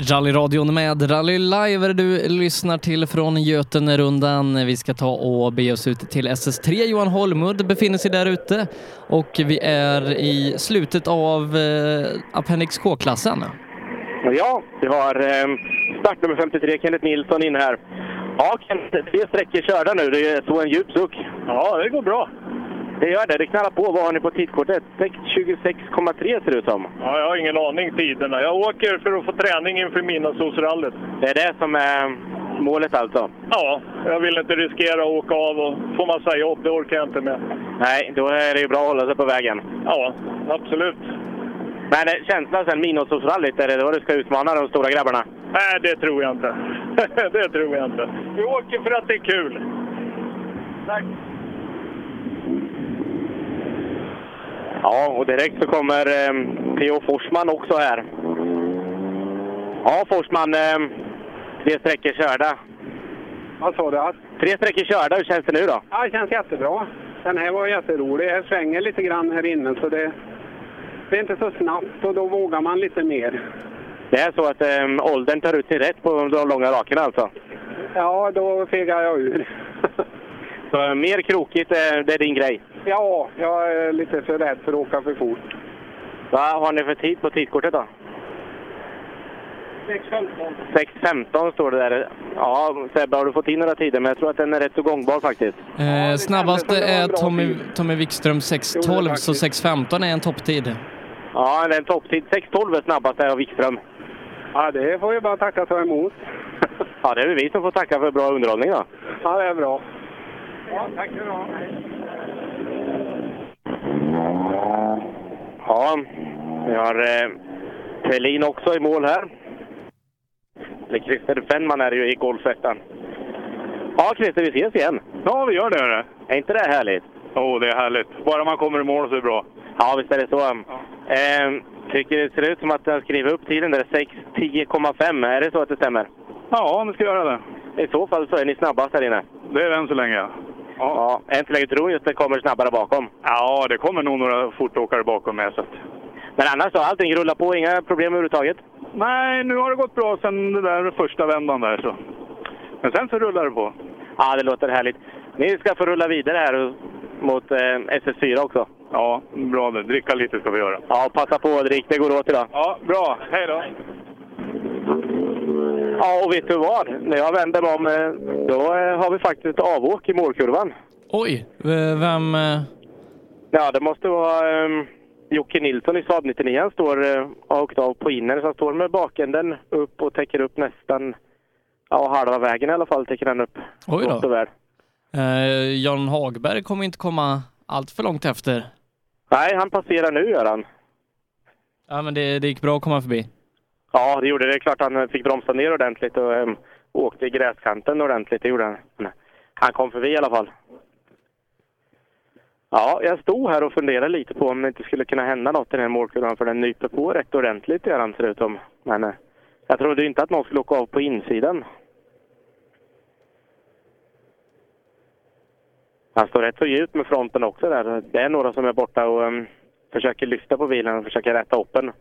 Rallyradion med Rally Live du lyssnar till från Götenerundan. Vi ska ta och bege oss ut till SS3. Johan Holmud befinner sig där ute och vi är i slutet av eh, Appendix K-klassen. Ja, vi har eh, startnummer 53, Kenneth Nilsson, in här. Ja, Kenneth, tre sträckor körda nu. Det är så en djup suck. Ja, det går bra. Det gör det. Det knallar på. Vad har ni på tidkortet? 6.26,3 ser det ut som. Ja, jag har ingen aning tiderna. Jag åker för att få träning inför Midnattssolsrallyt. Det är det som är målet alltså? Ja, jag vill inte riskera att åka av och få massa jobb. Det orkar jag inte med. Nej, då är det ju bra att hålla sig på vägen. Ja, absolut. Men eh, känslan sen Midnattssolsrallyt, är det då du ska utmana de stora grabbarna? Nej, det tror jag inte. det tror jag inte. Vi åker för att det är kul. Tack. Ja, och direkt så kommer eh, P.O. Forsman också här. Ja, Forsman, eh, tre sträckor körda. Vad sa du? Tre sträckor körda, hur känns det nu då? Ja, det känns jättebra. Den här var jätterolig. Jag svänger lite grann här inne så det, det är inte så snabbt och då vågar man lite mer. Det är så att eh, åldern tar ut sin rätt på de långa rakerna alltså? Ja, då fegar jag ur. så mer krokigt, eh, det är din grej? Ja, jag är lite för rädd för att åka för fort. Vad har ni för tid på tidkortet då? 6.15. 6.15 står det där. Ja, Sebbe, har du fått in några tider? Men jag tror att den är rätt så gångbar faktiskt. Eh, snabbast är Tommy, Tommy Wikström 6.12, så 6.15 är en topptid. Ja, det är en topptid. 6.12 är snabbast av Wikström. Ja, det får vi bara tacka ta emot. ja, det är vi som får tacka för bra underhållning då. Ja, det är bra. Ja, tack för det. Ja, vi har eh, Pelin också i mål här. Eller Christer Fennman är ju i golfettan. Ja, Christer, vi ses igen. Ja, vi gör det. Är inte det härligt? Jo, oh, det är härligt. Bara man kommer i mål så är det bra. Ja, visst är det så. Ja. Eh, tycker det ser ut som att den skriver upp tiden där, 6.10,5. Är det så att det stämmer? Ja, det ska göra det. I så fall så är ni snabbast här inne. Det är det än så länge, ja. Ja, så länge tror just det kommer snabbare bakom. Ja, det kommer nog några fortåkare bakom med. Så att... Men annars då, allting rullar på, inga problem överhuvudtaget? Nej, nu har det gått bra sen den där första vändan där. Så. Men sen så rullar det på. Ja, det låter härligt. Ni ska få rulla vidare här mot eh, SS4 också. Ja, bra det. Dricka lite ska vi göra. Ja, passa på och drick. Det går åt idag. Ja, bra. Hej då! Ja, och vet du vad? När jag vänder mig om, då har vi faktiskt ett avåk i målkurvan. Oj! Vem? Ja, det måste vara um, Jocke Nilsson i Saab 99. Han står uh, har åkt av på inner, så han står med bakänden upp och täcker upp nästan ja, halva vägen i alla fall. Täcker han upp. Oj då. Uh, Jan Hagberg kommer inte komma allt för långt efter. Nej, han passerar nu gör han. Ja, men det, det gick bra att komma förbi. Ja, det gjorde det. Det är klart han eh, fick bromsa ner ordentligt och um, åkte i gräskanten ordentligt. Det gjorde han. Eh, han kom förbi i alla fall. Ja, jag stod här och funderade lite på om det inte skulle kunna hända något i den här målkurvan för den nyper på rätt ordentligt gör han ser ut om. Men eh, jag trodde inte att någon skulle åka av på insidan. Han står rätt så djupt med fronten också där. Det är några som är borta och um, försöker lyfta på bilen och försöker rätta upp den.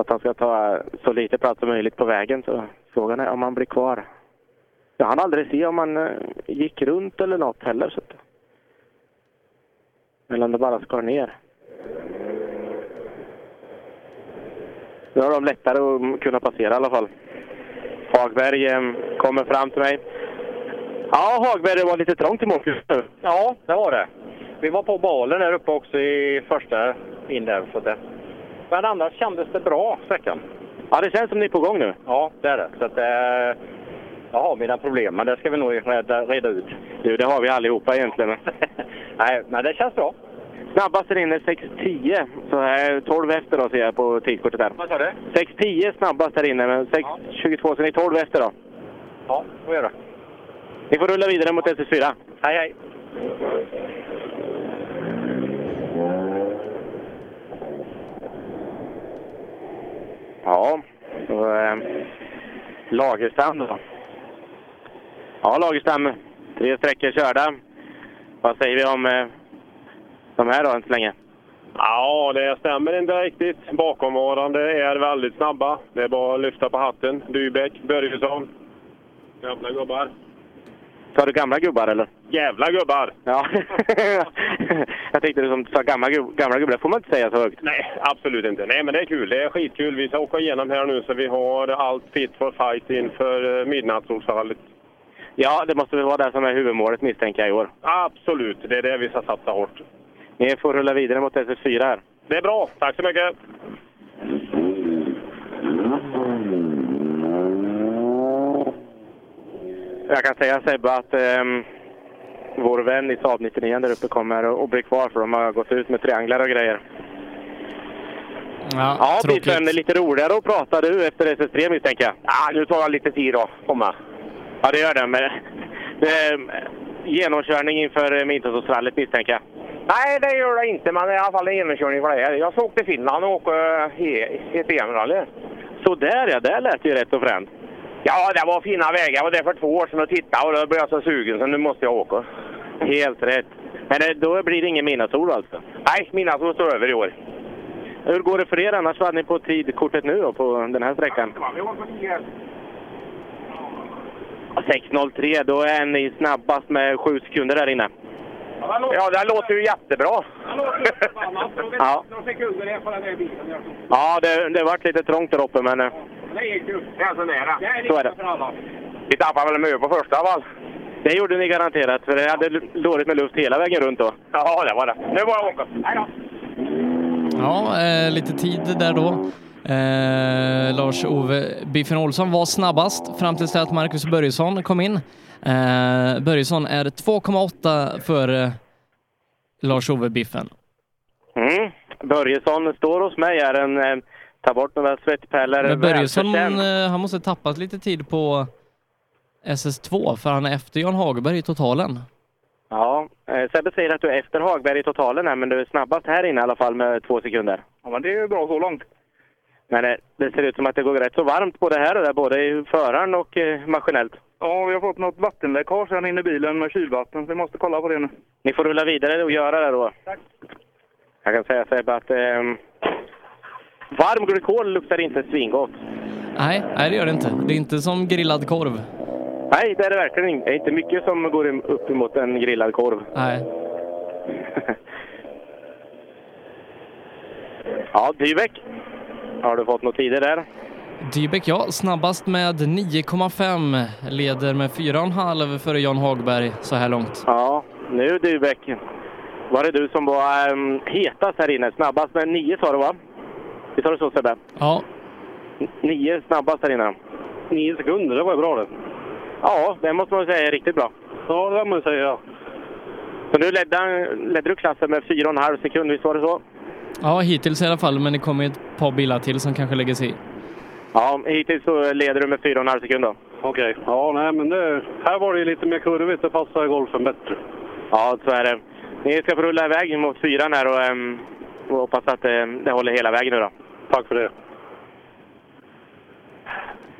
Att han ska ta så lite plats som möjligt på vägen. Så frågan är om han blir kvar. Jag hann aldrig se om han eh, gick runt eller något heller. Så att... Eller om det bara skar ner. Nu har de lättare att kunna passera i alla fall. Hagberg eh, kommer fram till mig. Ja, Hagberg, det var lite trångt i morse. nu. Ja, det var det. Vi var på balen där uppe också i första in där. Så det. Men annars kändes det bra, sträckan. Ja, det känns som ni är på gång nu. Ja, det är det. Så att, eh, jag har mina problem, men det ska vi nog reda, reda ut. Du, det har vi allihopa egentligen. Nej, men det känns bra. Snabbast där inne 6.10, så är 12 efter då ser jag på tidkortet här. Vad sa du? 6.10 snabbast där inne, men 6.22 ja. så ni är 12 efter då. Ja, får göra. Ni får rulla vidare mot SS4. Hej, hej! Ja, så eh, Lagerstam då. Ja, Lagerstam. Tre sträckor körda. Vad säger vi om eh, de här då än så länge? Ja, det stämmer inte riktigt. Bakomvarande är väldigt snabba. Det är bara att lyfta på hatten. Dybeck, Börjesson. Gamla gubbar. Sa du gamla gubbar eller? Jävla gubbar! Ja. jag tänkte som sa gamla, gamla gubbar, får man inte säga så högt. Nej, absolut inte. Nej, men det är kul. Det är skitkul. Vi ska åka igenom här nu så vi har allt fit for fight inför eh, midnattssolstallet. Ja, det måste väl vara det som är huvudmålet misstänker jag i år. Absolut, det är det vi ska satsa hårt. Ni får rulla vidare mot SS4 här. Det är bra. Tack så mycket! Jag kan säga Sebbe att ehm, vår vän i Saab 99 där uppe kommer att bli kvar för de har gått ut med trianglar och grejer. Ja, Ja, tråkigt. Biffen, lite roligare att prata du efter SS3 misstänker jag. Ja, nu tar jag lite tid då. Komma. Ja, det gör det. Men det, genomkörning inför Midnattsrallyt misstänker jag. Nej, det gör det inte, men det är i alla fall en genomkörning för det här. Jag åka till Finland och åka he- ett EM-rally. Så där ja, det lät ju rätt så fränt. Ja, det var fina vägar. Jag var där för två år sedan och tittade och då blev jag så sugen så nu måste jag åka. Helt rätt. Men det, då blir det ingen midnattsol alltså? Nej, mina som står över i år. Hur går det för er annars? Vad hade ni på tidkortet nu då, på den här sträckan? 6.03, då är ni snabbast med sju sekunder där inne. Ja, det låter ju jättebra. Ja det, det vart lite trångt där uppe, men eh, Det gick ju. Det är så nära. Det är Så är det. för. Vi tappade väl mycket på första fall. det gjorde ni garanterat, för det hade dåligt med luft hela vägen runt då. Ja, det var det. Nu var jag åka. Hej då! Ja, eh, lite tid där då. Eh, Lars-Ove Biffen Olsson var snabbast fram tills det att Marcus Börjesson kom in. Eh, Börjesson är 2,8 före Lars-Ove Biffen. Mm. Börjesson står hos mig här. En, eh, ta bort några svettpärlor. Men Börjesson, eh, han måste tappat lite tid på SS2 för han är efter Jan Hagberg i totalen. Ja, eh, Sebbe säger att du är efter Hagberg i totalen här, men du är snabbast här inne i alla fall med två sekunder. Ja, men det är ju bra så långt. Men eh, det ser ut som att det går rätt så varmt både här och där, både i föraren och eh, maskinellt. Ja, vi har fått något vattenläckage här inne i bilen med kylvatten, så vi måste kolla på det nu. Ni får rulla vidare och göra det då. Tack. Jag kan säga Sebbe att eh, varm glykol luktar inte svingott. Nej, nej det gör det inte. Det är inte som grillad korv. Nej, det är det verkligen inte. Det är inte mycket som går upp emot en grillad korv. Nej. ja, Dybeck. Har du fått några tider där? Dybeck, ja, snabbast med 9,5. Leder med 4,5 före Jan Hagberg så här långt. Ja, nu Dybeck. Var det du som var um, hetast här inne? Snabbast med nio sa du va? Visst har du så Sebbe? Ja, Nio snabbast här inne. Nio sekunder, det var ju bra det. Ja, det måste man säga är riktigt bra. Ja, det kan man säga. Så nu ledde, ledde du klassen med 4,5 sekund, visst var det så? ja hittills i alla fall, men det kommer ett par bilar till som kanske lägger sig i. Ja, hittills så leder du med 4,5 sekund då. Okej. Ja, nej, men det, här var det ju lite mer kurvigt. Det passar golfen bättre. Ja, så är det. Ni ska få rulla iväg mot fyran här och, um, och hoppas att det, det håller hela vägen nu då. Tack för det.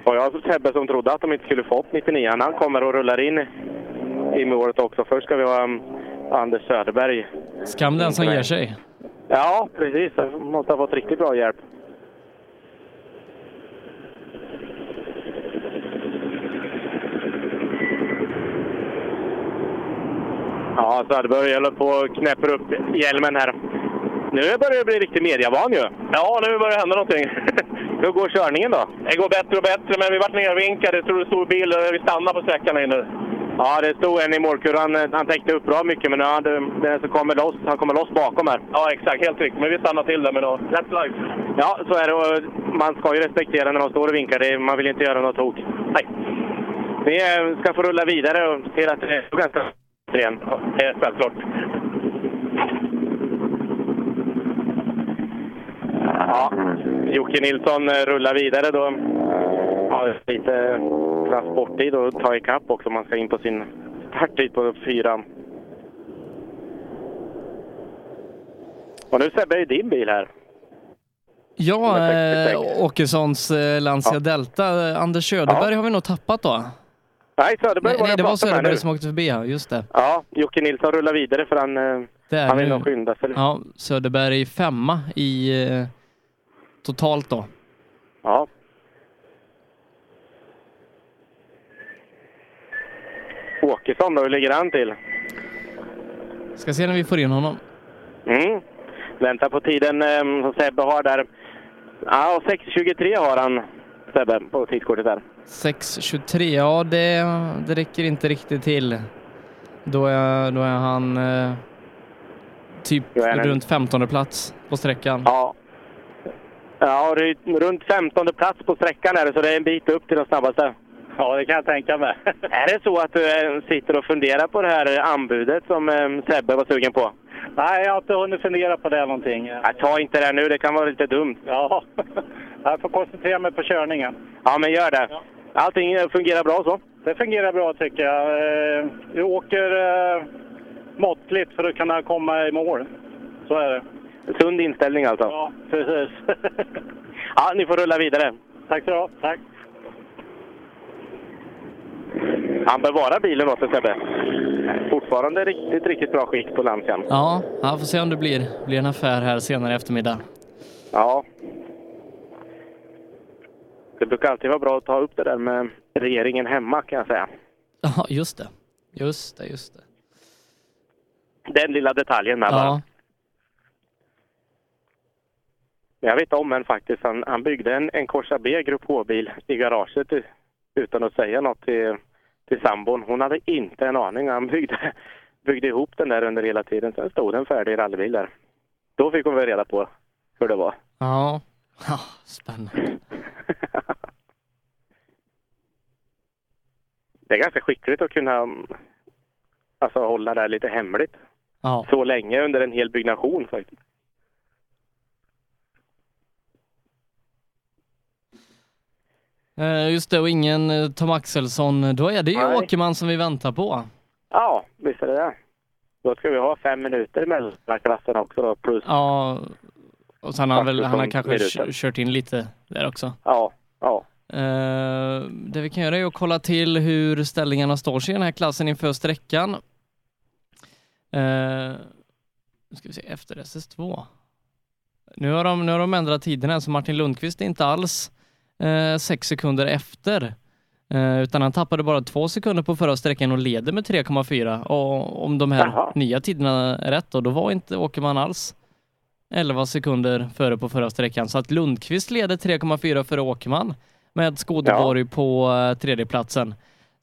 Och jag har Sebbe som trodde att de inte skulle få upp 99 Han kommer och rullar in i målet också. Först ska vi ha um, Anders Söderberg. Skam den som ger sig. Ja, precis. Jag måste ha fått riktigt bra hjälp. Ja, Söderberg håller på och knäpper upp hjälmen här. Nu börjar det bli riktigt mediavan ju. Ja, nu börjar det hända någonting. Hur går körningen då? Det går bättre och bättre, men vi vart nervinkade. Jag tror det stod bil och vi stannade på sträckan här inne. Ja, det stod en i målkurvan. Han täckte upp bra mycket, men nu hade, den som kommer loss, han kommer loss bakom här. Ja, exakt. Helt riktigt. Men vi stannade till där med något. Rätt live. Ja, så är det. Och man ska ju respektera när de står och vinkar. Man vill inte göra något tok. Nej. Vi eh, ska få rulla vidare och se att det är ganska igen. Ja, det är självklart. Ja, Jocke Nilsson eh, rullar vidare då. Ja, lite transporttid och ta ikapp också. Man ska in på sin starttid på fyran. Och nu Sebbe, är din bil här. Ja, eh, 66. Åkessons eh, Lancia Ja. Delta. Anders Söderberg har vi nog tappat då. Nej, Söderberg Nej, var nej det var Söderberg som åkte förbi, ja. Just det. Ja, Jocke Nilsson rullar vidare för han, eh, han vill nog skynda sig. Ja, Söderberg femma i eh, totalt då. Ja. Åkesson då, hur ligger han till? Ska se när vi får in honom. Mm. Väntar på tiden eh, som Sebbe har där. Ja, 6.23 har han, Sebbe, på tidskortet där. 6.23, ja det, det räcker inte riktigt till. Då är, då är han eh, typ är runt 15 plats på sträckan. Ja. Ja, det är runt 15 plats på sträckan är det, så det är en bit upp till de snabbaste. Ja, det kan jag tänka mig. Är det så att du eh, sitter och funderar på det här anbudet som eh, Sebbe var sugen på? Nej, jag har inte hunnit fundera på det någonting. Nej, ta inte det nu, det kan vara lite dumt. Ja, jag får koncentrera mig på körningen. Ja, men gör det. Allting eh, fungerar bra så? Det fungerar bra tycker jag. Eh, Vi åker eh, måttligt för att kunna komma i mål. Så är det. Sund inställning alltså? Ja, precis. Ja, ni får rulla vidare. Tack så du. Tack. Han bevarar bilen åt dig Sebbe. Fortfarande riktigt, riktigt bra skick på Lancian. Ja, jag får se om det blir, blir en affär här senare i eftermiddag. Ja. Det brukar alltid vara bra att ta upp det där med regeringen hemma kan jag säga. Ja, just det. Just det, just det. Den lilla detaljen med bara. Ja, Men Jag vet om en faktiskt. Han, han byggde en, en Corsa B Grupp H-bil i garaget utan att säga något till, till sambon. Hon hade inte en aning. Han byggde, byggde ihop den där under hela tiden. Sen stod den färdig rallybil där. Då fick hon väl reda på hur det var. ja. ja spännande. Det är ganska skickligt att kunna mm, alltså, hålla det här lite hemligt Ja. så länge under en hel byggnation faktiskt. Just det, och ingen eh, Tom Axelsson. Då är det ju Nej. Åkerman som vi väntar på. Ja, visst är det det. Då ska vi ha fem minuter mellan klasserna också då, plus Ja, och sen har han väl, han har kanske kört in lite där också. ja, ja. Eh, det vi kan göra är att kolla till hur ställningarna står sig i den här klassen inför sträckan. Eh, nu ska vi se, efter SS2. Nu har de, nu har de ändrat tiderna så Martin Lundqvist är inte alls eh, sex sekunder efter. Eh, utan han tappade bara två sekunder på förra sträckan och leder med 3,4. Och om de här Jaha. nya tiderna är rätt då, då var inte Åkerman alls 11 sekunder före på förra sträckan. Så att Lundqvist leder 3,4 före Åkerman med Skådeborg på eh, tredjeplatsen.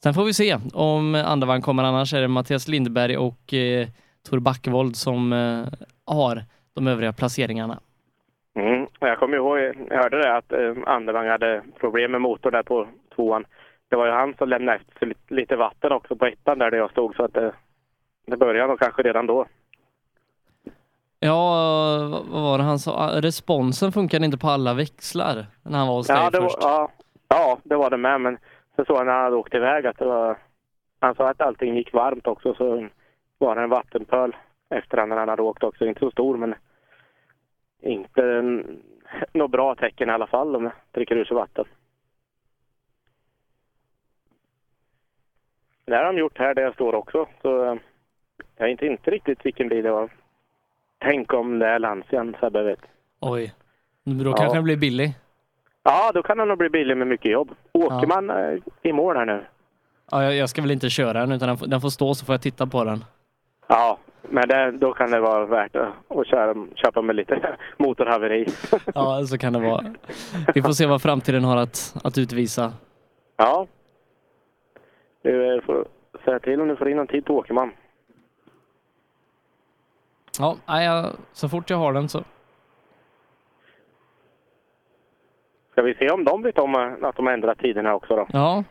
Sen får vi se om andra kommer, annars är det Mattias Lindberg och eh, Tor Backvold som eh, har de övriga placeringarna. Mm. Jag kommer ihåg, jag hörde det att eh, Andervang hade problem med motorn där på tvåan. Det var ju han som lämnade efter sig lite, vatten också på ettan där, där jag stod så att det, det började nog kanske redan då. Ja, vad var det han sa? Ah, Responsen funkade inte på alla växlar när han var hos dig Ja var, först. ja, ja, det var det med men så såg han när han hade åkt iväg att det var, han sa att allting gick varmt också så var det en vattenpöl efter när han hade åkt också. Inte så stor men inte något bra tecken i alla fall om jag dricker ur sig vatten. Det har de gjort här där jag står också. Så eh, jag vet inte, inte riktigt vilken bil det var. Tänk om det är Lancian, Sebbe vet. Oj. Då Ja. kanske den blir billig. Ja, då kan han nog bli billig med mycket jobb. Åker man eh, i mål här nu? Ja, jag, jag ska väl inte köra den utan den får, den får stå så får jag titta på den. Ja, men det, då kan det vara värt att, köra, köpa med lite motorhaveri. Ja, så kan det vara. Vi får se vad framtiden har att, att utvisa. Ja. Du eh, får säga till om du får in en tid på Åkerman. Ja, jag, så fort jag har den så. Ska vi se om de vet om att de har ändrat tiderna också då? Ja,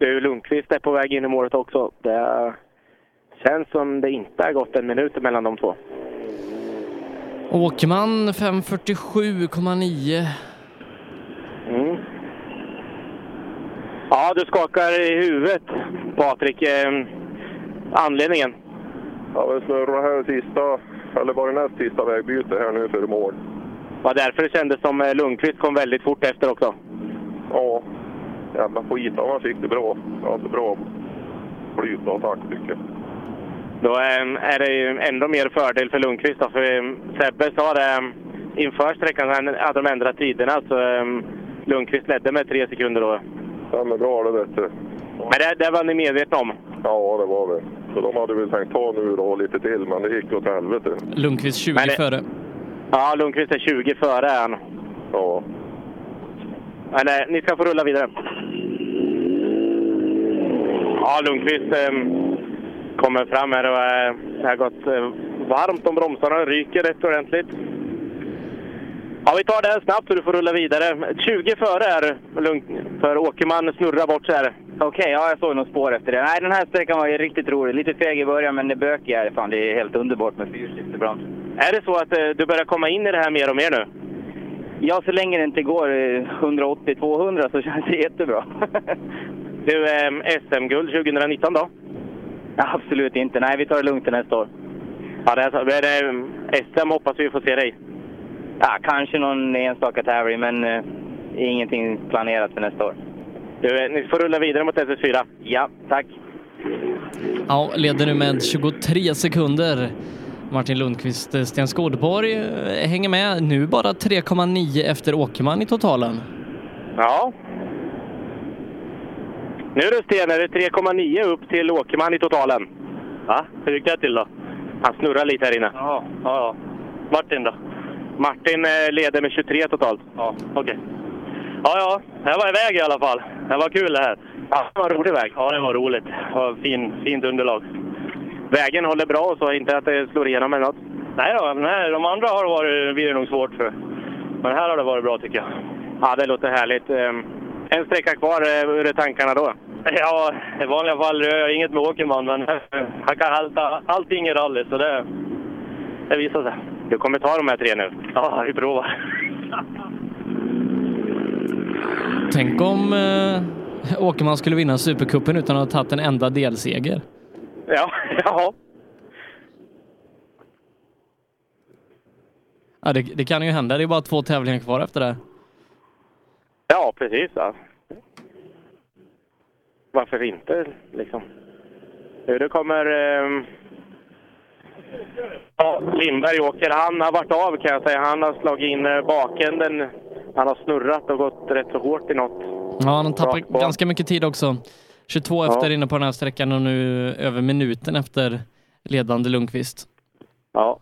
Du, Lundqvist är på väg in i målet också. Det känns som det inte har gått en minut mellan de två. Åkerman 547,9. Mm. Ja, du skakar i huvudet, Patrik. Eh, anledningen? Ja, vi snurrar här sista, eller var det näst sista vägbyte här nu för mål. var därför det kändes som eh, Lundqvist kom väldigt fort efter också. Jävla skit om han fick det bra. Hade bra flyt och attack tycker jag. Då ehm, är det ju ändå mer fördel för Lundqvist. Då, för ehm, Sebbe sa det ehm, inför sträckan sen att de ändrat tiderna. Så Lundqvist ledde med tre sekunder då. Ja, men bra det vet du. Men det, det var ni medvetna om? Ja, det var det. Så de hade väl tänkt ta nu då lite till, men det gick åt helvete. Lundqvist 20 Men det- före. Ja, Lundqvist är 20 före han. Ja. Men eh, ni ska få rulla vidare. Ja, Lundqvist eh, kommer fram här och eh, det har gått eh, varmt om bromsarna. ryker rätt ordentligt. Ja, vi tar det här snabbt så du får rulla vidare. 20 före är Lund för Åkerman snurrar bort sig här. Okej, ja jag såg något spår efter det. Nej, den här sträckan var ju riktigt rolig. Lite feg i början, men det bökig är det. Fan, det är helt underbart med fyrskiftebroms. Är det så att eh, du börjar komma in i det här mer och mer nu? Ja, så länge det inte går eh, 180-200 så känns det jättebra. Du, eh, SM-guld 2019 då? Absolut inte. Nej, vi tar det lugnt till nästa år. Ja, det är så. Men, eh, SM hoppas vi får se dig. Ja, kanske någon enstaka tävling, men eh, ingenting planerat för nästa år. Du, eh, ni får rulla vidare mot SS4. Ja, tack. Ja, leder nu med 23 sekunder. Martin Lundqvist, eh, Sten Skådborg eh, hänger med. Nu bara 3,9 efter Åkerman i totalen. Ja. Nu du Sten, är det 3,9 upp till Åkerman i totalen. Ja, hur gick det till då? Han snurrar lite här inne. Ja, ja, ja. Martin då? Martin eh, leder med 23 totalt. Ja, okej. Ja, ja, jag var iväg i alla fall. Det var kul det här. Ja, det var en rolig väg. Ja, det var roligt. Det var fin, fint underlag. Vägen håller bra så inte att det slår igenom eller något? Nej då, nej, de andra har det varit, blir det nog svårt för. Men här har det varit bra tycker jag. Ja, det låter härligt. Eh, En sträcka kvar, eh, hur är tankarna då? Ja, i vanliga fall gör jag inget med Åkerman, men han kan halta allting i rally, så det, det visar sig. Du kommer ta de här tre nu? Ja, vi provar. Tänk om eh, Åkerman skulle vinna Supercupen utan att ha tagit en enda delseger. Ja, ja. Ja, det, det kan ju hända. Det är bara två tävlingar kvar efter det. Ja, precis. Ja. Varför inte, liksom? Nu kommer... Eh... Ja, Lindberg åker. Han har varit av kan jag säga. Han har slagit in eh, bakänden. Han har snurrat och gått rätt så hårt i något. Ja, han på. ganska mycket tid också. 22 Ja. efter inne på den här sträckan och nu över minuten efter ledande Lundqvist. Ja.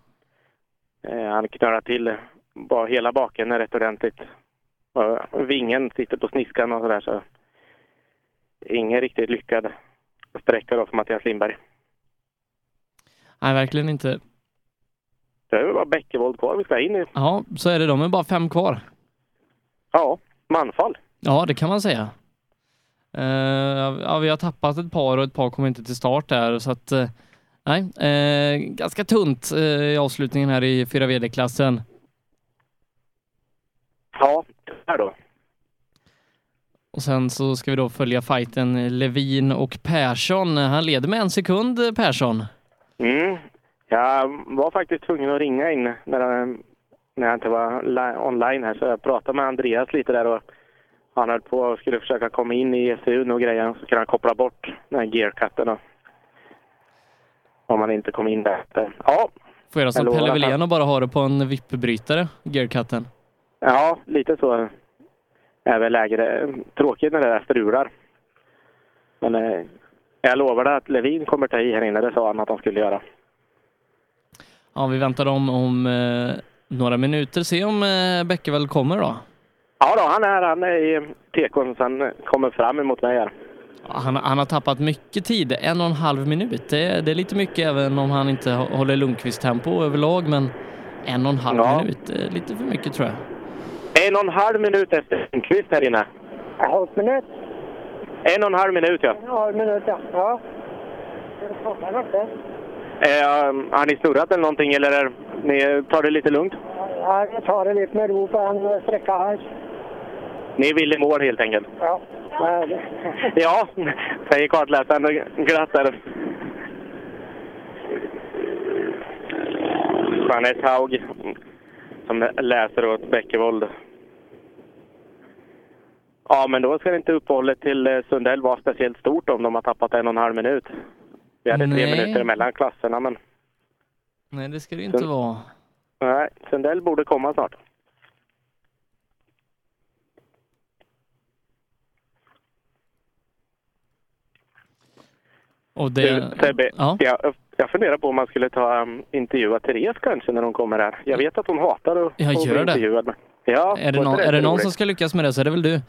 Eh, han knörar till bara hela baken rätt ordentligt. Vingen sitter på sniskan och sådär så ingen riktigt lyckad sträcka då för Mattias Lindberg. Nej, verkligen inte. Det är väl bara Bäckevold kvar vi ska in i. Ja, så är det. De är bara fem kvar. Ja, manfall. Ja, det kan man säga. Eh, ja, vi har tappat ett par och ett par kommer inte till start där så att eh, nej, eh, ganska tunt i avslutningen här i 4 VD-klassen. Ja, här då. Och sen så ska vi då följa fighten Levin och Persson. Han leder med en sekund, Persson. Mm. Jag var faktiskt tvungen att ringa in när, jag- när jag inte var li- online här så jag pratade med Andreas lite där och han höll på och skulle försöka komma in i ECU och grejer så kan han koppla bort den här gearcutten om han inte kom in där. Ja, Får göra som Pelle Wilén och bara ha det på en vippbrytare, gearcutten. ja lite så är väl läget. Tråkigt när det där strular. Men eh, jag lovade att Levin kommer ta i här inne, det sa han att han skulle göra. Ja, vi väntar om, om eh, några minuter. Se om eh, Bäckevall kommer då. Ja då, han är, han är i tekon så han kommer fram emot mig här. Han, han har tappat mycket tid, en och en halv minut. Det, det är lite mycket även om han inte hå- håller Lundqvist-tempo överlag, men en och en halv Ja. minut, det är lite för mycket tror jag. En och en halv minut efter Lundqvist här inne. En halv minut? En och en halv minut ja. En halv minut, ja. Ja. Eh, har ni snurrat eller någonting eller är, ni tar det lite lugnt? Ja, vi tar det lite med ro på en sträcka här. Ni vill i mål helt enkelt? Ja. Ja, säger kartläsaren glatt där. Jeanette Haug som läser åt Bäckevold. Ja, men då ska inte uppehållet till eh, Sundell vara speciellt stort om de har tappat en och en halv minut. Vi hade tre Nej. minuter mellan klasserna, men Nej, det ska det inte Sen- vara. nej, Sundell borde komma snart. Och det... Sebbe, Ja. jag, jag funderar på om man skulle ta um, intervjua Therese kanske när hon kommer här. Jag vet att hon hatar att, Ja, att gör det. intervjuad. Men, ja, Är det, någon, är det någon som ska lyckas med det så är det väl du.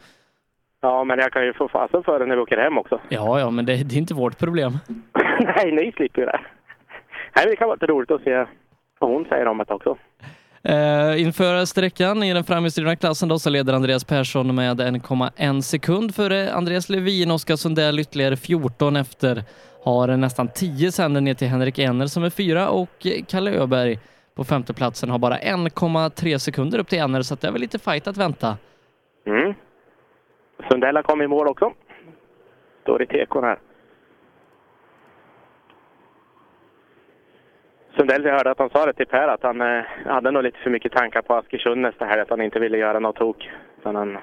Ja, men jag kan ju få fasen för det när vi åker hem också. Ja, ja, men det, det är inte vårt problem. Nej, ni slipper ju det. Nej, det kan vara lite roligt att se vad hon säger om det också. Eh, inför sträckan i den framhjulsdrivna klassen då, så leder Andreas Persson med 1,1 sekund före Andreas Levin. Oskar Sundell ytterligare 14 efter. Har nästan 10 sänder ner till Henrik Enner som är fyra och Kalle Öberg på femteplatsen har bara 1,3 sekunder upp till Enner så att det är väl lite fight att vänta. Mm. Sundell har kommit i mål också. Står i tekon här. Sundell, jag hörde att han sa det till Per att han eh, hade nog lite för mycket tankar på Askersund nästa helg, att han inte ville göra något tok. Utan han,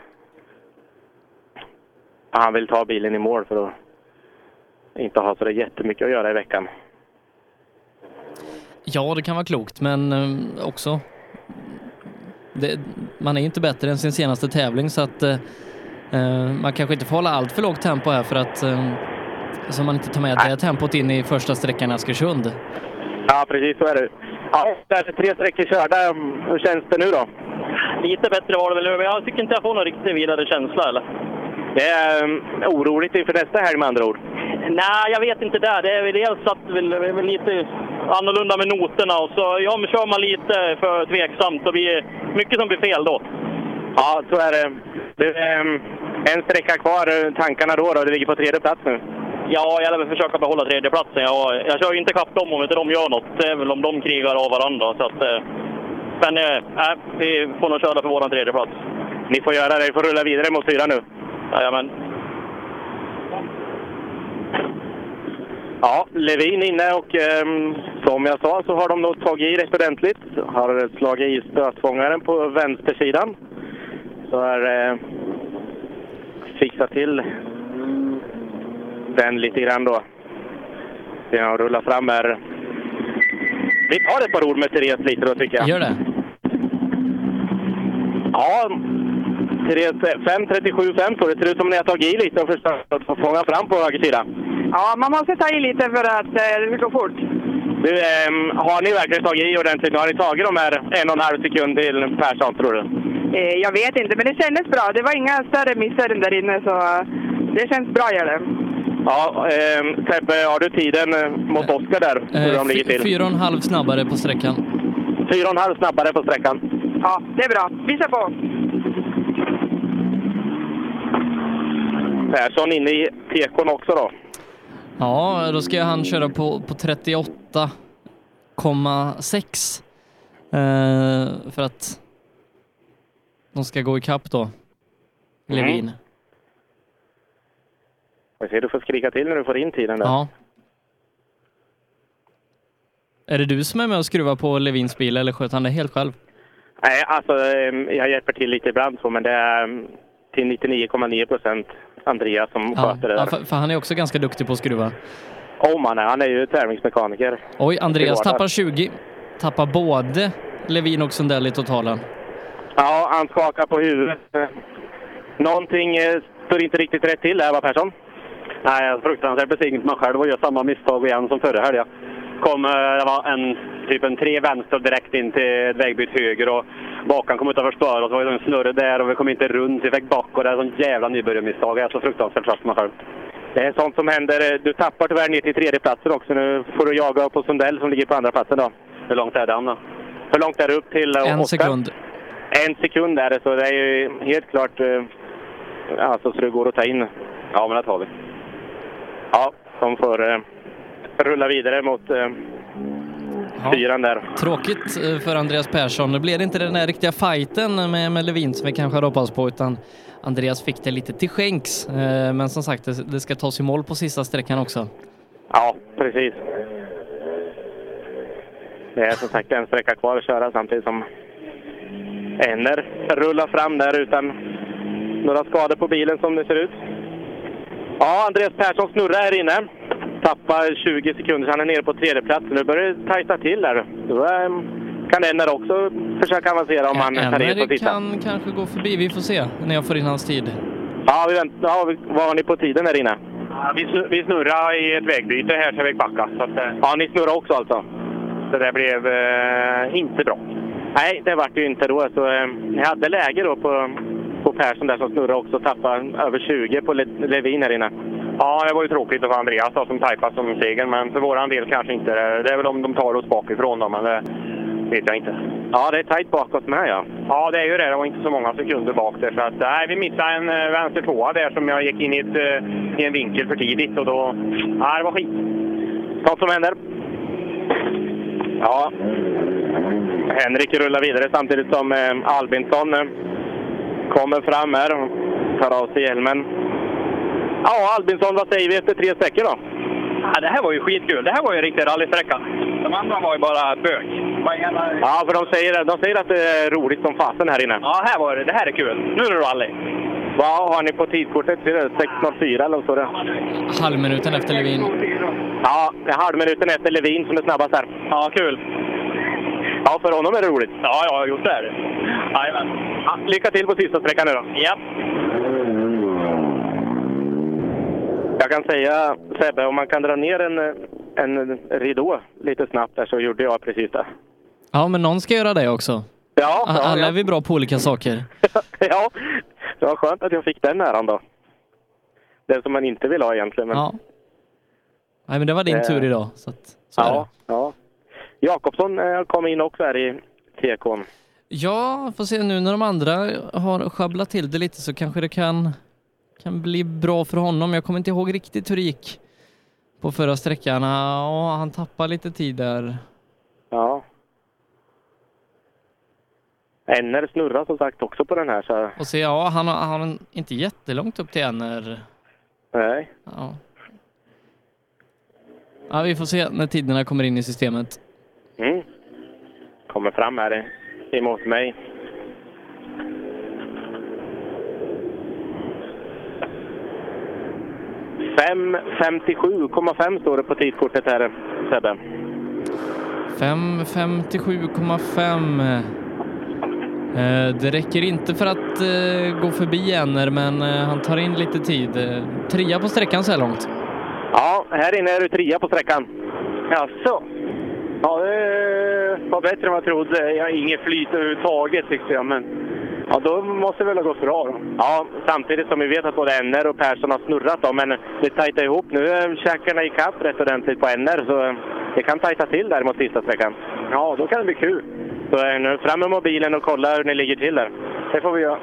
han vill ta bilen i mål för att inte ha så där jättemycket att göra i veckan. Ja, det kan vara klokt, men eh, också det, man är ju inte bättre än sin senaste tävling så att eh, eh, man kanske inte får hålla allt för lågt tempo här för att eh, så man inte tar med det tempot in i första sträckan i Askersund. Ja, precis så är det. Ja, där är tre sträckor körda. Hur känns det nu då? Lite bättre var det väl nu, men jag tycker inte jag får någon riktigt vidare känsla eller? Det är um, oroligt inför nästa helg med andra ord. Nej, jag vet inte där. Det är väl dels att det är väl- lite annorlunda med noterna och så ja, men kör man lite för tveksamt så blir det mycket som blir fel då. Ja, så är det. Det är um, en sträcka kvar. Tankarna då? då? Du ligger på tredje plats nu. Ja, jag väl försöka behålla tredjeplatsen. Jag, jag kör ju inte kapp dem om inte de gör något. Det är väl om de krigar av varandra. Så att, eh, men eh, nej, vi får nog köra för våran tredjeplats. Ni får göra det. Ni får rulla vidare mot fyra nu. Jajamän. Ja, Levin inne och ehm, som jag sa så har de nog tagit i rätt ordentligt. Har slagit i stötfångaren på vänstersidan. Så har eh, fixat till den lite grann då. Sen har rullat fram här. Vi tar ett par ord med Therese lite då tycker jag. Gör det. Ja, 5.37,5 står det. Det ser ut som ni har tagit i lite och försökt att få fånga fram på höger sida. Ja, man måste ta i lite för att eh, det går fort. Du, ehm, har ni verkligen tagit i ordentligt? Nu har ni tagit de här en och en halv sekund till Persson, tror du? Eh, jag vet inte, men det kändes bra. Det var inga större missar där inne, så eh, det känns bra gör det. Ja, ehm, Sebbe, har du tiden eh, mot Oskar där? Hur Eh, de ligger till? fyra och en halv snabbare på sträckan. Fyra och en halv snabbare på sträckan. Ja, det är bra. Vi kör på. Persson inne i tekon också då. Ja, då ska han köra på, på 38,6 eh, för att de ska gå ikapp då. Levin. Mm. Jag ser, du får skrika till när du får in tiden där. Ja. Är det du som är med och skruvar på Levins bil eller sköter han det helt själv? Nej, alltså ehm, jag hjälper till lite ibland så, men det är ehm, till 99,9 procent Andreas som Ja, sköter det där. ja, för, för han är också ganska duktig på att skruva. Om han är. Han är ju tävlingsmekaniker. Oj, Andreas tappar 20. Tappar både Levin och Sundell i totalen. Ja, han skakar på huvudet. Någonting eh, står inte riktigt rätt till där, va Persson? Nej, fruktansvärt besviken på mig själv och gör samma misstag igen som förra helgen. Kom, eh, det var en, typ en tre vänster direkt in till ett vägbyte höger och bakan kom utanför spår och så var det en snurre där och vi kom inte runt. Vi fick back och det är sånt jävla nybörjarmisstag. Jag är så fruktansvärt trött på mig själv. Det är sånt som händer. Du tappar tyvärr ner till tredjeplatsen också. Nu får du jaga på Sundell som ligger på andra platsen då. Hur långt är den då? Hur långt är det upp till eh, En Oskar? sekund. En sekund är det, så det är ju helt klart eh, alltså, så det går att ta in. Ja, men det tar vi. Ja, de får eh, rulla vidare mot eh, fyran där. Tråkigt eh, för Andreas Persson. Nu blev det inte den där riktiga fighten med, med Levin som vi kanske hade hoppats på, utan Andreas fick det lite till skänks. Eh, Men som sagt, det, det ska tas i mål på sista sträckan också. Ja, precis. Det är som sagt en sträcka kvar att köra samtidigt som Enner rullar fram där utan några skador på bilen som det ser ut. Ja, Andreas Persson snurrar här inne. Tappar 20 sekunder så han är nere på tredje plats. Nu börjar det tajta till där. Då eh, kan Enner också försöka avancera om han tar in på sista. kan kanske gå förbi. Vi får se när jag får in hans tid. Ja, vi väntar. Ja, vad har ni på tiden här inne? Ja, vi, snu- vi snurrar i ett vägbyte här så vi backa. Så att, eh, Ja, ni snurrar också alltså? det där blev eh, inte bra. Nej, det vart det ju inte då. Så, eh, ni hade läge då på, på Persson där som snurrade också. Tappade över 20 på Le- Levin här inne. Ja, det var ju tråkigt för Andreas då, som tajpas som seger, men för våran del kanske inte. Det är väl om de tar oss bakifrån då, men det vet jag inte. Ja, det är tajt bakåt med ja. Ja, det är ju det. Det var inte så många sekunder bak där. Så att, nej, vi missade en eh, vänster tvåa där som jag gick in i, ett, eh, i en vinkel för tidigt och då... Nej, det var skit. Vad som händer? Ja, Henrik rullar vidare samtidigt som eh, Albinsson kommer fram här och tar av sig hjälmen. Ja, Albinsson, vad säger vi efter tre sträckor då? Ja, det här var ju skitkul. Det här var ju en riktig rallysträcka. De andra var ju bara bök. Ja, för de säger, de säger att det är roligt som fasen här inne. Ja, här var det. Det här är kul. Nu är det rally. Vad har ni på tidkortet? Ser det 6.04 eller vad står det? Halvminuten efter Levin. Ja, det är halvminuten efter Levin som är snabbast här. Ja, kul. Ja, för honom är det roligt. Ja, ja, just det är det. Jajamän. Ja, lycka till på sista sträckan nu då. Ja. Jag kan säga Sebbe, om man kan dra ner en, en ridå lite snabbt där så gjorde jag precis det. Ja, men någon ska göra det också. Ja, ja, Alla ja. är vi bra på olika saker. ja, det var skönt att jag fick den äran då. Den som man inte vill ha egentligen. Men... Ja. Nej, men det var din Eh, tur idag. Så, att, så ja, ja. Jakobsson eh, kom in också här i TK'n. Ja, får se nu när de andra har sjabblat till det lite så kanske det kan, kan bli bra för honom. Jag kommer inte ihåg riktigt hur det gick på förra sträckan. Ja, han tappade lite tid där. Ja. Enner snurrar som sagt också på den här. Så... Och se, ja, han har, han har inte jättelångt upp till Enner. Nej. Ja. ja, vi får se när tiderna kommer in i systemet. Mm. Kommer fram här emot mig. Fem 57,5 står det på tidkortet här, Sebbe. 5.57,5. Eh, Det räcker inte för att eh, gå förbi Enner, men eh, han tar in lite tid. Trea på sträckan så här långt. Ja, här inne är du trea på sträckan. Jaså? Ja, det var bättre än vad jag trodde. Jag har inget flyt överhuvudtaget tyckte jag, men ja, då måste det väl ha gått bra då. Ja, samtidigt som vi vet att både Enner och Persson har snurrat då, men det tajtar ihop. Nu är käkarna i kapp rätt ordentligt på Enner, så det kan tajta till där mot sista sträckan. Ja, då kan det bli kul. Så eh, nu fram med mobilen och kolla hur ni ligger till där. Det får vi göra.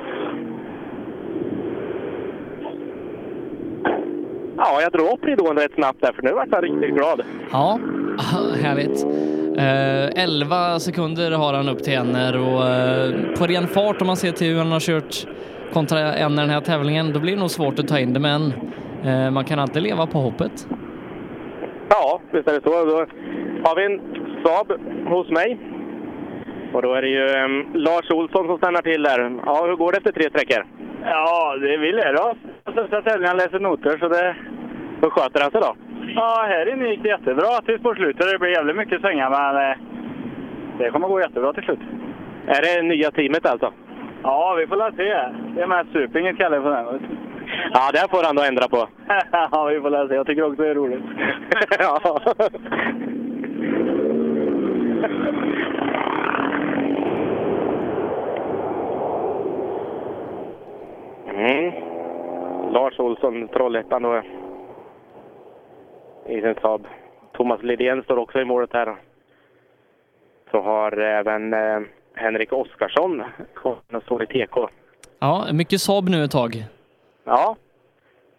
Ja, jag drog upp ridån rätt snabbt där, för nu vart jag riktigt glad. Ja, härligt. Eh, 11 sekunder har han upp till Enner och eh, på ren fart om man ser till hur han har kört kontra Enner den här tävlingen, då blir det nog svårt att ta in det, men eh, man kan alltid leva på hoppet. Ja, visst är det så. Då har vi en Saab hos mig. Och då är det ju em, Lars Olsson som stannar till där. Ja, hur går det efter tre sträckor? Ja, det vill jag då. Största tävlingen läser noter, så det... Hur sköter han sig då? Ja, här inne gick det jättebra tills på slutet. Det blev jävligt mycket svängar, men eh, det kommer gå jättebra till slut. Är det nya teamet alltså? Ja, vi får la se. Det är med Supingen kallar jag för den. Ja, det får han då ändra på. ja, vi får la se. Jag tycker också det är roligt. ja. Mm. Lars Olsson, Trollhättan då. I sin Saab. Thomas Lidén står också i målet här. Så har även eh, Henrik Oskarsson kommit och står i TK. Ja, mycket Saab nu ett tag. Ja.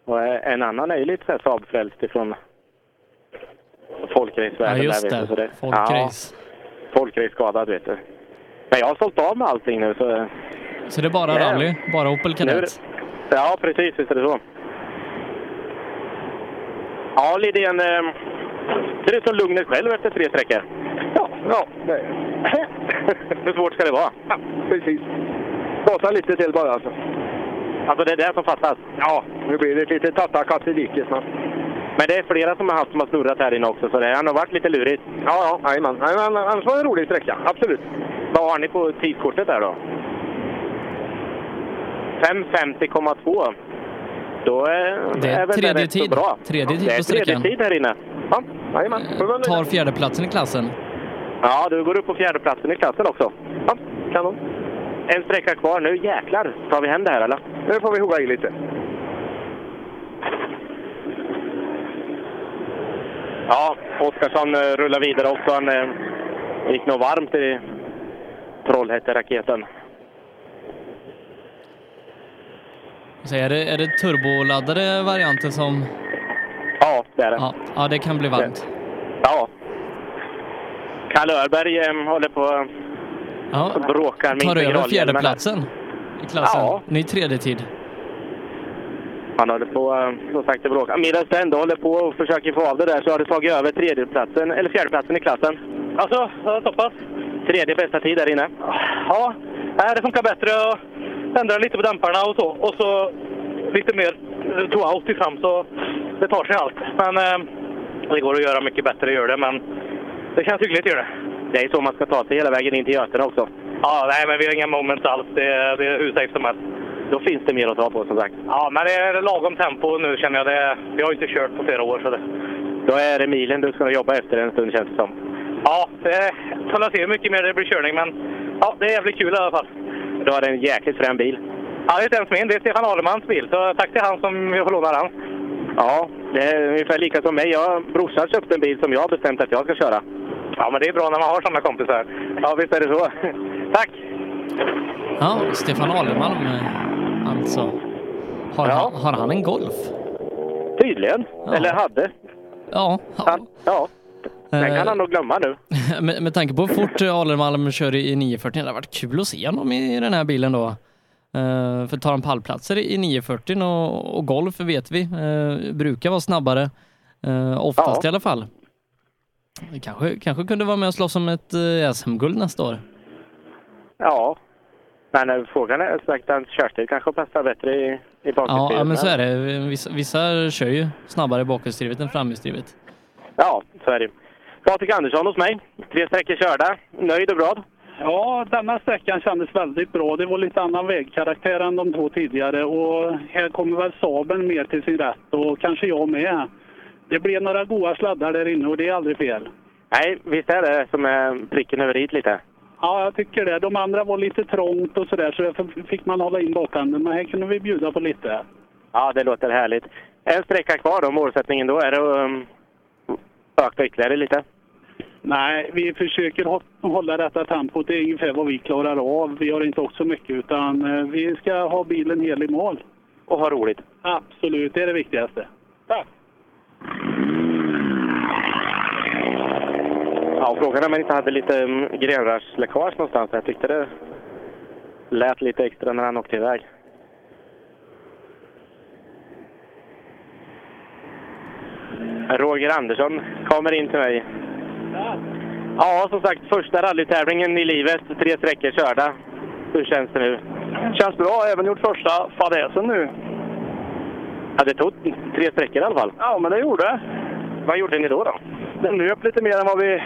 Och eh, en annan är ju lite Saab-frälst ifrån folkracevärlden. Ja, just där, vet du, så det. Folkrace. Ja, folkrace-skadad, vet du. Men jag har sålt av med allting nu, så... Så det är bara rally, bara Opel Kadett. det- Ja, precis. Visst är det så. Ja, Lidén. Eh, ser ut som lugnet själv efter tre sträckor. Ja, ja det är Hur svårt ska det vara? ja, precis. Gasa lite till bara alltså. Alltså det är det som fattas? Ja, nu blir det ett litet tattarkatt i diket snart. Men det är flera som har haft som har snurrat här inne också, så det har nog varit lite lurigt. Ja, ja, jajamän. Annars var det en rolig sträcka, absolut. Vad har ni på tidskortet där då? 5.50,2. Då är, Det är väl tredje rätt så tid. bra. Tredje tid det är på sträckan. tredje tid här inne. Ja, jajamän. Tar fjärdeplatsen i klassen. Ja, du går upp på fjärdeplatsen i klassen också. Ja, kanon. En sträcka kvar. Nu jäklar tar vi hem det här eller? Nu får vi hugga i lite. Ja, Oskarsson eh, rullar vidare också. Han eh, gick nog varmt i Trollhätte-raketen. Så är, det, är det turboladdade varianten som... Ja, det är det. Ja, ja det kan bli varmt. Ja. Kalle Öberg eh, håller på Ja. och bråkar med Tar över fjärdeplatsen i klassen. Ja. Ny tredje tid. Han håller på, eh, som sagt, att bråka. Medan du ändå håller på och försöker få av det där så har du tagit över tredjeplatsen, eller fjärdeplatsen i klassen. Alltså, så pass? Tredje bästa tid där inne. Ja, det funkar bättre att ändra lite på dämparna och så. Och så lite mer eh, two-out i fram så det tar sig allt. Men eh, det går att göra mycket bättre, gör det. Men det känns hyggligt, gör det. Det är så man ska ta sig hela vägen in till Götene också. Ja, nej, men vi har inga moments alls. Det, är- det är hur safe som helst. Då finns det mer att ta på som sagt. Ja, men det är lagom tempo nu känner jag. Det, vi har ju inte kört på flera år. Så det. Då är det milen du ska jobba efter en stund känns det som. Ja, det får se hur mycket mer det blir körning. Men ja, det är jävligt kul i alla fall. Du har en jäkligt frän bil. Ja, det är inte ens min. Det är Stefan Alemans bil. Så tack till han som jag får låna den. Ja, det är ungefär lika som mig. Jag, brorsan köpte en bil som jag har bestämt att jag ska köra. Ja, men det är bra när man har sådana kompisar. Ja, visst är det så. Tack! Ja, Stefan Ahlmalm eh, alltså. Har, han, har han en Golf? Tydligen. Eller hade. Ja. Han, ja. Den kan Eh, han nog glömma nu. med, med tanke på hur fort Ahlmalm kör i 940, det hade varit kul att se honom i den här bilen då. Eh, för tar han pallplatser i 940 och, och Golf vet vi eh, brukar vara snabbare. Uh, oftast Ja. i alla fall. Kanske, kanske kunde vara med och slåss om ett uh, SM-guld nästa år. Ja. Men eh, frågan är sagt att körstil kanske passar bättre i, i bakhjulsdrivet. ja, men så är det. Vissa, vissa kör ju snabbare i bakhjulsdrivet än framhjulsdrivet. Ja, så är det. Patrik Andersson hos mig. Tre sträckor körda. Nöjd och glad? Ja, denna sträckan kändes väldigt bra. Det var lite annan vägkaraktär än de två tidigare och här kommer väl Saben mer till sin rätt och kanske jag med. Det blev några goda sladdar där inne och det är aldrig fel. Nej, visst är det som är pricken över i lite. Ja, jag tycker det. De andra var lite trångt och sådär så därför fick man hålla in bakhanden. Men här kunde vi bjuda på lite. Ja, det låter härligt. En sträcka kvar då, målsättningen då är det att um, öka ytterligare lite. Nej, vi försöker hå- hålla detta tempot. Det är ungefär vad vi klarar av. Vi har inte åkt så mycket utan eh, vi ska ha bilen hel i mål. Och ha roligt. Absolut, det är det viktigaste. Tack! Ja, frågan är om man inte hade lite um, grenrörsläckage någonstans. Jag tyckte det lät lite extra när han åkte iväg. Roger Andersson kommer in till mig. Ja, som sagt, första rallytävlingen i livet. Tre sträckor körda. Hur känns det nu? Känns bra. Även gjort första fadäsen nu. Ja, det tog tre sträckor i alla fall. Ja, men det gjorde. Vad gjorde ni då? då? Den nöp lite mer än vad vi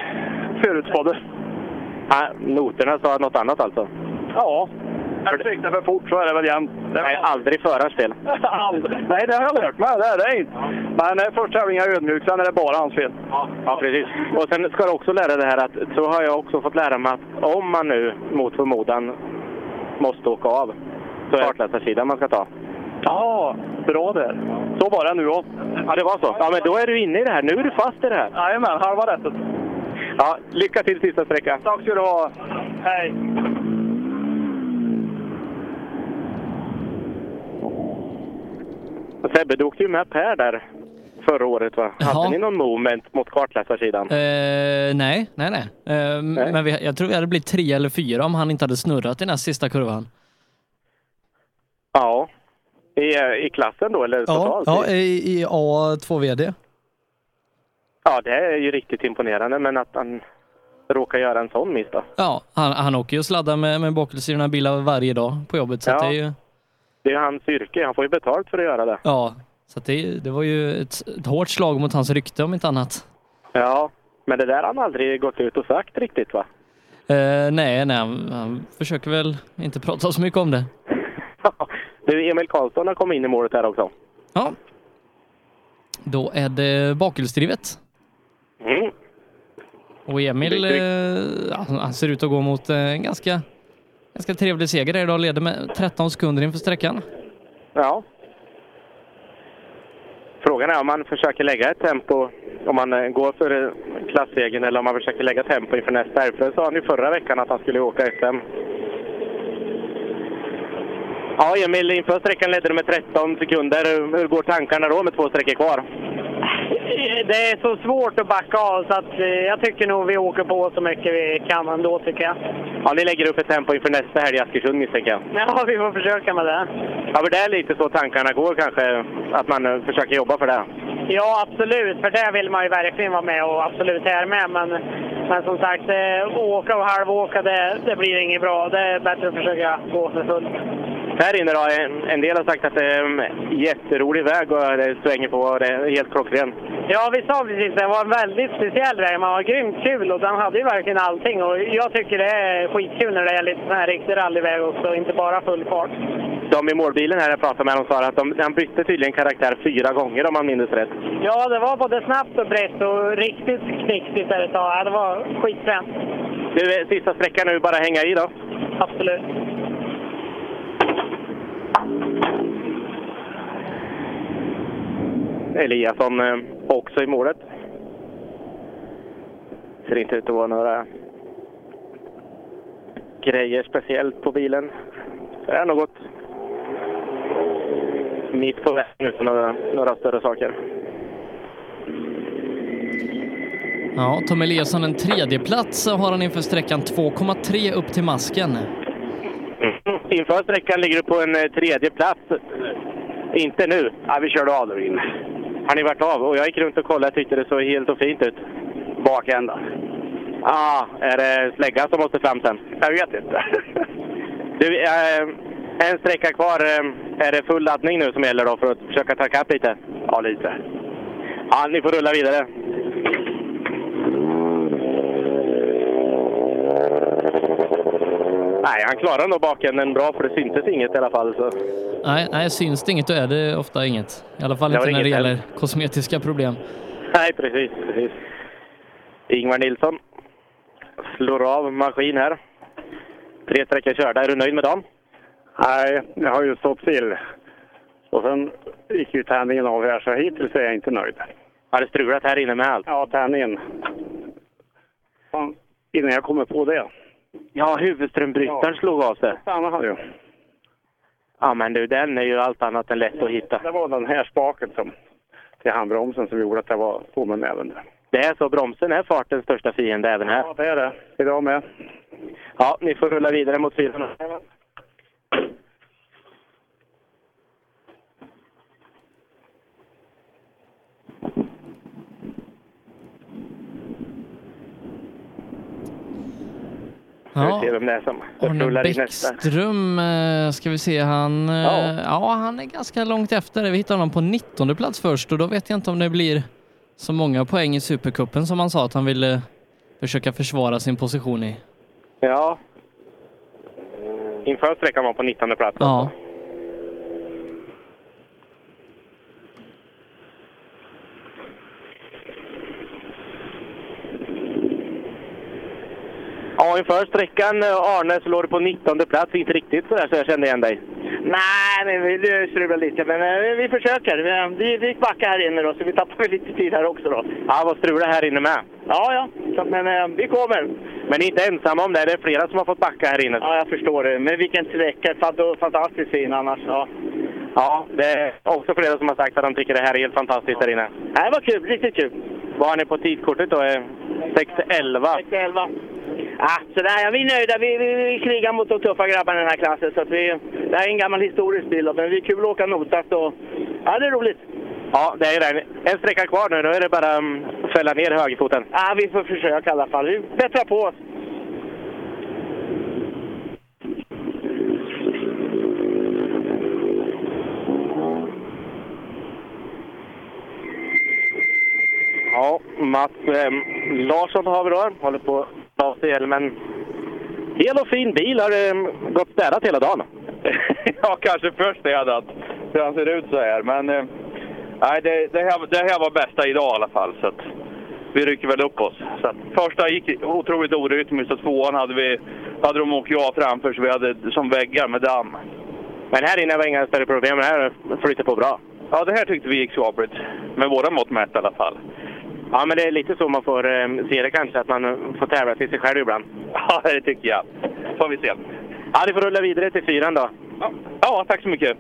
förutspådde. Ja, noterna sa något annat alltså? Ja. Eller gick det för fort så är det väl jämnt. Nej, aldrig förarens fel. Aldrig. Nej, det har jag lärt mig. Det är det inte. Men eh, första tävlingen är ödmjuk, sen är det bara hans fel. Ja, precis. Och sen ska du också lära dig det här att så har jag också fått lära mig att om man nu mot förmodan måste åka av så är det kartläsarsidan man ska ta. Ja, bra där. Så var det nu också. Ja, det var så. Ja, men då är du inne i det här. Nu är du fast i det här. Jajamän, halva rättet. Ja, lycka till sista sträckan. Tack ska du ha. Hej! Sebbe, du åkte ju med Per där förra året va? Jaha. Hade ni någon moment mot kartläsarsidan? Eh, nej, nej, nej. Eh, Nej. Men vi, jag tror vi hade blivit tre eller fyra om han inte hade snurrat i den här sista kurvan. Ja. I, eh, I klassen då, eller Ja, totalt? ja i, i A2 VD. ja, det är ju riktigt imponerande, men att han råkar göra en sån miss då? Ja, han, han åker ju och sladdar med, med bakhjulsdrivna bilar varje dag på jobbet. Så Ja. det är ju Det är hans yrke, han får ju betalt för att göra det. Ja, så det, det var ju ett, ett hårt slag mot hans rykte om inte annat. Ja, men det där har han aldrig gått ut och sagt riktigt va? Eh, nej, nej, han, han försöker väl inte prata så mycket om det. Du, Emil Karlsson har kommit in i målet här också. Ja. Då är det bakhjulsdrivet. Mm. Och Emil, eh, ja, han ser ut att gå mot eh, en ganska, ganska trevlig seger där idag. Leder med 13 sekunder inför sträckan. Ja. Frågan är om man försöker lägga ett tempo, om man eh, går för eh, klassegen eller om man försöker lägga tempo inför nästa. För det sa han ju förra veckan att han skulle åka SM. Ja, Emil, inför sträckan ledde du med 13 sekunder. Hur går tankarna då med två sträckor kvar? Det är så svårt att backa av så att eh, jag tycker nog vi åker på så mycket vi kan ändå tycker jag. Ja, ni lägger upp ett tempo inför nästa helg i Askersund misstänker jag. Ja, vi får försöka med det. Ja, för det är lite så tankarna går kanske, att man eh, försöker jobba för det. Ja, absolut. För det vill man ju verkligen vara med och absolut här med. Men, men som sagt, eh, åka och halvåka, det, det blir inget bra. Det är bättre att försöka gå för fullt. Här inne då, en- del har sagt att det är en jätterolig väg och det svänger på och det är helt klockren. Ja, vi sa precis det. var en väldigt speciell väg. Man var grymt kul och den hade ju verkligen allting. Och jag tycker det är skitkul när det är lite sån här riktig rallyväg också, inte bara full fart. De i målbilen här jag pratade med, de sa att de, han bytte tydligen karaktär fyra gånger om man minns rätt. Ja, det var både snabbt och brett och riktigt knixigt där ett tag. Ja, Det var skitfränt. Du, eh, sista sträckan nu, bara hänga i då. Absolut. Eliasson eh, också i målet. Ser inte ut att vara några grejer speciellt på bilen. Det är något mitt på vägen utan några, några större saker. Ja, Tom Eliasson en tredje plats har han inför sträckan 2,3 upp till masken. Inför sträckan ligger du på en eh, tredje plats. Inte nu. Ja, vi körde av inne. Har ni varit av? Och jag gick runt och kollade och tyckte det såg helt och fint ut. Bakända. Ah, är det släggan som måste fram sen? Jag vet inte. Du, eh, en sträcka kvar. Eh, är det full laddning nu som gäller då för att försöka ta ikapp lite? Ja, lite. Ja, ni får rulla vidare. Nej, han klarar nog bakänden bra för det syntes inget i alla fall. Så. Nej, nej, syns det inget då är det ofta inget. I alla fall Det inte när det gäller än. kosmetiska problem. Nej, precis, precis. Ingvar Nilsson slår av maskin här. Tre sträckor körda. Är du nöjd med dagen? Nej, jag har ju stått still. Och sen gick ju tändningen av här, så hittills är jag inte nöjd. Har det strulat här inne med allt? Ja, tändningen. Fan, innan jag kommer på det. Ja, huvudströmbrytaren slog av sig. Stanna han ju. Ja, men du, den är ju allt annat än lätt att hitta. Det var den här spaken som, till handbromsen som gjorde att jag var på med näven. Det är så, bromsen är fartens största fiende även här. Ja, det är det. Idag med. Ja, ni får rulla vidare mot fyran. Ja. Ser vem det är som Arne. Bäckström, eh, ska vi se, han, eh, Ja. ja. han är ganska långt efter. Vi hittar honom på 19 plats först och då vet jag inte om det blir så många poäng i Supercupen som han sa att han ville försöka försvara sin position i. Ja. Inför sträckan var på 19 plats. Ja. Ja, inför sträckan, eh, Arne, så låg du på 19 plats. Inte riktigt sådär så jag kände igen dig. Nej, men vi det strular lite. Men eh, vi försöker. Vi, vi, vi backar här inne då, så vi tappar lite tid här också då. Ja, vad strulade här inne med. Ja, ja. Så, men eh, vi kommer. Men ni är inte ensamma om det. Det är flera som har fått backa här inne. Ja, jag förstår det. Men vilken sträcka. Fant- Fantastiskt fin annars. Ja. Ja, det är också flera som har sagt att de tycker det här är helt fantastiskt här inne. Det var kul. Riktigt kul. Vad har ni på tidskortet då? Eh, 6.11. 6-11. Ja, så ja, vi är nöjda. Vi, vi, vi, krigar mot de tuffa grabbarna i den här klassen. Så vi, det här är en gammal historisk bil, men det är kul att åka notat. Och, ja, det är roligt. Ja, det är det. En sträcka kvar nu. Då är det bara att fälla ner högerfoten. Ja, vi får försöka i alla fall. Vi bättrar på oss. Ja, Mats eh, Larsson har vi då. Håller på sig hjälmen. Hel och fin bil. Har eh, gått städat hela dagen. ja, kanske först städat. Hur han ser ut så här. Men eh, nej, det, det, här, det här var bästa idag i alla fall. Så att vi rycker väl upp oss. Så att första gick otroligt orytmiskt och tvåan hade, vi, hade de åkt jag framför så vi hade som väggar med damm. Men här inne var inga större problem. Det här flyter på bra. Ja, det här tyckte vi gick skapligt. Med våra mått mätt i alla fall. Ja, men det är lite så man får eh, se det kanske, att man eh, får tävla till sig själv ibland. Ja, det tycker jag. Får vi se. Ja, ni får rulla vidare till fyran då. Ja, ja tack så mycket.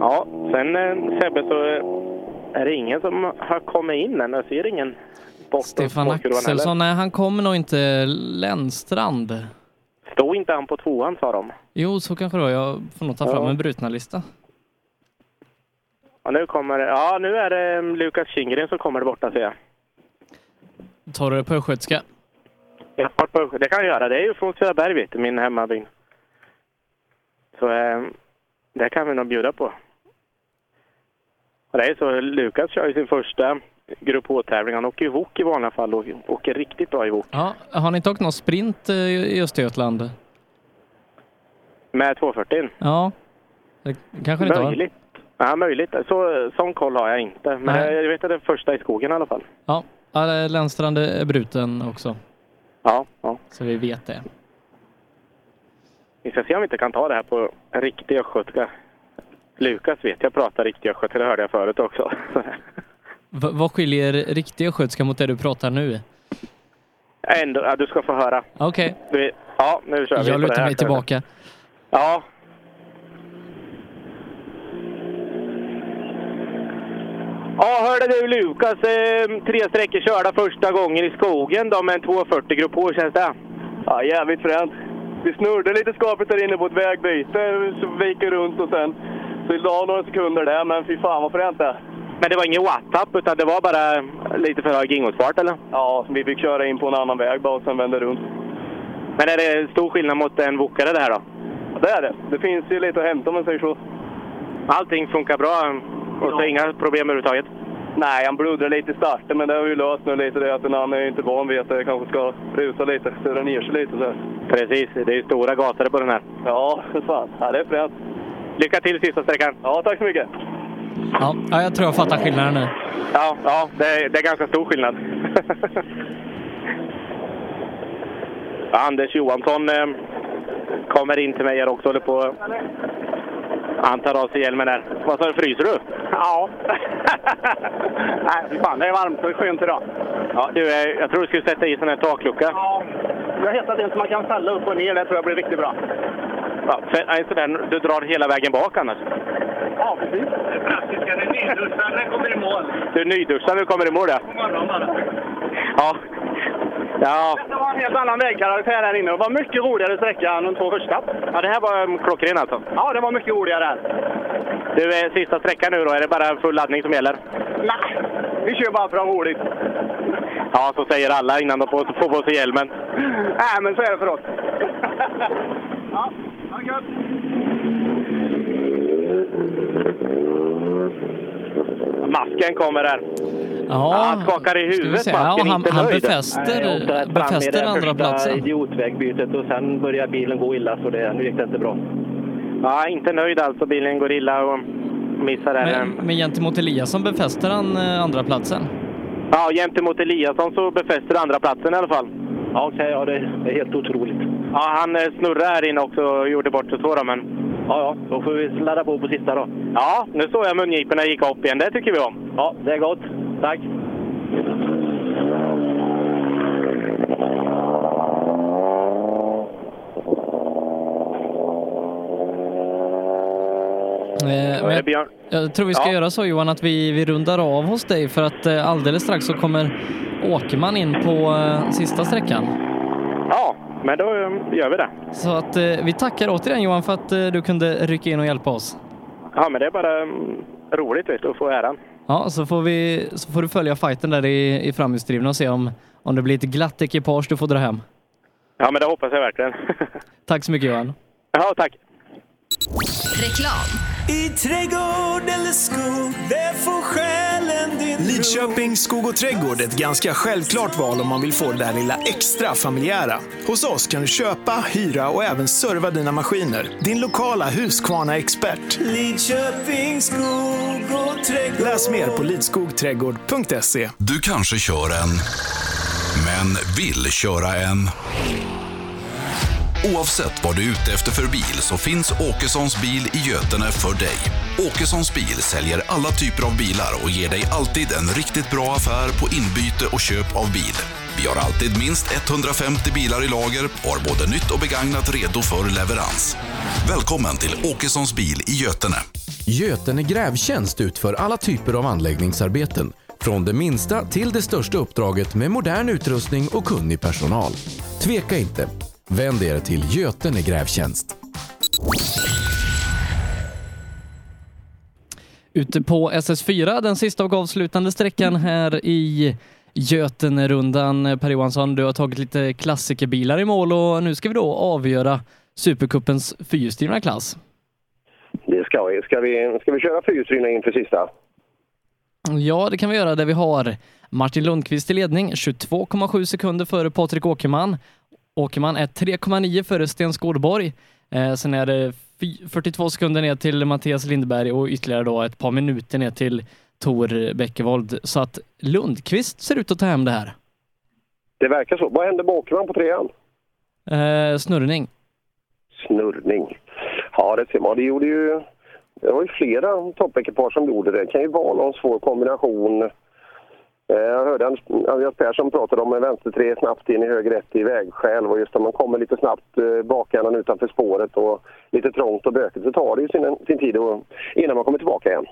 Ja, sen eh, Sebbe så är det ingen som har kommit in än. Jag ser ingen bortom Stefan. Axelsson, nej han kommer nog inte. Lennstrand. Stod inte han på tvåan sa de. Jo, så kanske det var. Jag får nog ta fram Ja. en brutna lista. Ja, nu kommer. Ja, nu är det eh, Lukas Kindgren som kommer där borta ser jag. Tar du det på östgötska? Ja, på- det kan jag göra. Det är ju från Söderberg, vet du, min hemmabyn. Så eh, det kan vi nog bjuda på. Och det är så, Lukas kör ju sin första Grupp H-tävling. Han åker ju wok i vanliga fall och åker riktigt bra i wok. Ja, har ni tagit någon sprint eh, i Östergötland? Med 240. Ja, det kanske ni inte har? Möjligt. Ja, möjligt. Så, sån koll har jag inte. Men Nej. jag vet att det är första i skogen i alla fall. Ja, Lennstrand är bruten också. Ja, ja. Så vi vet det. Vi ska se om vi inte kan ta det här på riktig östgötska. Lukas vet jag pratar riktig östgötska, det hörde jag förut också. V- vad skiljer riktig östgötska mot det du pratar nu? Ändå, ja, du ska få höra. Okej, Vi, ja, nu kör vi jag lutar mig tillbaka. Ja. Ja, hörde du Lukas, eh, tre sträckor körda första gången i skogen då med en 240 grupp H, känns det? Ja, jävligt fränt. Vi snurrade lite skapligt där inne på ett vägbyte, så vi gick runt och sen så det la några sekunder där, men fy fan vad fränt det är. Men det var ingen watt-up utan det var bara lite för hög ingångsfart eller? Ja, vi fick köra in på en annan väg bara och sen vända runt. Men är det stor skillnad mot en wokare det här då? Ja, det är det. Det finns ju lite att hämta om man säger så. Allting funkar bra och så inga problem överhuvudtaget? Nej, han bluddrade lite i starten, men det har vi löst nu lite. Det att han är inte van vid att det kanske ska rusa lite, surra ner sig lite. Så. Precis, det är ju stora gator på den här. Ja, fan. Ja, det är fränt. Lycka till sista sträckan! Ja, tack så mycket! Ja, ja, jag tror jag fattar skillnaden nu. Ja, ja det, är, det är ganska stor skillnad. Anders Johansson eh, kommer in till mig här också. Håller på. Han tar av sig hjälmen där. Vad sa du, fryser du? Ja. Nej, fan, det är varmt och skönt idag. Ja, du, eh, jag tror du skulle sätta i sån här taklucka. Ja. Jag har hittat en som man kan fälla upp och ner. Det tror jag blir riktigt bra. Ja, för, nej, sådär, du drar hela vägen bak annars. Ja, precis. Det praktiska, det är nyduschad när kommer i mål. Du är nyduschad när du kommer i mål ja. Ja. Ja. Det var en helt annan vägkaraktär här inne. Det var mycket roligare sträcka än de två första. ja, det här var klockren alltså. Ja, det var mycket roligare här. Du, eh, sista sträckan nu då. Är det bara full laddning som gäller? Nej, vi kör bara för att ha roligt. Ja, så säger alla innan de får, får på sig hjälmen. Nej, men så är det för oss. ja, ha det gött. Masken kommer här. Ja, han skakar i huvudet, se. Masken. Ja, han, inte han nöjd. befäster, befäster andra platsen. idiotvägbytet och sen började bilen gå illa så det, nu gick det inte bra. Ja, inte nöjd alltså. Bilen går illa och missar där. Men, men gentemot Eliasson befäster han eh, andra platsen. Ja, gentemot Eliasson så befäster andra platsen i alla fall. Ja, okej, ja, det, är helt otroligt. Ja, han eh, snurrade här inne också och gjorde bort sig så då, men... Ja, ja, då får vi ladda på på sista då. Ja, nu såg jag mungiporna gick upp igen. Det tycker vi om. Ja, det är gott. Tack! Men är jag, Björn. jag tror vi ska Ja. göra så Johan att vi, vi rundar av hos dig för att eh, alldeles strax så kommer Åkerman in på eh, sista sträckan. Ja, men då eh, gör vi det. Så att eh, vi tackar återigen Johan för att eh, du kunde rycka in och hjälpa oss. Ja, men det är bara mm, roligt vet du, att få äran. Ja, så får, vi, så får du följa fighten där i, i framhjulsdrivna och se om, om det blir ett glatt ekipage du får dra hem. Ja, men det hoppas jag verkligen. Tack så mycket Johan. ja, tack. Reklam. I trädgård eller skog, det får själen din Lidköping Skog och Trädgård är ett ganska självklart val om man vill få det där lilla extra familjära. Hos oss kan du köpa, hyra och även serva dina maskiner. Din lokala Husqvarna-expert. Lidköping skog och trädgård. Läs mer på lidskogträdgård.se. Du kanske kör en, men vill köra en. Oavsett vad du är ute efter för bil så finns Åkessons bil i Götene för dig. Åkessons bil säljer alla typer av bilar och ger dig alltid en riktigt bra affär på inbyte och köp av bil. Vi har alltid minst 150 bilar i lager och har både nytt och begagnat redo för leverans. Välkommen till Åkessons bil i Götene. Götene Grävtjänst utför alla typer av anläggningsarbeten. Från det minsta till det största uppdraget med modern utrustning och kunnig personal. Tveka inte. Vänd er till Götene Grävtjänst. Ute på SS4, den sista och avslutande sträckan här i Götenerundan. Per Johansson, du har tagit lite klassikerbilar i mål och nu ska vi då avgöra Supercupens fyrhjulsdrivna klass. Det ska vi. Ska vi, ska vi köra fyrhjulsdrivna inför sista? Ja, det kan vi göra där vi har Martin Lundqvist i ledning, 22,7 sekunder före Patrik Åkerman. Åkerman är 3,9 före Sten Skårborg. Eh, sen är det 42 sekunder ner till Mattias Lindberg och ytterligare då ett par minuter ner till Tor Bäckevold. Så att Lundqvist ser ut att ta hem det här. Det verkar så. Vad hände med Åkerman på trean? Eh, snurrning. Snurrning. Ja, det ser man. Det gjorde ju... Det var ju flera toppekipage som gjorde det. Det kan ju vara någon svår kombination. Eh, jag hörde Andreas Persson prata om en vänstertre snabbt in i höger ett i vägskäl och just om man kommer lite snabbt eh, bakändan utanför spåret och lite trångt och bökigt så tar det ju sin, sin tid och, innan man kommer tillbaka igen.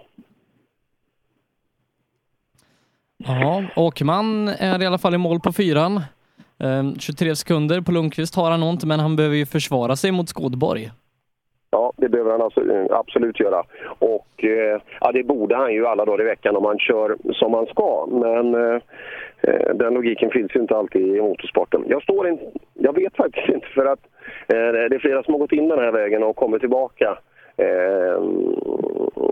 Ja, Åkerman är i alla fall i mål på fyran. Eh, 23 sekunder på Lundqvist har han ont, men han behöver ju försvara sig mot Skådborg. Ja, det behöver han alltså, eh, absolut göra. Och eh, ja, det borde han ju alla dagar i veckan om han kör som han ska. Men eh, eh, den logiken finns ju inte alltid i motorsporten. Jag, står in, jag vet faktiskt inte för att eh, det är flera som har gått in den här vägen och kommit tillbaka. Eh,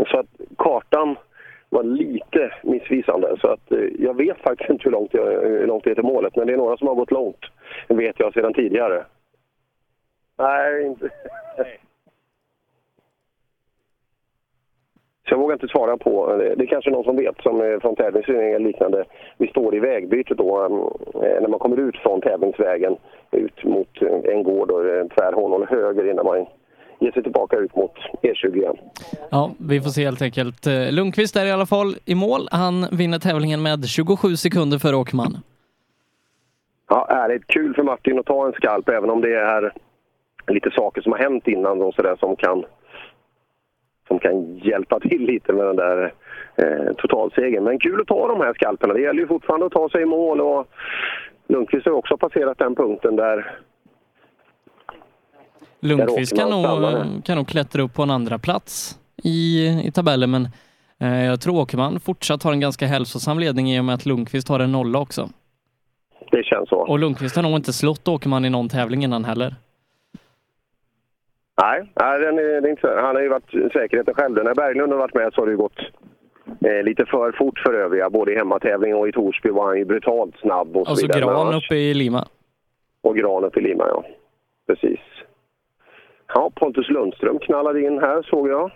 så att kartan var lite missvisande. Så att eh, jag vet faktiskt inte hur långt, jag, hur långt det är till målet. Men det är några som har gått långt. Vet jag sedan tidigare. Nej, inte... Så jag vågar inte svara på. Det är kanske någon som vet, som är från tävlingsföreningen eller liknande. Vi står i vägbytet då, eh, när man kommer ut från tävlingsvägen ut mot en gård och tvärhåll höger innan man ger sig tillbaka ut mot E20 igen. Ja, vi får se helt enkelt. Eh, Lundqvist är i alla fall i mål. Han vinner tävlingen med 27 sekunder före Åkerman. Ja, ärligt kul för Martin att ta en skalp, även om det är lite saker som har hänt innan och så där, som kan som kan hjälpa till lite med den där eh, totalsegern. Men kul att ta de här skalperna. Det gäller ju fortfarande att ta sig i mål och Lundqvist har också passerat den punkten där Lundqvist kan nog, kan nog klättra upp på en andra plats i, i tabellen, men eh, jag tror Åkerman fortsatt har en ganska hälsosam ledning i och med att Lundqvist har en nolla också. Det känns så. Och Lundqvist har nog inte slått Åkerman i någon tävling innan heller. Nej, nej den är, det är inte han har ju varit säkerheten själv. När Berglund har varit med så har det ju gått eh, lite för fort för övriga. Både i hemmatävling och i Torsby var han ju brutalt snabb och så Och så. Men Gran uppe i Lima. Och Gran uppe i Lima, ja. Precis. Ja, Pontus Lundström knallade in här såg jag.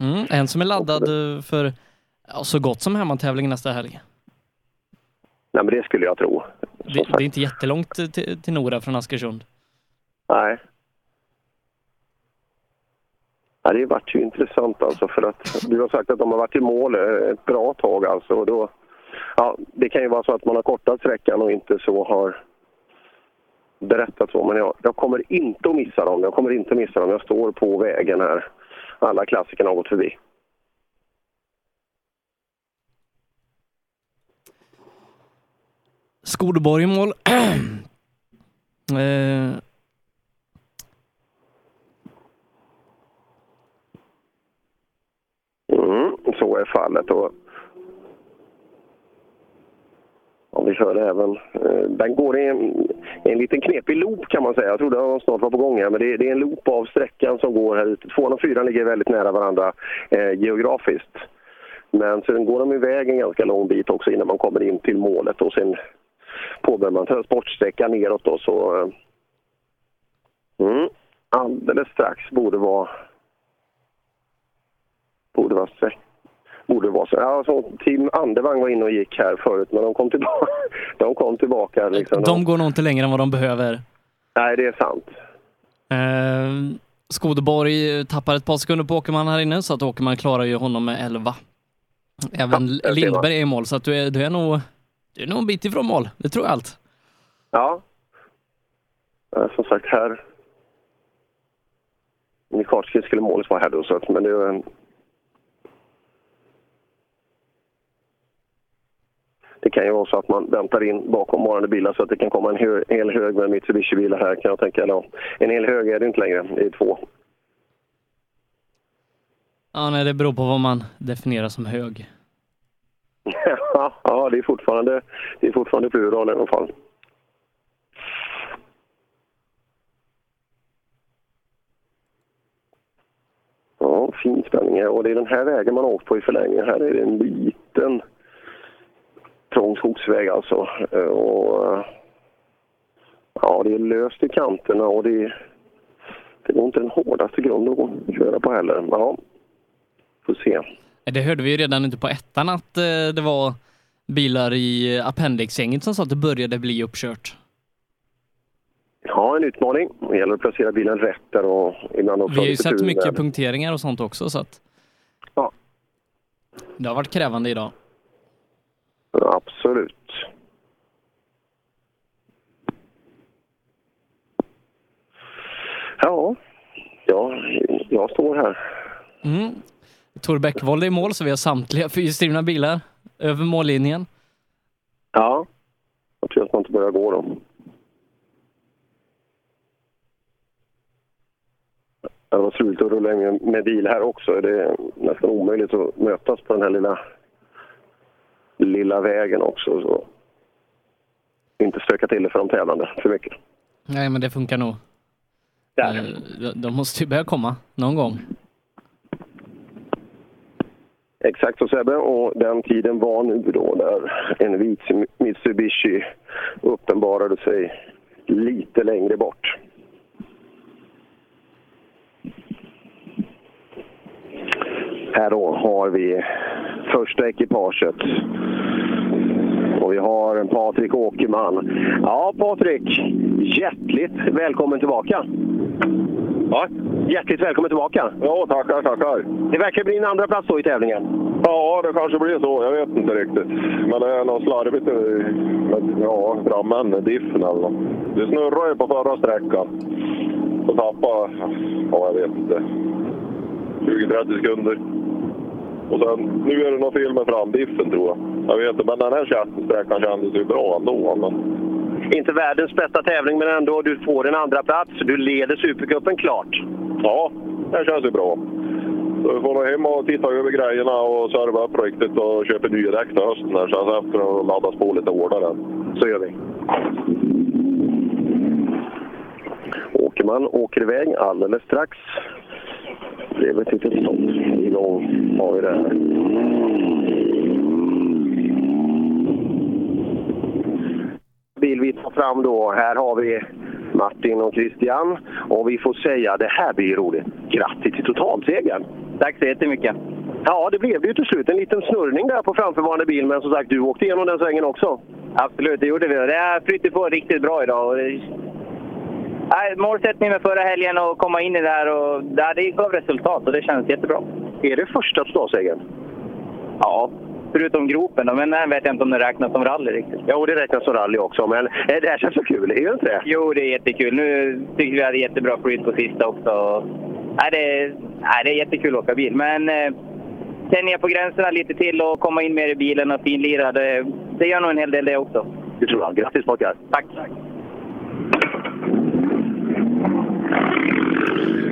Mm, en som är laddad eh, för ja, så gott som hemmatävling nästa helg. Nej, men det skulle jag tro. Det, det är inte jättelångt till, till Nora från Askersund. Nej. Ja, det vart ju intressant alltså för att du har sagt att de har varit i mål eh, ett bra tag alltså. Och då, ja, det kan ju vara så att man har kortat sträckan och inte så har berättat så. Men jag, jag kommer inte att missa dem. Jag kommer inte att missa dem. Jag står på vägen här. Alla klassikerna har gått förbi. Skodeborg i mål. eh, Mm, så är fallet. Och, om vi kör även, eh, den går i en, en liten knepig loop kan man säga. Jag trodde den snart var på gång här, men det, det är en loop av sträckan som går här ute. Tvåan och fyran ligger väldigt nära varandra eh, geografiskt. Men sen går de iväg en ganska lång bit också innan man kommer in till målet och sen påbörjar man transportsträckan neråt då så... eh, Mm, alldeles strax borde vara... Borde vara sträckan borde vara så. Ja, så Team Andevang var inne och gick här förut, men de kom tillbaka. De kom tillbaka liksom. De går nog inte längre än vad de behöver. Nej, det är sant. Eh, Skodeborg tappar ett par sekunder på Åkerman här inne, så att Åkerman klarar ju honom med 11. Även man. Lindberg är i mål, så att du är, du är nog du är nog en bit ifrån mål. Det tror jag allt. Ja. Eh, Som sagt, här... Mikarski skulle målet vara här då, så att, men det är en... Det kan ju vara så att man väntar in bakom varande bilar så att det kan komma en hö hel hög med Mitsubishi-bilar här kan jag tänka. Eller, en hel hög är det inte längre, det är två. Ja, nej, det beror på vad man definierar som hög. ja, det är fortfarande, det är fortfarande plural i alla fall. Ja, fin spänning här. Och det är den här vägen man har åkt på i förlängningen. Här är det en liten trång skogsväg alltså. Eh, Och, eh, ja, det är löst i kanterna och det är, det är nog inte den hårdaste grunden att köra på heller. Men Ja, får se. Det hörde vi ju redan ute på ettan att eh, det var bilar i appendixgänget som sa att det började bli uppkört. Ja, en utmaning. Det gäller att placera bilen rätt där och ibland också Vi har ju sett mycket punkteringar och sånt också så att Ja. det har varit krävande idag. Absolut. Ja, ja jag står här. Mm. Tor Bäckvold i mål så vi har samtliga fyrhjulsdrivna bilar över mållinjen. Ja, jag tror att man inte börjar gå då. Det var struligt att rulla med bil här också. Det är nästan omöjligt att mötas på den här lilla, lilla vägen också. Så. Inte stöka till det för de tävlande för mycket. Nej, men det funkar nog. Eh, de- De måste ju börja komma någon gång. Exakt så Sebbe, och den tiden var nu då där en vit Mitsubishi uppenbarade sig lite längre bort. Här då har vi första ekipaget. Och vi har Patrik Åkerman. Ja, Patrik. Hjärtligt välkommen tillbaka. Ja, hjärtligt välkommen tillbaka. Ja, tackar, tackar. Det verkar bli en andra plats då i tävlingen. Ja, det kanske blir så. Jag vet inte riktigt. Men det är något slarvigt i- med ja, framänden, diffen eller något. Det snurrade ju på förra sträckan. Och tappade, ja jag vet inte, 20-30 sekunder. Och sen, nu är det något fel med framdiffen tror jag. Jag vet inte, men den här sträckan kändes ju bra ändå. Men... Inte världens bästa tävling, men ändå. Du får en andra plats. Du leder Supercupen klart. Ja, det känns ju bra. Så vi får nog hem och titta över grejerna och serva upp riktigt och köpa nya däck till hösten här sen efter att laddas på lite hårdare. Så gör vi. Åkerman åker iväg alldeles strax. Det blev ett litet stopp. Igång har vi det här. Bil vi tar fram då. Här har vi Martin och Christian. Och vi får säga, det här blir roligt. Grattis till totalsegern! Tack så jättemycket. Ja, det blev det ju till slut. En liten snurrning där på framförvarande bil, men som sagt, du åkte igenom den svängen också. Absolut, det gjorde vi. Det har flyttat på riktigt bra idag. Och det... Nej, målsättningen med förra helgen att komma in i det här och det gav resultat och det känns jättebra. Är det första totalsegern? Ja, förutom gropen då, men den vet jag inte om det räknas som rally riktigt. Jo, det räknas som rally också, men eh, det här känns så kul, är det inte det? Jo, det är jättekul. Nu tyckte vi hade jättebra flyt på sista också. Nej, det, nej, det är jättekul att åka bil, men eh, tänja på gränserna lite till och komma in mer i bilen och finlira, det, det gör nog en hel del det också. Det tror jag. Grattis pojkar! Tack!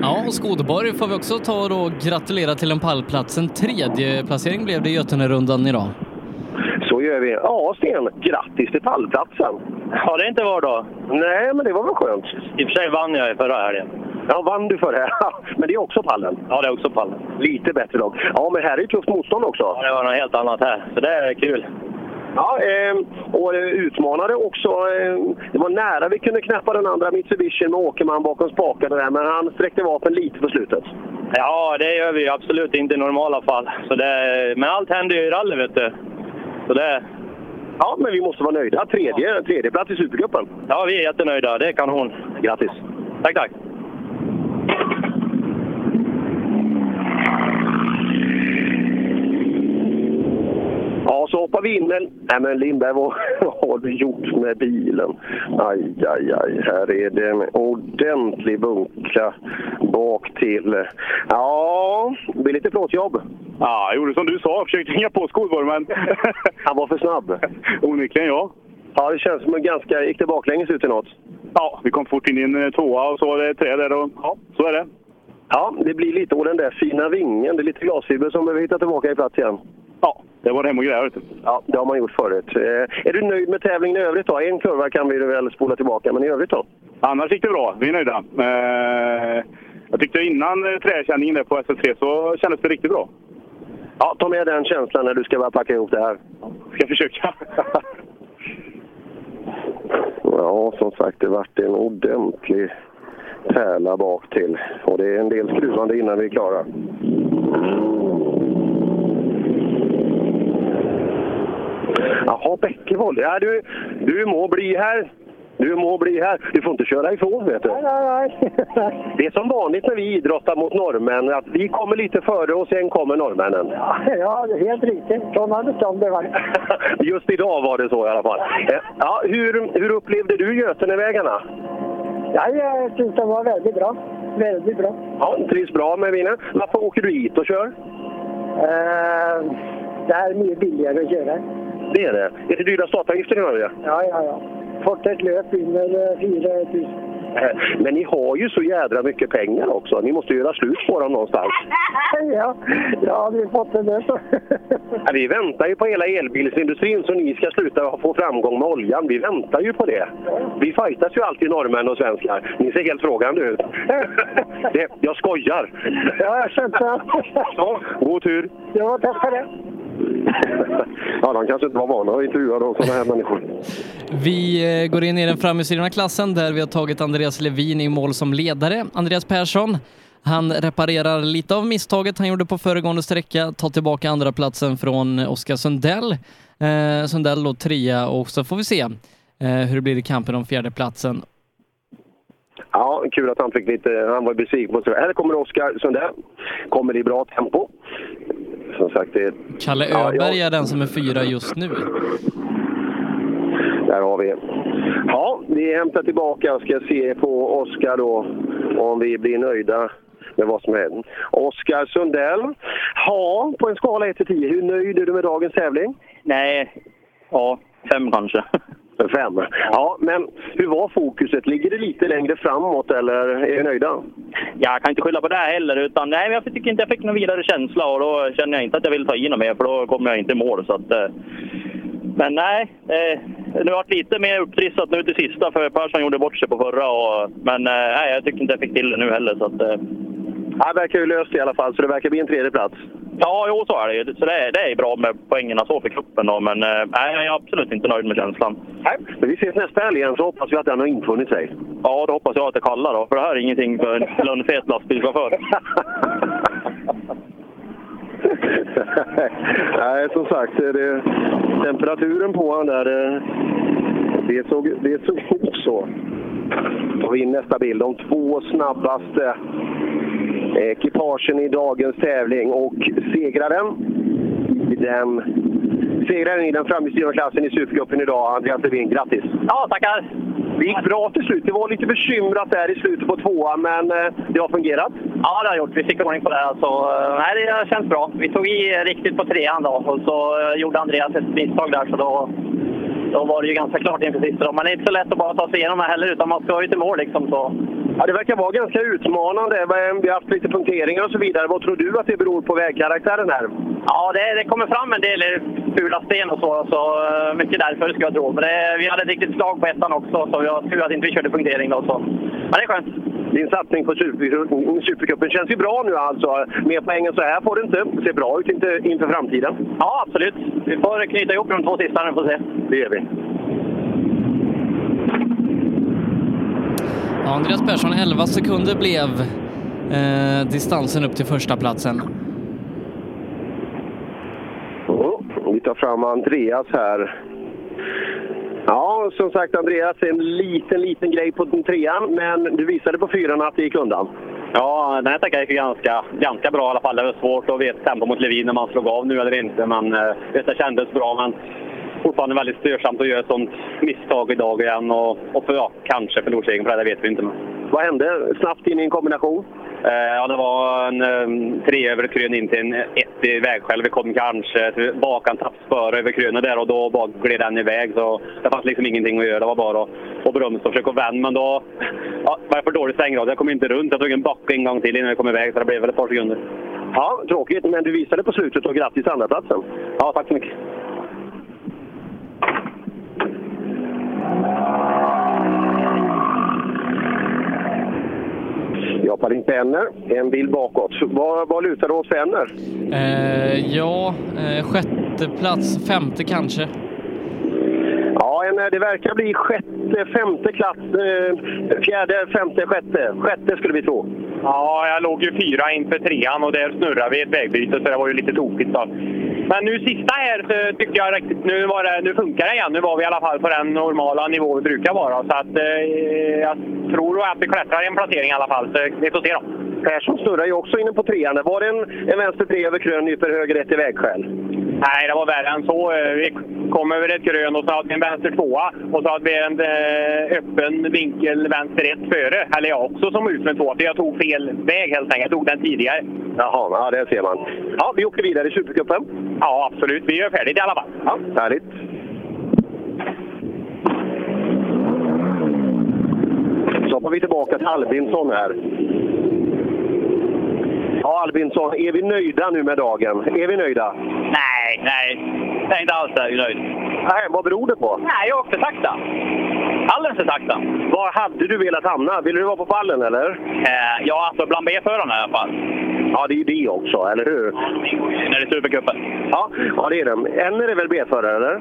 Ja, och Skodeborg får vi också ta och gratulera till en pallplats. En tredje placering blev det i Götene-rundan idag. Så gör vi. Ja, Sten, grattis till pallplatsen. Ja, det är inte var dag. Nej, men det var väl skönt. I och för sig vann jag förra helgen. Ja, vann du förra? Men det är också pallen? Ja, det är också pallen. Lite bättre lag. Ja, men här är ju tufft motstånd också. Ja, det var något helt annat här, så det är kul. Ja, eh, och utmanade också. Eh, det var nära vi kunde knäppa den andra Mitsubishi med Åkerman bakom spakarna där, men han sträckte vapen lite på slutet. Ja, det gör vi absolut inte i normala fall. Så det, men allt händer ju i rally, vet du. Så det... Ja, men vi måste vara nöjda. Tredje, tredje plats i Supercupen. Ja, vi är jättenöjda. Det är kanon. Grattis! Tack, tack! Ja, så hoppar vi in. Men, nej, men Lindberg, vad, vad har du gjort med bilen? Aj, aj, aj. Här är det en ordentlig bunka bak till. Ja, det blir lite plåtjobb. Ja, jag gjorde som du sa. Jag försökte hänga på skolborren, men... Han var för snabb. Onekligen, ja. Ja, det känns som en ganska... Gick det baklänges ut i något? Ja, vi kom fort in i en tvåa och så var det ett träd där och ja, så är det. Ja, det blir lite och den där fina vingen. Det är lite glasfiber som behöver hitta tillbaka i plats igen. Ja, det var hem och grejer. Ja, det har man gjort förut. Eh, är du nöjd med tävlingen i övrigt då? En kurva kan vi väl spola tillbaka, men i övrigt då? Annars gick det bra. Vi är nöjda. Eh, jag tyckte innan eh, träkänningen där på SS3 så kändes det riktigt bra. Ja, ta med den känslan när du ska börja packa ihop det här. Ska försöka. ja, som sagt, det vart en ordentlig pärla bak till. Och det är en del skruvande innan vi är klara. Bäckevold. Ja, du, du må bli här. Du må bli här. Du får inte köra ifrån, vet du. Nej, nej, nej. Det är som vanligt när vi idrottar mot norrmän, att vi kommer lite före och sen kommer norrmännen. Ja, ja, det är helt riktigt. Sådana bestånd var Just idag var det så i alla fall. Eh, Ja, hur, hur upplevde du Götenevägarna? Ja, jag tyckte det var väldigt bra. Väldigt bra. Ja, trivs bra med bilen. Varför åker du hit och kör? Eh, det här är mycket billigare att köra. Det är det. Är det dyra startavgifter i Norge? Ja, ja, ja. Fått ett löp vinner 4 000. Eh, Men ni har ju så jädra mycket pengar också. Ni måste göra slut på dem någonstans. ja, ja, vi har fått det där så. Ja, vi väntar ju på hela elbilsindustrin så ni ska sluta få framgång med oljan. Vi väntar ju på det. Vi fightas ju alltid norrmän och svenskar. Ni ser helt frågande ut. det, jag skojar. Ja, jag kände det. Ja, god tur. Ja, tack för det. Ja, de kanske inte var vana att intervjua då, sådana här människor. Vi eh, går in i den framhjulsdrivna klassen där vi har tagit Andreas Levin i mål som ledare. Andreas Persson, han reparerar lite av misstaget han gjorde på föregående sträcka, tar tillbaka andra platsen från Oskar Sundell. Eh, Sundell då trea och så får vi se eh, hur det blir i kampen om fjärde platsen. Ja, kul att han fick lite... Han var besviken på sig. Här kommer Oskar Sundell. Kommer i bra tempo. Som sagt, det... Kalle Öberg ja. är den som är fyra just nu. Där har vi. Ja, vi hämtar tillbaka och ska se på Oskar då om vi blir nöjda med vad som händer. Oskar Sundell. Ja, på en skala 1 till 10, hur nöjd är du med dagens tävling? Nej, ja, fem kanske. Fem. Ja, men hur var fokuset? Ligger det lite längre framåt eller är ni nöjda? Jag kan inte skylla på det här heller, utan nej, jag tycker inte jag fick någon vidare känsla och då känner jag inte att jag vill ta i något mer för då kommer jag inte i mål. Så att, eh. men nej, eh, det har varit lite mer upptrissat nu till sista för Persson gjorde bort sig på förra. Och, men eh, nej, jag tycker inte jag fick till det nu heller. Så att, eh, det verkar ju löst i alla fall, så det verkar bli en tredje plats. ja, jo, så är det ju. Så det är, det är bra med poängerna så för cupen då, men eh, nej, jag är absolut inte nöjd med känslan. Nej, men vi ses nästa helg igen så hoppas vi att den har infunnit sig. Ja, då hoppas jag att det kallar då, för det här är ingenting för en lönnfet lastbilschaufför. Nej, som sagt, det, temperaturen på han där, eh, det såg, det såg ut så. Då har vi in nästa bild. De två snabbaste ekipagen i dagens tävling och segraren i den, segraren i den framhjulsdrivna klassen i Supercupen idag, Andreas Levin. Grattis! Ja, tackar! Det gick bra till slut. Det var lite bekymrat där i slutet på tvåan, men eh, det har fungerat. Ja, det har gjort. Vi fick ordning på det. Så, eh, nej, det känns bra. Vi tog i riktigt på trean då och så eh, gjorde Andreas ett misstag där. Så då, då var det ju ganska klart inför sista. Men det är inte så lätt att bara ta sig igenom det heller, utan man ska ju till mål liksom. Så. Ja, det verkar vara ganska utmanande. Vi har haft lite punkteringar och så vidare. Vad tror du att det beror på vägkaraktären här? Ja, det, det kommer fram en del fula sten och så, så eh, mycket därför skulle jag tro. Men det, vi hade ett riktigt slag på ettan också, så jag tur att inte vi körde punktering då. Så. Men det är skönt. Din satsning på super, Supercupen känns ju bra nu alltså. Mer poäng än så här får det inte. Det ser bra ut inför, inför framtiden. Ja, absolut. Vi får knyta ihop de två sista nu får se. Det gör vi. Ja, Andreas Persson, 11 sekunder blev eh, distansen upp till första platsen. Vi tar fram Andreas här. Ja, som sagt Andreas, en liten, liten grej på den trean, men du visade på fyran att det gick undan. Ja, den här sträckan gick ganska, ganska bra i alla fall. Det var svårt att veta tempo mot Levin när man slog av nu eller inte. Men eh, det kändes bra. Men fortfarande väldigt störsamt att göra ett sånt misstag idag igen. Och, och för, ja, kanske förlorsegen på det, det vet vi inte. Men. Vad hände snabbt in i en kombination? Eh, ja, det var en um, tre över krön in till en ett i vägskäl. Vi kom kanske bakan tappspöre över krönet där och då bara gled den iväg. Så det fanns liksom ingenting att göra. Det var bara att, att bromsa och försöka vända. Men då ja, var jag för dålig svängrad. Jag kom inte runt. Jag tog en backe en gång till innan jag kom iväg. Så det blev väl ett par sekunder. Ja, tråkigt. Men du visade på slutet och grattis till andraplatsen. Ja, tack så mycket. Japarin Penner, en bil bakåt. Vad, vad lutar det åt för Enner? Eh, ja, eh, sjätte plats, femte kanske. Ja, en, det verkar bli sjätte, femte klass. Eh, fjärde, femte, sjätte. Sjätte skulle vi tro. Ja, jag låg ju fyra inför trean och där snurrade vi ett vägbyte så det var ju lite tokigt. Då. Men nu sista här så tyckte jag riktigt, nu, var det, nu funkar det igen. Nu var vi i alla fall på den normala nivå vi brukar vara. Så att, eh, jag tror att vi klättrar i en placering i alla fall. Så vi får se då. Persson snurrar ju också inne på trean. Var det en, en vänster tre över krön, nyper höger ett i vägskäl? Nej, det var värre än så. Vi kom över ett grön och så hade vi en vänster tvåa och så hade vi en eh, öppen vinkel vänster ett före. Eller jag också som ut med två, för jag tog fel väg helt enkelt. Jag tog den tidigare. Jaha, ja, det ser man. Ja, vi åker vidare i Supercupen. Ja, absolut. Vi är färdigt i alla fall. Ja, härligt. Så hoppar vi tillbaka till Albinsson här. Ja, Albinsson, är vi nöjda nu med dagen? Är vi nöjda? Nej, nej. Jag är inte alls där nöjd. Nej, vad beror det på? Nej, jag åkte sakta. Alldeles för sakta. Var hade du velat hamna? Ville du vara på pallen eller? Eh, ja, alltså bland B-förarna i alla fall. Ja, det är ju det också, eller hur? När det är Supercupen. Ja, ja, det är det. Enner är väl B-förare, eller?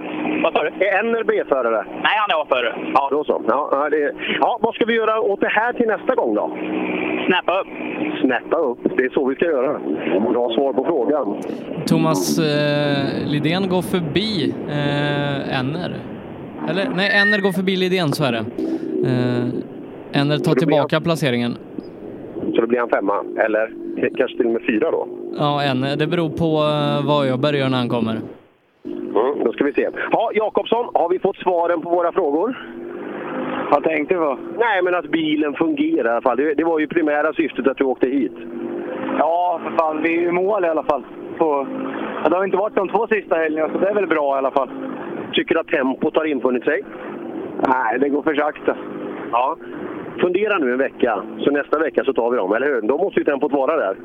Vad sa du? Är Enner B-förare? Nej, han är A-förare. Ja, då så. Ja, ja, det... ja, vad ska vi göra åt det här till nästa gång då? Snappa upp. Snappa upp, det är så vi ska göra. Bra svar på frågan. Thomas eh, Lidén går förbi eh, Enner. Eller nej, Enner går förbi Lidén, så är det. Eh, Enner tar tillbaka placeringen. Så då blir han femma, eller kanske till och med fyra då? Ja, Enner. Det beror på eh, vad Öberg gör när han kommer. Mm, då ska vi se. Ja, Jakobsson, har vi fått svaren på våra frågor? Vad tänkte du på? Nej, men att bilen fungerar i alla fall. Det, det var ju primära syftet att du åkte hit. Ja, för fan. Vi är i mål i alla fall. På... Ja, det har inte varit de två sista helgerna, så det är väl bra i alla fall. Tycker du att tempot har infunnit sig? Nej, det går för sakta. Ja. Fundera nu en vecka, så nästa vecka så tar vi dem, eller hur? Då måste ju tempot vara där.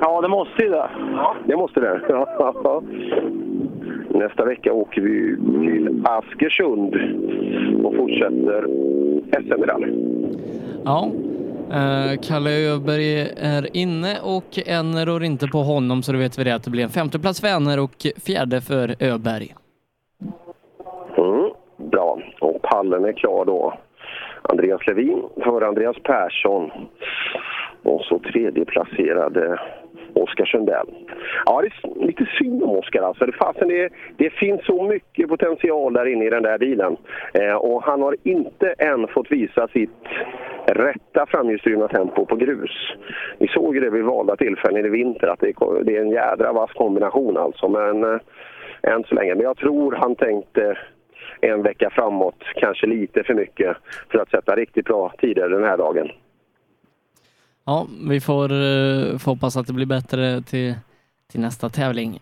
Ja, det måste ju det. Ja, det måste det. Nästa vecka åker vi till Askersund och fortsätter SM-rally. Ja, eh, Kalle Öberg är inne och Enner rår inte på honom så då vet vi det att det blir en femteplats för Enner och fjärde för Öberg. Mm, bra, och pallen är klar då. Andreas Levin för Andreas Persson och så tredjeplacerade Oskar Sundell. Ja, det är lite synd om Oskar alltså. Det, fasen, det, det finns så mycket potential där inne i den där bilen. Eh, och han har inte än fått visa sitt rätta framhjulsdrivna tempo på grus. Vi såg det vid valda tillfällen i vinter att det, det är en jädra vass kombination alltså. Men eh, än så länge. Men jag tror han tänkte en vecka framåt, kanske lite för mycket, för att sätta riktigt bra tider den här dagen. Ja, vi får, uh, får hoppas att det blir bättre till, till nästa tävling.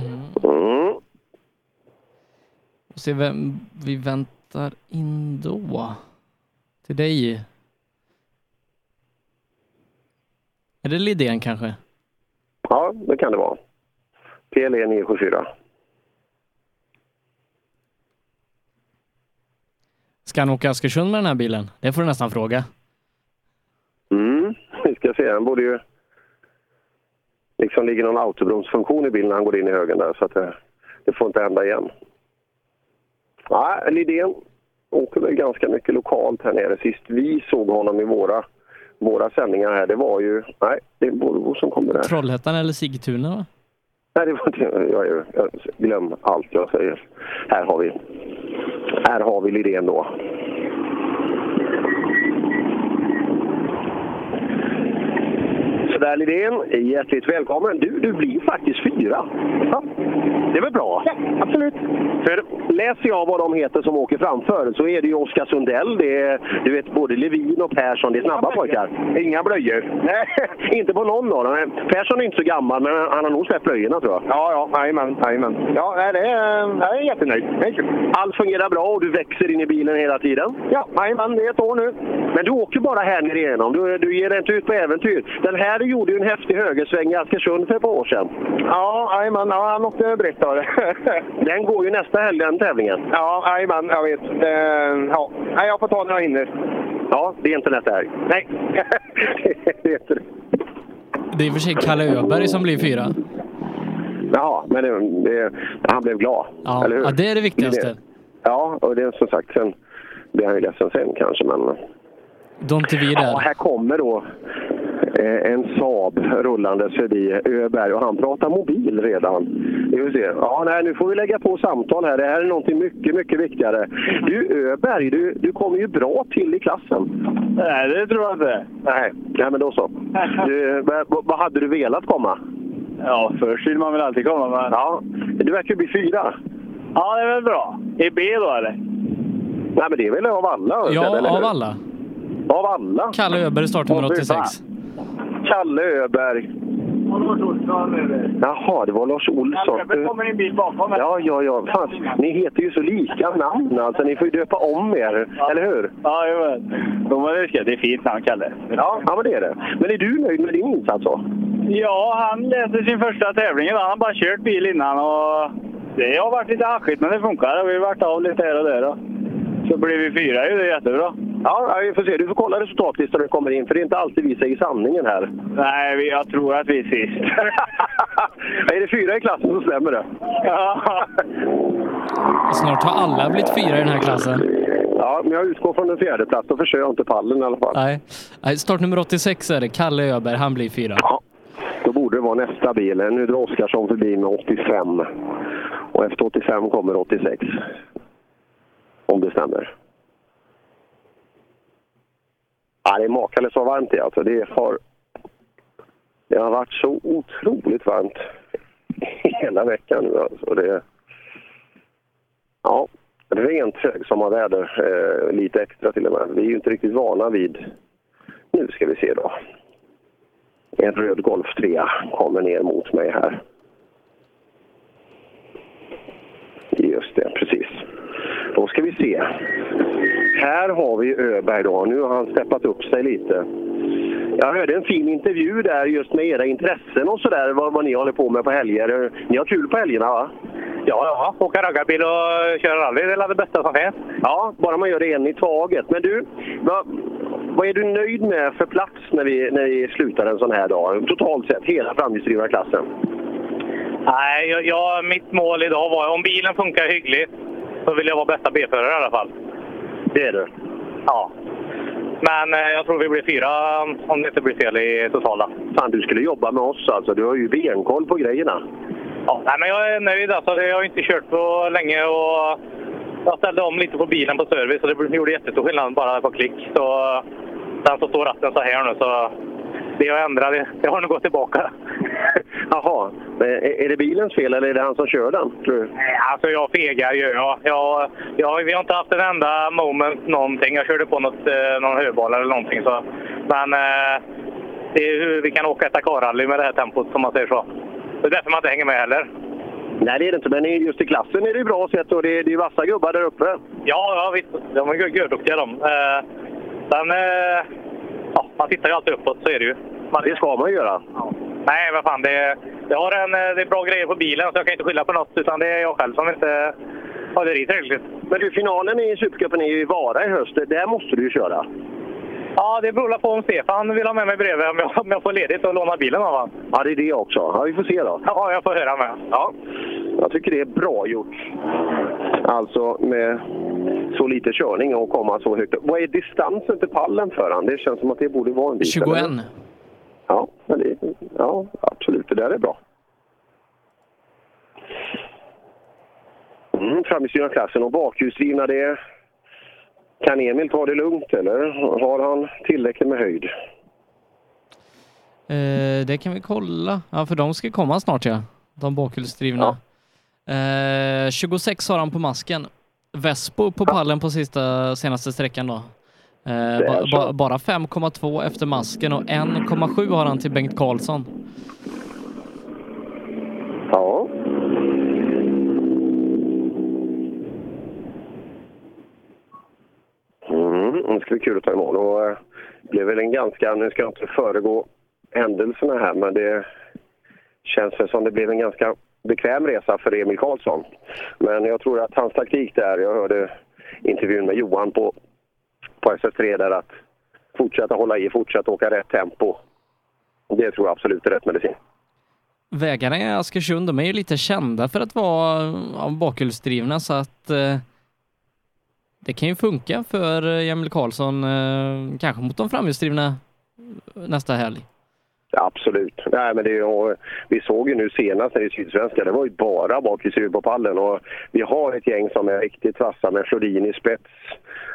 Mm. Mm. Och se vem vi väntar in då. Till dig. Är det Lidén kanske? Ja, det kan det vara. PLE 974. Ska han åka Askersund med den här bilen? Det får du nästan fråga. Mm, vi ska se. Han borde ju... Liksom ligger någon autobromsfunktion i bilen när han går in i högen där, så att det, det får inte hända igen. Nej, Lidén åker väl ganska mycket lokalt här nere. Sist vi såg honom i våra, våra sändningar här, det var ju... Nej, det är Volvo som kommer där. Trollhättan eller Sigtuna va? Nej, det var inte... Jag, jag, jag glöm allt jag säger. Här har vi... Här har vi Lidén då. Sådär Lidén, hjärtligt välkommen. Du, du blir faktiskt fyra. Ja, det är väl bra? Ja, absolut. För läser jag vad de heter som åker framför så är det ju Oskar Sundell, det är du vet, både Levin och Persson. Det är snabba pojkar. Inga blöjor? Nej, inte på någon av dem. Persson är inte så gammal, men han har nog släppt blöjorna tror jag. Ja, ja, jajamän, jajamän. Ja, det är, jag är jättenöjd. Allt fungerar bra och du växer in i bilen hela tiden? Ja, jajamän, det är ett år nu. Men du åker bara här nere igenom. Du, du ger dig inte ut på äventyr. Den här gjorde ju en häftig högersväng i Askersund för ett par år sedan. Ja, jajamän. Ja, han åkte brett av det. den går ju nästa helg, den tävlingen. Ja, jajamän. Jag vet. Eh, ja. Jag får ta jag hinner. Ja, det är inte lätt det här. Nej, det är inte det. Det är i och för sig Kalle Öberg som blir fyra. Jaha, men det, det, han blev glad. Ja, eller hur? ja, det är det viktigaste. Ja, och det är som sagt, sen blir han ju ledsen sen kanske, men... Don't vi där. Ja, här kommer då en Saab rullandes förbi Öberg och han pratar mobil redan. Vi får se. Ja, nej, nu får vi lägga på samtal här. Det här är någonting mycket, mycket viktigare. Du Öberg, du, du kommer ju bra till i klassen. Nej, det tror jag inte. Nej, nej men då så. Du, vad, vad hade du velat komma? Ja, först vill man väl alltid komma, men... Ja, du verkar ju bli fyra. Ja, det är väl bra. I B då, eller? Nej, men det är väl av alla? Ja, eller av alla. Av alla? Kalle Öberg startnummer Åh, fy 86. Kalle Öberg. Jaha, det var Lars Olsson. Det kommer en bil bakom. Ja, ja, ja. Fan, ni heter ju så lika namn alltså. Ni får ju döpa om er, eller hur? Ja, jajamän. Det är fint namn, Kalle. Ja, ja, men det är det. Men är du nöjd med din insats då? Ja, han läste sin första tävling idag. Han har bara kört bil innan och det har varit lite haschigt, men det funkar. Vi har varit av lite här och där. Då. Så blir vi fyra ju, det är jättebra. Ja, ja, vi får se. Du får kolla resultatlistan när du kommer in, för det är inte alltid vi säger sanningen här. Nej, jag tror att vi är sist. är det fyra i klassen så stämmer det. Ja. Snart har alla blivit fyra i den här klassen. Ja, men jag utgår från en fjärde plats. Då förstör jag inte pallen i alla fall. Nej. Nej, startnummer 86 är det. Kalle Öberg, han blir fyra. Då borde det vara nästa bil. Nu drar Oskarsson förbi med 85. Och efter 85 kommer 86. Om det stämmer. Ja, det är makalöst vad varmt det är. Alltså. Det, har, det har varit så otroligt varmt hela veckan nu. Alltså. Det, ja, rent högsommarväder. Eh, lite extra till och med. Vi är ju inte riktigt vana vid... Nu ska vi se då. En röd Golf 3 kommer ner mot mig här. Just det, precis. Då ska vi se. Här har vi Öberg då. Nu har han steppat upp sig lite. Jag hörde en fin intervju där just med era intressen och sådär, vad, vad ni håller på med på helger. Ni har kul på helgerna va? Ja, ja. Åka raggarbil och köra rally, det är det bästa som finns. Ja, bara man gör det en i taget. Men du, vad, vad är du nöjd med för plats när vi, när vi slutar en sån här dag? Totalt sett, hela framhjulsdrivna klassen. Nej, jag, jag, mitt mål idag var om bilen funkar hyggligt så vill jag vara bästa B-förare i alla fall. Det är du? Ja. Men eh, jag tror vi blir fyra om det inte blir fel i totala. Fan, du skulle jobba med oss alltså. Du har ju benkoll på grejerna. Ja, nej, men jag är nöjd. Alltså, jag har inte kört på länge och jag ställde om lite på bilen på service och det gjorde jättestor skillnad bara på klick. Så, sen så står ratten så här nu så det jag ändrade, det har nog gått tillbaka. Jaha, är det bilens fel eller är det han som kör den? Tror du? Nej, Alltså jag fegar ju. Jag, jag, jag, vi har inte haft en enda moment någonting. Jag körde på något, eh, någon höbal eller någonting. Så. Men eh, det är hur vi kan åka ett Dakar-rally med det här tempot som man säger så. Det är därför man inte hänger med heller. Nej, det är det inte. Men just i klassen är det ju bra sett och det är, det är ju vassa gubbar där uppe. Ja, ja visst. De är gö- görduktiga de. Eh, sen, eh, ja, man tittar ju alltid uppåt, så är det ju. Man, Det ska man göra. Nej, vad fan. Det, jag har en, det är bra grejer på bilen så jag kan inte skylla på något. Utan det är jag själv som inte håller i tillräckligt. Men du, finalen i Supercupen är ju i Vara i höst. Där måste du ju köra. Ja, det beror på om Stefan vill ha med mig bredvid om jag, om jag får ledigt och låna bilen av honom. Ja, det är det också. Ja, vi får se då. Ja, jag får höra med. Ja, jag tycker det är bra gjort. Alltså med så lite körning och komma så högt upp. Vad är distansen till pallen för han? Det känns som att det borde vara en bit. 21. eller? Ja, men det, ja, absolut. Det där är bra. Mm, framhjulsdrivna klassen och bakhjulsdrivna, det... Kan Emil ta det lugnt eller har han tillräckligt med höjd? Eh, det kan vi kolla. Ja, för de ska komma snart ja. De bakhjulsdrivna. Eh, 26 har han på masken. Vespo på pallen på sista, senaste sträckan då. Eh, ba, bara 5,2 efter masken och 1,7 har han till Bengt Karlsson. Ja. Mm, det ska bli kul att ta imorgon. Och, eh, det blev väl en ganska, nu ska jag inte föregå händelserna här, men det känns väl som det blev en ganska bekväm resa för Emil Karlsson. Men jag tror att hans taktik där, jag hörde intervjun med Johan på, på SS3 där att fortsätta hålla i, fortsätta åka rätt tempo. Det tror jag absolut är rätt medicin. Vägarna i Askersund, de är ju lite kända för att vara ja, bakhjulsdrivna så att eh, det kan ju funka för eh, Emil Karlsson, eh, kanske mot de framhjulsdrivna nästa helg. Absolut. Nej, men det, vi såg ju nu senast är Sydsvenska, det var ju bara bakhjulsdrivet på pallen. Och vi har ett gäng som är riktigt vassa med Flodin i spets.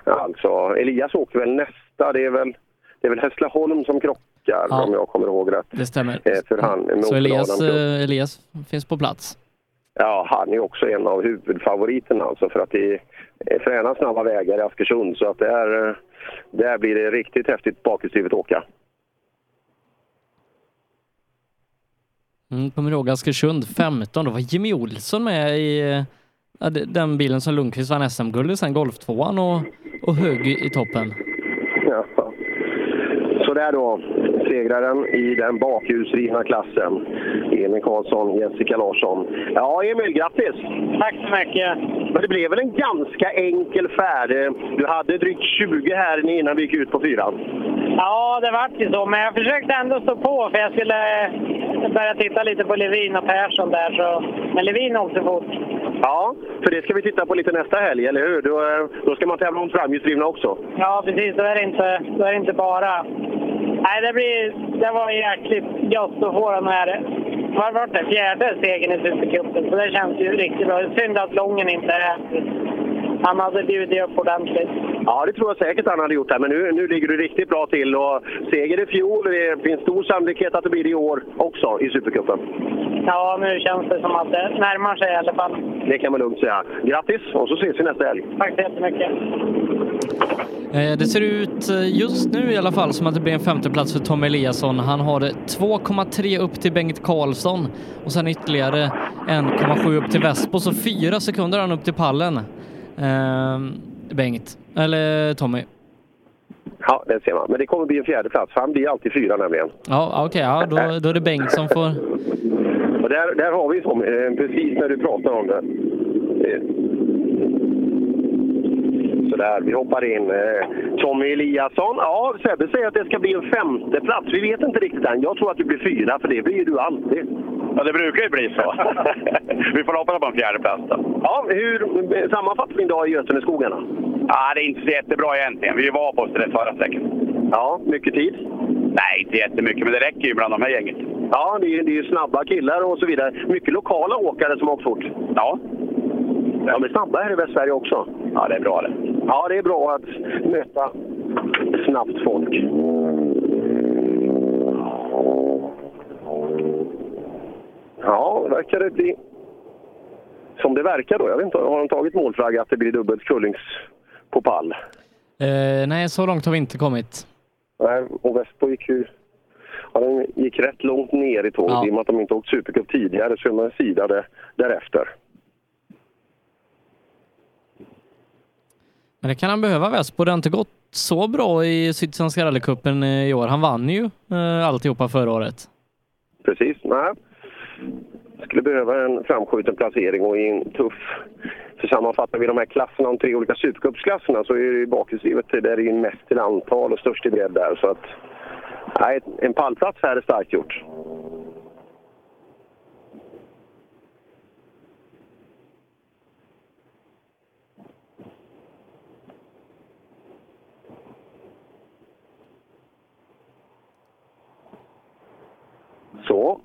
Alltså, Elias åkte väl nästa, det är väl, det är väl Hässleholm som krockar Ja. om jag kommer ihåg rätt. Det stämmer. Eh, För han, Så Elias, eh, Elias finns på plats. Ja, han är också en av huvudfavoriterna alltså för att det är fräna snabba vägar i Askersund så att där, eh, där blir det riktigt häftigt bakhjulsdrivet åka. Mm, kommer du ihåg Askersund 15? Då var Jimmy Olsson med i ja, den bilen som Lundqvist vann SM-guld i sen, Golf 2 och, och högg i, i toppen. Ja. Så där då, segraren i den bakhjulsdrivna klassen. Emil Karlsson, Jessica Larsson. Ja, Emil, grattis! Tack så mycket. Men det blev väl en ganska enkel färd. Du hade drygt 20 här innan vi gick ut på fyran. Ja, det vart ju så. Men jag försökte ändå stå på för jag skulle börja titta lite på Levin och Persson där. Så. Men Levin åkte fort. Ja, för det ska vi titta på lite nästa helg, eller hur? Då, eh, då ska man tävla om framhjulsdrivna också. Ja, precis. Då är det inte, då är det inte bara... Nej, det, blir, det var jäkligt gött att få den här... Vad var det? Fjärde segern i Supercupen. Så det känns ju riktigt bra. Synd att Lången inte är... Han hade bjudit upp ordentligt. Ja, det tror jag säkert han hade gjort här, men nu, nu ligger du riktigt bra till. Och seger i fjol, det finns stor sannolikhet att det blir det i år också i Supercupen. Ja, nu känns det som att det närmar sig i alla fall. Det kan man lugnt säga. Grattis och så ses vi nästa helg. Tack så jättemycket. Eh, Det ser ut eh, just nu i alla fall som att det blir en femteplats för Tom Eliasson. Han har 2,3 upp till Bengt Karlsson och sen ytterligare 1,7 upp till Vespo, så fyra sekunder han upp till pallen. Eh, Bengt, eller Tommy. Ja, det ser man. Men det kommer bli en fjärde plats. för Han blir alltid fyra nämligen. Ja, okej, ja, då, då är det Bengt som får... Och där, där har vi eh, precis när du pratar om det. Sådär, vi hoppar in. Eh, Tommy Eliasson. Ja, Sebbe säger att det ska bli en femte plats. Vi vet inte riktigt än. Jag tror att du blir fyra, för det blir ju du alltid. Ja, det brukar ju bli så. vi får hoppas på en fjärde plats då. Ja, hur eh, sammanfattar din dag i Göteneskogarna? Ja, det är inte så jättebra egentligen. Vi var på det förra sträckan. Ja, mycket tid? Nej, inte jättemycket, men det räcker ju bland de här gänget. Ja, det är, det är ju snabba killar och så vidare. Mycket lokala åkare som har åkt fort. Ja. De är snabba här i Västsverige också. Ja, det är bra det. Ja, det är bra att möta snabbt folk. Ja, verkar det bli som det verkar då. Jag vet inte, har de tagit målflagga att det blir dubbelt Kullings på pall? Eh, nej, så långt har vi inte kommit. Nej, och Vespo gick ju ja, de gick rätt långt ner i tåget. Ja. I och med att de inte åkt Supercup tidigare så är man sidade därefter. Men det kan han behöva Vespo. Det har inte gått så bra i Sydsvenska rallycupen eh, i år. Han vann ju eh, alltihopa förra året. Precis. Nej. Skulle behöva en framskjuten placering och i en tuff... För sammanfattar vi de här klasserna, de tre olika supercupsklasserna, så är det ju bakhjulsdrivet där det är mest till antal och störst i bredd där. Så att, nej, en pallplats här är starkt gjort. Så,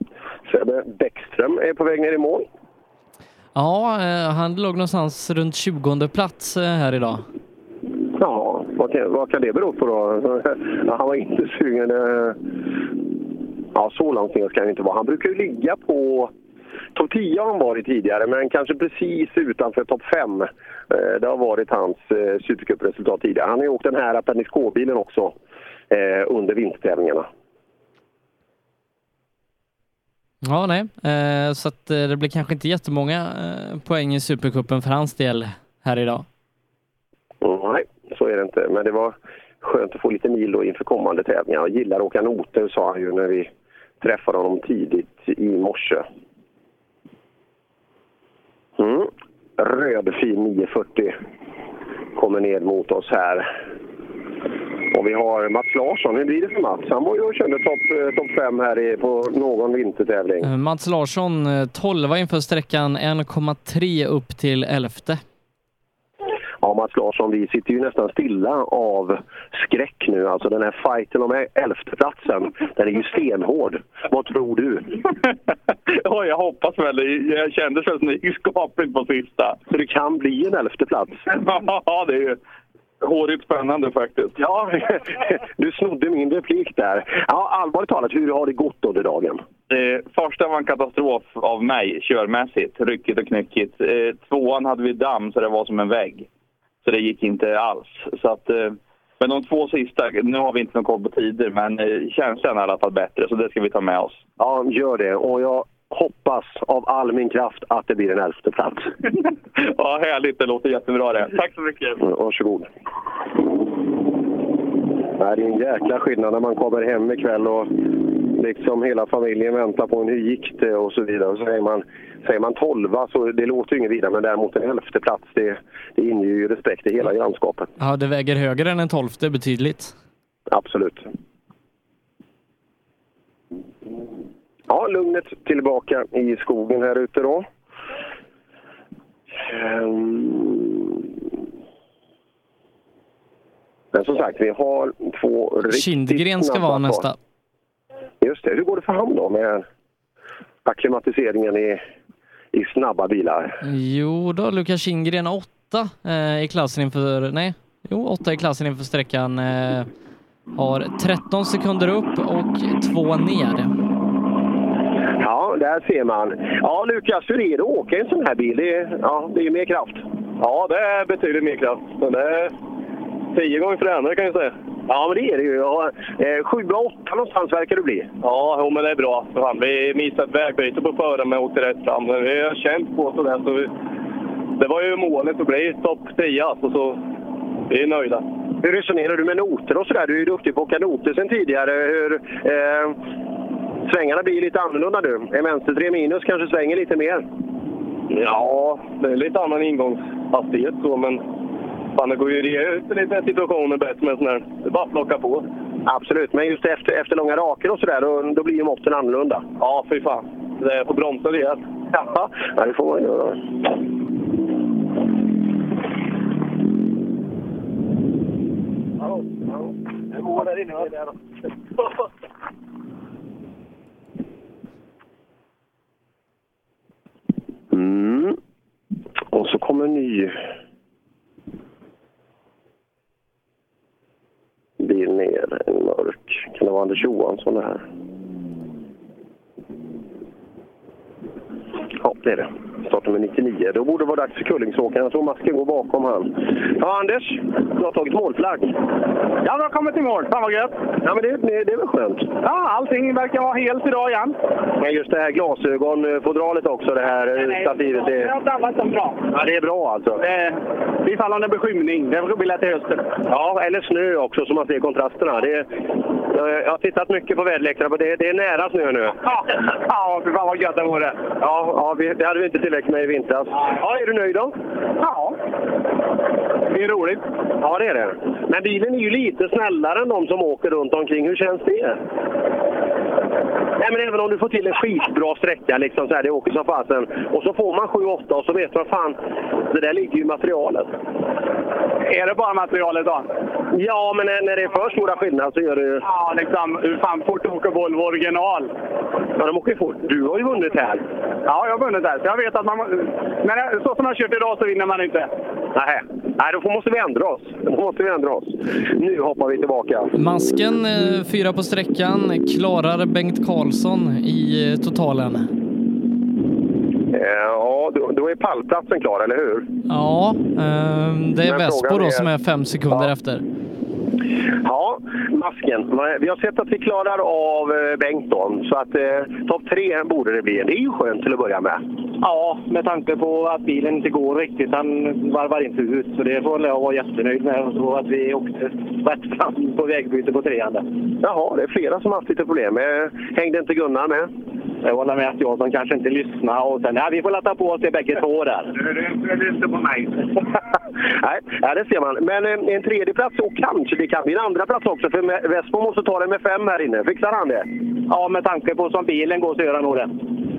Sebbe Bäckström är på väg ner i mål. Ja, eh, han låg någonstans runt 20 plats eh, här idag. Ja, vad kan, vad kan det bero på då? Han var inte sugen. eh. Ja, så långt ner ska han inte vara. Han brukar ju ligga på... Topp 10 har han varit tidigare, men kanske precis utanför topp 5. Det har varit hans Supercup-resultat tidigare. Han har ju åkt den här Appendix K-bilen också under vintertävlingarna. Ja, nej. Eh, så att eh, det blir kanske inte jättemånga eh, poäng i Supercupen för hans del här idag. Nej, så är det inte. Men det var skönt att få lite mil då inför kommande tävlingar. Jag gillar att åka noter, sa han ju när vi träffade honom tidigt i morse. Mm. Rödfin 940 kommer ner mot oss här. Och vi har Mats Larsson. Hur blir det för Mats? Han var ju och körde topp eh, top 5 här i, på någon vintertävling. Eh, Mats Larsson, eh, 12 inför sträckan 1,3 upp till 11. Ja, Mats Larsson, vi sitter ju nästan stilla av skräck nu. Alltså den här fighten om elfteplatsen, den är ju stenhård. Vad tror du? Ja, jag hoppas väl. det. Jag kände väl som det gick skapligt på sista. Så det kan bli en elfteplats? Ja, det är ju hårigt spännande faktiskt. Ja, du snodde min replik där. Ja, allvarligt talat, hur har det gått under dagen? Eh, första var en katastrof av mig körmässigt, ryckigt och knyckigt. Eh, tvåan hade vi damm så det var som en vägg. Så det gick inte alls. Så att, eh, men de två sista, nu har vi inte någon koll på tider, men eh, känslan är i alla fall bättre så det ska vi ta med oss. Ja, gör det. Och jag hoppas av all min kraft att det blir en elfte plats. Ja, härligt. Det låter jättebra det. Tack så mycket. Varsågod. Nej, det är en jäkla skillnad när man kommer hem ikväll och liksom hela familjen väntar på en hur gick det och så vidare. Och så säger man, säger man tolva så det låter ju inget vidare men däremot en elfte plats det, det inger ju respekt i hela grannskapet. Ja, det väger högre än en tolfte betydligt. Absolut. Ja, lugnet tillbaka i skogen här ute då. Ehm. Men som sagt, vi har två riktigt Kindgren ska vara nästa. Just det. Hur går det för han då med akklimatiseringen i, i snabba bilar? Jo då, Lukas Kindgren åtta eh, i klassen inför, nej, jo åtta i klassen inför sträckan. Eh, har 13 sekunder upp och två ner. Där ser man. Ja, Lukas, hur är det att åka i en sån här bil? Det är, ja, det är mer kraft. Ja, det är betydligt mer kraft. Men det är tio gånger fränare kan jag säga. Ja, men det är det ju. Ja, eh, sjua, åtta någonstans verkar det bli. Ja, jo, men det är bra. Fan, vi missade ett vägbyte på förra men åkte rätt fram. Vi har känt på sådär så vi, det var ju målet att bli topp 10 alltså, så vi är nöjda. Hur resonerar du med noter och sådär? Du är ju duktig på att åka noter sen tidigare. Hur, eh, svängarna blir lite annorlunda nu. En vänster 3 minus kanske svänger lite mer. Ja, det är lite annan ingångshastighet så, men fan, det går ju att ge ut lite situationer bättre med sån här. Det är bara att plocka på. Absolut, men just efter, efter långa raker och sådär, då, då blir ju måtten annorlunda. Ja, fy fan. Det är på bromsa rejält. Ja, det får man göra. Det går där inne. Mm. Och så kommer en ny bil ner, en mörk. Kan det vara Anders Johansson det här? Ja, det är det. Startnummer 99. Då borde det vara dags för Kullingsåkaren. Jag tror masken går bakom han. Ja, Anders. Du har tagit målflagg. Ja, vi har kommit i mål. Fan vad gött! Ja, men det, det, det är väl skönt? Ja, allting verkar vara helt idag igen. Men just det här glasögonfodralet också, det här eh, stativet. Det har drabbats dem bra. ja, det är bra alltså. Det, ifall om det blir skymning. Det blir till hösten. Ja, eller snö också så man ser kontrasterna. Det, Jag har tittat mycket på väderlekarna, men det, det är nära snö nu. Ja, ja fy fan vad gött det vore. Ja, ja vi, det hade vi inte tillräckligt med i vintras. Ja, är du nöjd då? Ja. Det är roligt. Ja, det är det. Men bilen är ju lite snällare än de som åker runt omkring. Hur känns det? Nej, men även om du får till en skitbra sträcka, liksom så här, det åker som fasen, och så får man 7-8 och så vet man fan, det där ligger ju i materialet. Är det bara materialet då? Ja, men när, när det är för stora skillnader så gör det ju... Ja, liksom. Hur fan fort åker Volvo original? Ja, de åker fort. Du har ju vunnit här. Ja, jag har vunnit här. Så jag vet att man... Men så som jag har kört idag så vinner man inte. Nej, Nej då måste vi ändra oss. Då måste vi ändra oss. Nu hoppar vi tillbaka. Masken eh, fyra på sträckan, klarar Bengt Karlsson i eh, totalen. Eh, Ja, då, är pallplatsen klar, eller hur? Ja, det är Vespo frågan då är- som är fem sekunder efter. Ja, masken. Vi har sett att vi klarar av eh, Bengt då, så att eh, topp tre borde det bli. Det är ju skönt till att börja med. Ja, med tanke på att bilen inte går riktigt. Han varvar inte ut. Så det får jag vara jättenöjd med. Och så att vi åkte rätt fram på vägbyte på trean. Jaha, det är flera som har haft lite problem. Eh, Hängde inte Gunnar med? Jag håller med att jag som kanske inte lyssnar. Och sen, ja, vi får latta på oss till bägge två där. Du inte på mig. Nej, ja, det ser man. Men eh, en tredje plats och kanske det kan bli en andra plats också. För Vespo måste ta det med fem här inne. Fixar han det? Ja, med tanke på som bilen går så gör han nog det.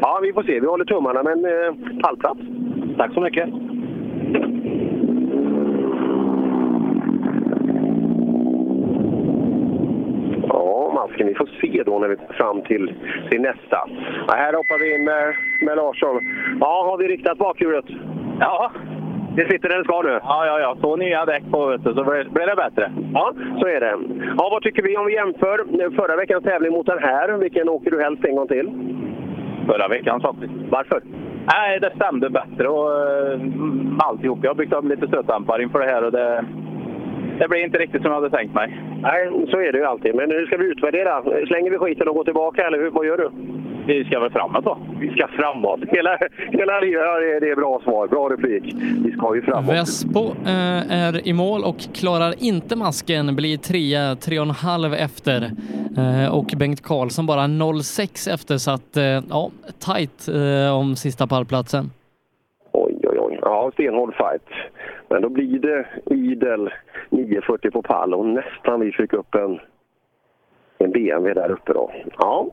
Ja, vi får se. Vi håller tummarna. Men eh, pallplats. Tack så mycket. Ja, masken. Vi får se då när vi kommer fram till, till nästa. Ja, här hoppar vi in med, med Larsson. Ja, har vi riktat bakhjulet? Ja. Det sitter där det ska nu? Ja, ja, ja. Så nya däck på vet du, så blir det bättre. Ja, så är det. Ja, vad tycker vi om vi jämför förra veckans tävling mot den här? Vilken åker du helst en gång till? Förra veckan faktiskt. Varför? Nej, det stämde bättre och uh, alltihop. Jag har byggt upp lite stötdämpare inför det här och det, det blir inte riktigt som jag hade tänkt mig. Nej, så är det ju alltid. Men hur ska vi utvärdera? Slänger vi skiten och går tillbaka, eller hur, vad gör du? Vi ska väl framåt då? Vi ska framåt. Hela, hela livet, ja, det är- det är bra svar. Bra replik. Vi ska ju framåt. Vespo eh, är i mål och klarar inte masken, blir trea, tre och en halv efter. Eh, och Bengt Karlsson bara 0,6 efter, så att eh, ja, tight eh, om sista pallplatsen. Ja, stenhård fight. Men då blir det idel 940 på pall och nästan vi fick upp en, en BMW där uppe då. Ja,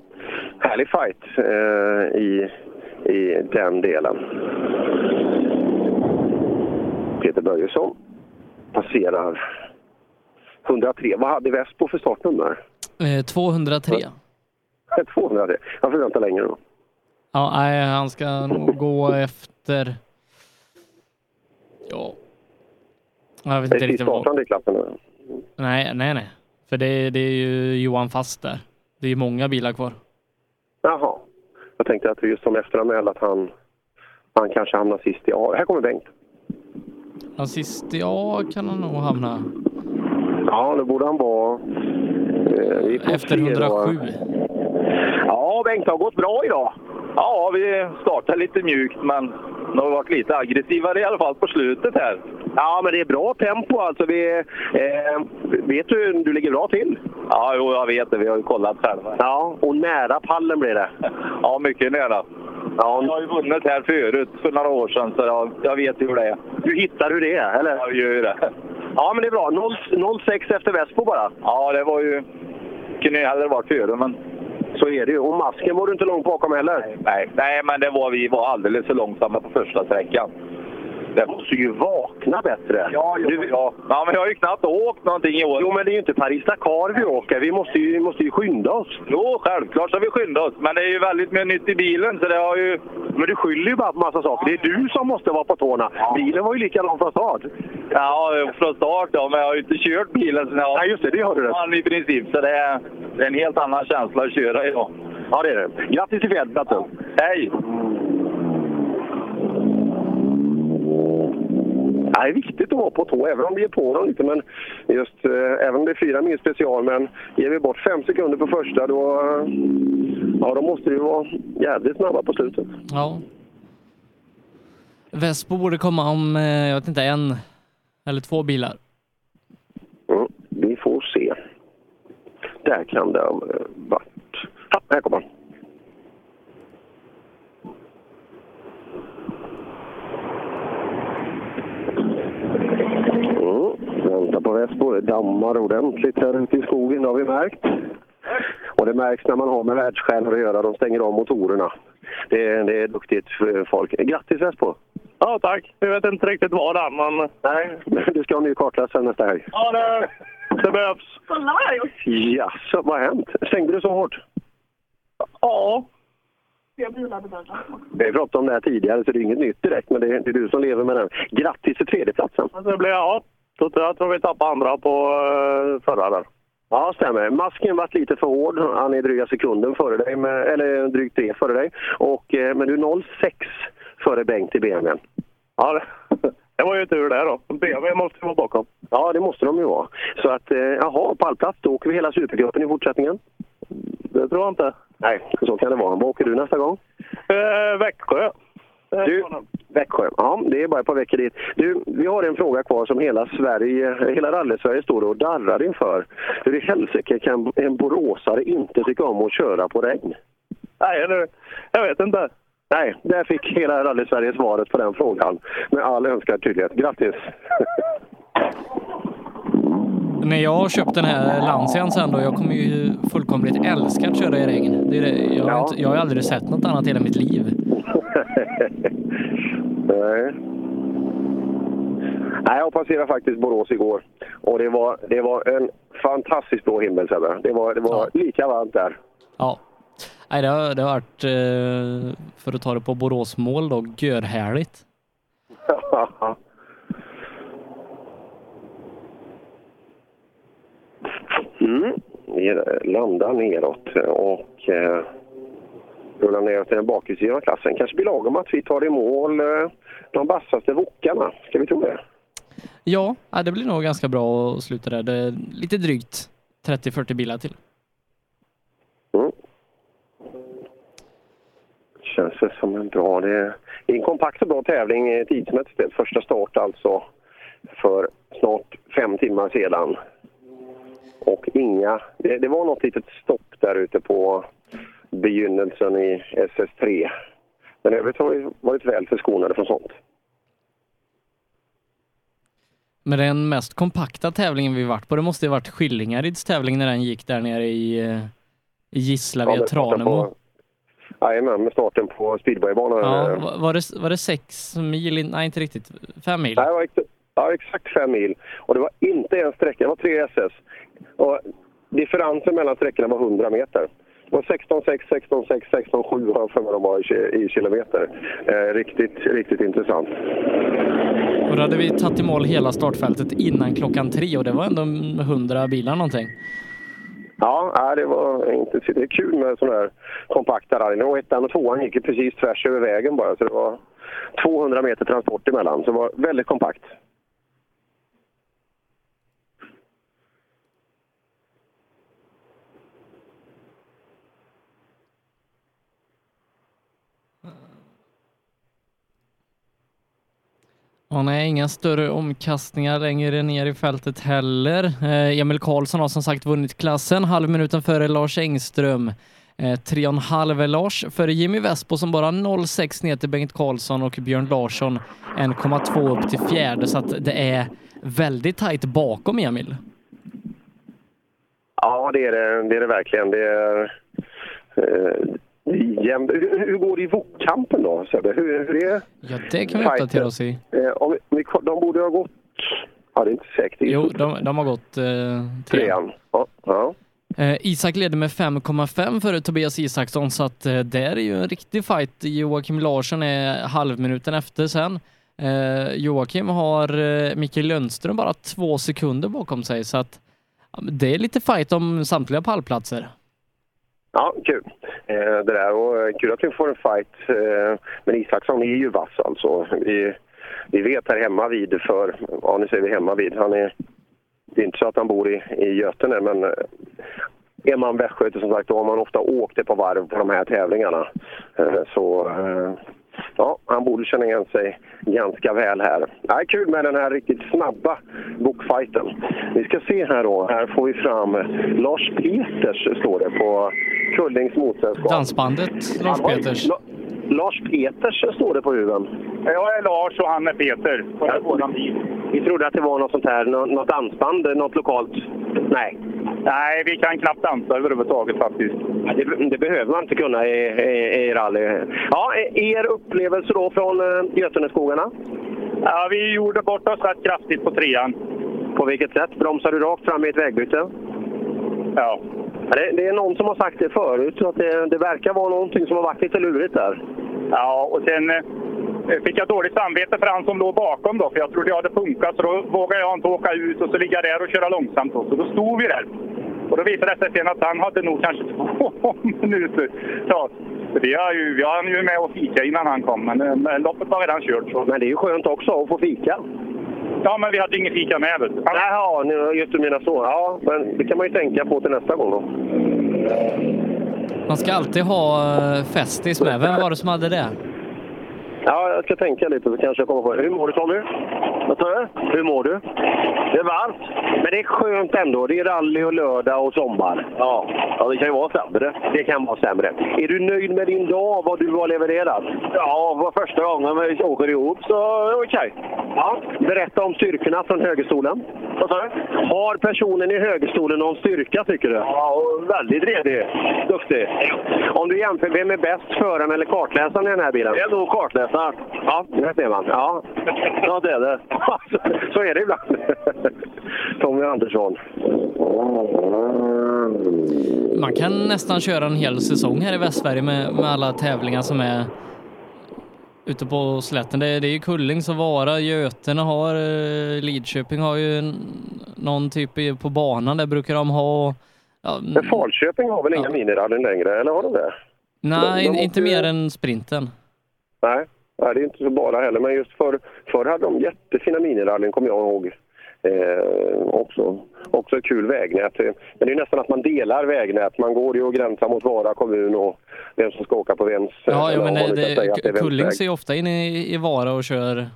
härlig fight eh, i, i den delen. Peter Börjesson passerar 103. Vad hade Vespo för startnummer? Eh, 203. 203. Jag får vänta längre då. Ja, nej, han ska nog gå efter... Ja. Jag vet Det inte är riktigt vad... i klassen nu. Nej, nej, nej. För det, det är ju Johan Fast där. Det är ju många bilar kvar. Jaha. Jag tänkte att just som efteranmäld att han, han kanske hamnar sist i A. Här kommer Bengt. Ja, sist ja kan han nog hamna. Ja, då borde han vara... Eh, Efter se då. 107. Ja, Bengt, det har gått bra idag. Ja, vi startar lite mjukt men det har varit lite aggressivare i alla fall på slutet här. Ja, men det är bra tempo alltså. Vi, eh, vet du, du ligger bra till? Ja, jo, jag vet det. Vi har ju kollat själva. Ja, och nära pallen blir det. Ja, mycket nära. Ja. Jag har ju vunnit här förut för några år sedan så jag, jag vet hur det är. Du hittar hur det är, eller? Jag gör ju det. Ja, men det är bra. 0 0,6 efter Vespo bara. Ja, det var ju... Kunde ju hellre varit före, men... Så är det ju. Och masken var du inte långt bakom heller. Nej, nej men det var, vi var alldeles för långsamma på första sträckan. Det måste ju vakna bättre. Ja, jo, ja. ja, men jag har ju knappt åkt någonting i år. Jo, men det är ju inte Paris-Dakar vi åker. Vi måste ju, vi måste ju skynda oss. Jo, självklart ska vi skynda oss. Men det är ju väldigt mycket nytt i bilen, så det har ju... Men du skyller ju bara på massa saker. Det är du som måste vara på tårna. Bilen var ju likadan från start. Ja, från start ja, men jag har ju inte kört bilen sen jag Nej, just det. Det har du rätt. I princip, så det är, det är en helt annan känsla att köra idag. Ja, det är det. Grattis till fjärdeplatsen. Hej! Ja, Det är viktigt att vara på tå, även om vi är på dem lite. Men just, eh, även om det är fyra mil special, men ger vi bort fem sekunder på första, då, ja, då måste vi vara jävligt snabba på slutet. Ja. Vespo borde komma om, eh, jag vet inte, en eller två bilar. Mm, vi får se. där kan det ha varit. Ja, här kommer han. Mm, vänta på Vespo. Det dammar ordentligt här ute i skogen, det har vi märkt. Och det märks när man har med världsstjärnor att göra. De stänger av motorerna. Det är, det är duktigt folk. Grattis Vespo! Ja, tack. Vi vet inte riktigt vad än, men... Nej, du ska ha en ny kartläsare nästa helg. Ja, det, det behövs. Kolla vad jag har gjort. Jaså, vad har hänt? Stängde du så hårt? Ja. Jag bilade dörren. Vi har pratat om det här tidigare, så det är inget nytt direkt, men det är, det är du som lever med den. Grattis till tredjeplatsen! Alltså, det blir, ja. Så jag tror vi tappade andra på uh, förra där. Ja, stämmer. Masken varit lite för hård. Han är dryga sekunden före dig, med, eller drygt tre före dig. Och, eh, men du är 0,6 före Bengt i BMW. Ja, det, det var ju tur det då. BMW måste vara bakom. Ja, det måste de ju vara. Så att, eh, jaha, pallplats. Då åker vi hela Supercupen i fortsättningen. Det tror jag inte. Nej, så kan det vara. Vad åker du nästa gång? Eh, Växjö. Du, Växjö. Ja, det är bara ett par veckor dit. Du, vi har en fråga kvar som hela Sverige, hela rally-Sverige står och darrar inför. Hur i helsike kan en boråsare inte tycka om att köra på regn? Nej, eller, jag vet inte. Nej, där fick hela rally-Sverige svaret på den frågan med all önskad tydlighet. Grattis! När jag har köpt den här Lancian sen då, jag kommer ju fullkomligt älska att köra i regn. Det är det. Jag, har inte, jag har aldrig sett något annat i hela mitt liv. Nej. Nej, jag passerade faktiskt Borås igår och det var, det var en fantastiskt blå himmel Sebbe. Det var, det var lika varmt där. Ja. Nej, det har, det har varit, eh, för att ta det på Boråsmål då, görhärligt. Mm. Vi landar neråt och rullar ner till den bakhjulsdrivna klassen. Kanske blir lagom att vi tar i mål eh, de vassaste wokarna. Ska vi tro det? Ja, ja, det blir nog ganska bra att sluta där. Det är lite drygt 30-40 bilar till. Mm. Känns det som en bra... Det är en kompakt och bra tävling eh, tidsmässigt. Första start alltså för snart fem timmar sedan. Och inga... Det, det var något litet stopp där ute på begynnelsen i SS3. Men övrigt har vi varit väl förskonade från sånt. Men den mest kompakta tävlingen vi varit på, det måste ju varit Skillingaryds tävling när den gick där nere i, eh, i Gislaved, starten Tranemo. Jajamän, med starten på speedwaybanan. Ja, Eh, var- det, var det sex mil? Nej, inte riktigt. Fem mil? Nej, ja, exakt fem mil. Och det var inte en sträcka, det var tre SS. Och differensen mellan sträckorna var 100 meter. Det var 16,6, 16,6, 16,7 har jag för mig de var i, i kilometer. Eh, riktigt, riktigt intressant. Och då hade vi tagit i mål hela startfältet innan klockan tre och det var ändå 100 bilar någonting. Ja, det var inte det är kul med sådana här kompakta rallyn. Och ettan och tvåan gick ju precis tvärs över vägen bara, så det var 200 meter transport emellan. Så det var väldigt kompakt. Och nej, inga större omkastningar längre ner i fältet heller. Eh, Emil Karlsson har som sagt vunnit klassen, halv minuten före Lars Engström. Eh, tre och en halv Lars före Jimmy Vespo som bara har 0,6 ner till Bengt Karlsson och Björn Larsson 1,2 upp till fjärde så att det är väldigt tajt bakom Emil. Ja, det är det, det, är det verkligen. Det är, eh, jämnt. hur, går det i VOK-kampen då, Sebbe? Hur, hur är Ja, det kan vi uppdatera oss i. Eh, om vi, de borde ha gått... Ja, det är inte säkert. Jo, de, de har gått eh, tre. trean. Ja, ja. Eh, Isak leder med 5,5 före Tobias Isaksson så att eh, där är ju en riktig fight. Joakim Larsson är halvminuten efter sen. Eh, Joakim har eh, Mikael Lundström bara två sekunder bakom sig så att det är lite fight om samtliga pallplatser. Ja, kul. Eh, det där. Och eh, kul att vi får en fight. Eh, men Isaksson är ju vass alltså. Vi, vi vet här hemma vid för, ja nu säger vi hemma vid, han är, det är inte så att han bor i, i Götene men eh, är man västgöte som sagt då har man ofta åkt ett par varv på de här tävlingarna. Eh, så eh, Ja, han borde känna igen sig ganska väl här. Ja, kul med den här riktigt snabba bokfighten. Vi ska se här då. Här får vi fram Lars Peters, står det på Kullings motsällskap. Dansbandet Lars Peters. La- Lars Peters står det på huven. Jag är Lars och han är Peter. Vi trodde att det var något sånt här, nå- något dansband, något lokalt. Nej. Nej, vi kan knappt dansa överhuvudtaget faktiskt. Ja, Det, det behöver man inte kunna i, i, i rally. Ja, er upplevelse då från eh, Göteneskogarna? Ja, vi gjorde bort oss rätt kraftigt på trean. På vilket sätt? Bromsar du rakt fram i ett vägbyte? Ja. Det, det är någon som har sagt det förut, att det, det verkar vara någonting som har varit lite lurigt där. Ja, och sen eh, fick jag dåligt samvete för han som låg bakom då, för jag trodde jag hade funkat. Så då vågade jag inte åka ut och så ligga där och köra långsamt. Då. Så då stod vi där. Och då visade det sig sen att han hade nog kanske två minuter. Så vi har ju, vi har ju med och fika innan han kom, men, eh, men loppet var redan kört. Så. Men det är ju skönt också att få fika. Ja, men vi hade ingen fika med. Vet du. Han- Jaha, nu just du menar så. Ja, men det kan man ju tänka på till nästa gång då. Man ska alltid ha eh, Festis med. Vem var det som hade det? Ja, jag ska tänka lite så kanske jag kommer på det. Hur mår du Tommy? Vad sa du? Hur mår du? Det är varmt. Men det är skönt ändå. Det är rally och lördag och sommar. Ja, ja det kan ju vara sämre. Det kan vara sämre. Är du nöjd med din dag, vad du har levererat? Ja, var första gången vi åker ihop så okej. Ja, berätta om styrkorna från högerstolen. Vad sa du? Har personen i högerstolen någon styrka tycker du? Ja, väldigt redig. Duktig. Om du jämför, vem är bäst, föraren eller kartläsaren i den här bilen? Det är nog kartläsaren. Ja, det ser man. Ja, ja det är det. Så är det ibland. Tommy Andersson. Man kan nästan köra en hel säsong här i Västsverige med, med alla tävlingar som är ute på slätten. Det, är- det är ju Kullings och Vara, Götene har, eh, Lidköping har ju någon typ på banan, där brukar de ha. Ja, Men Falköping har väl inga minirallyn längre, eller har de det? nej, de- de inte åker- mer än sprinten. Nej, nej det är inte så bara heller. Men just förr, förr hade de jättefina minirallyn, kommer jag ihåg. Eh, också, också ett kul vägnät. Eh, Men det är nästan att man delar vägnät. Man går ju och gränsar mot Vara kommun och vem som ska åka på vems... Ja, eller jo, men det, det det, Kullings är ju ofta inne i, i Vara och kör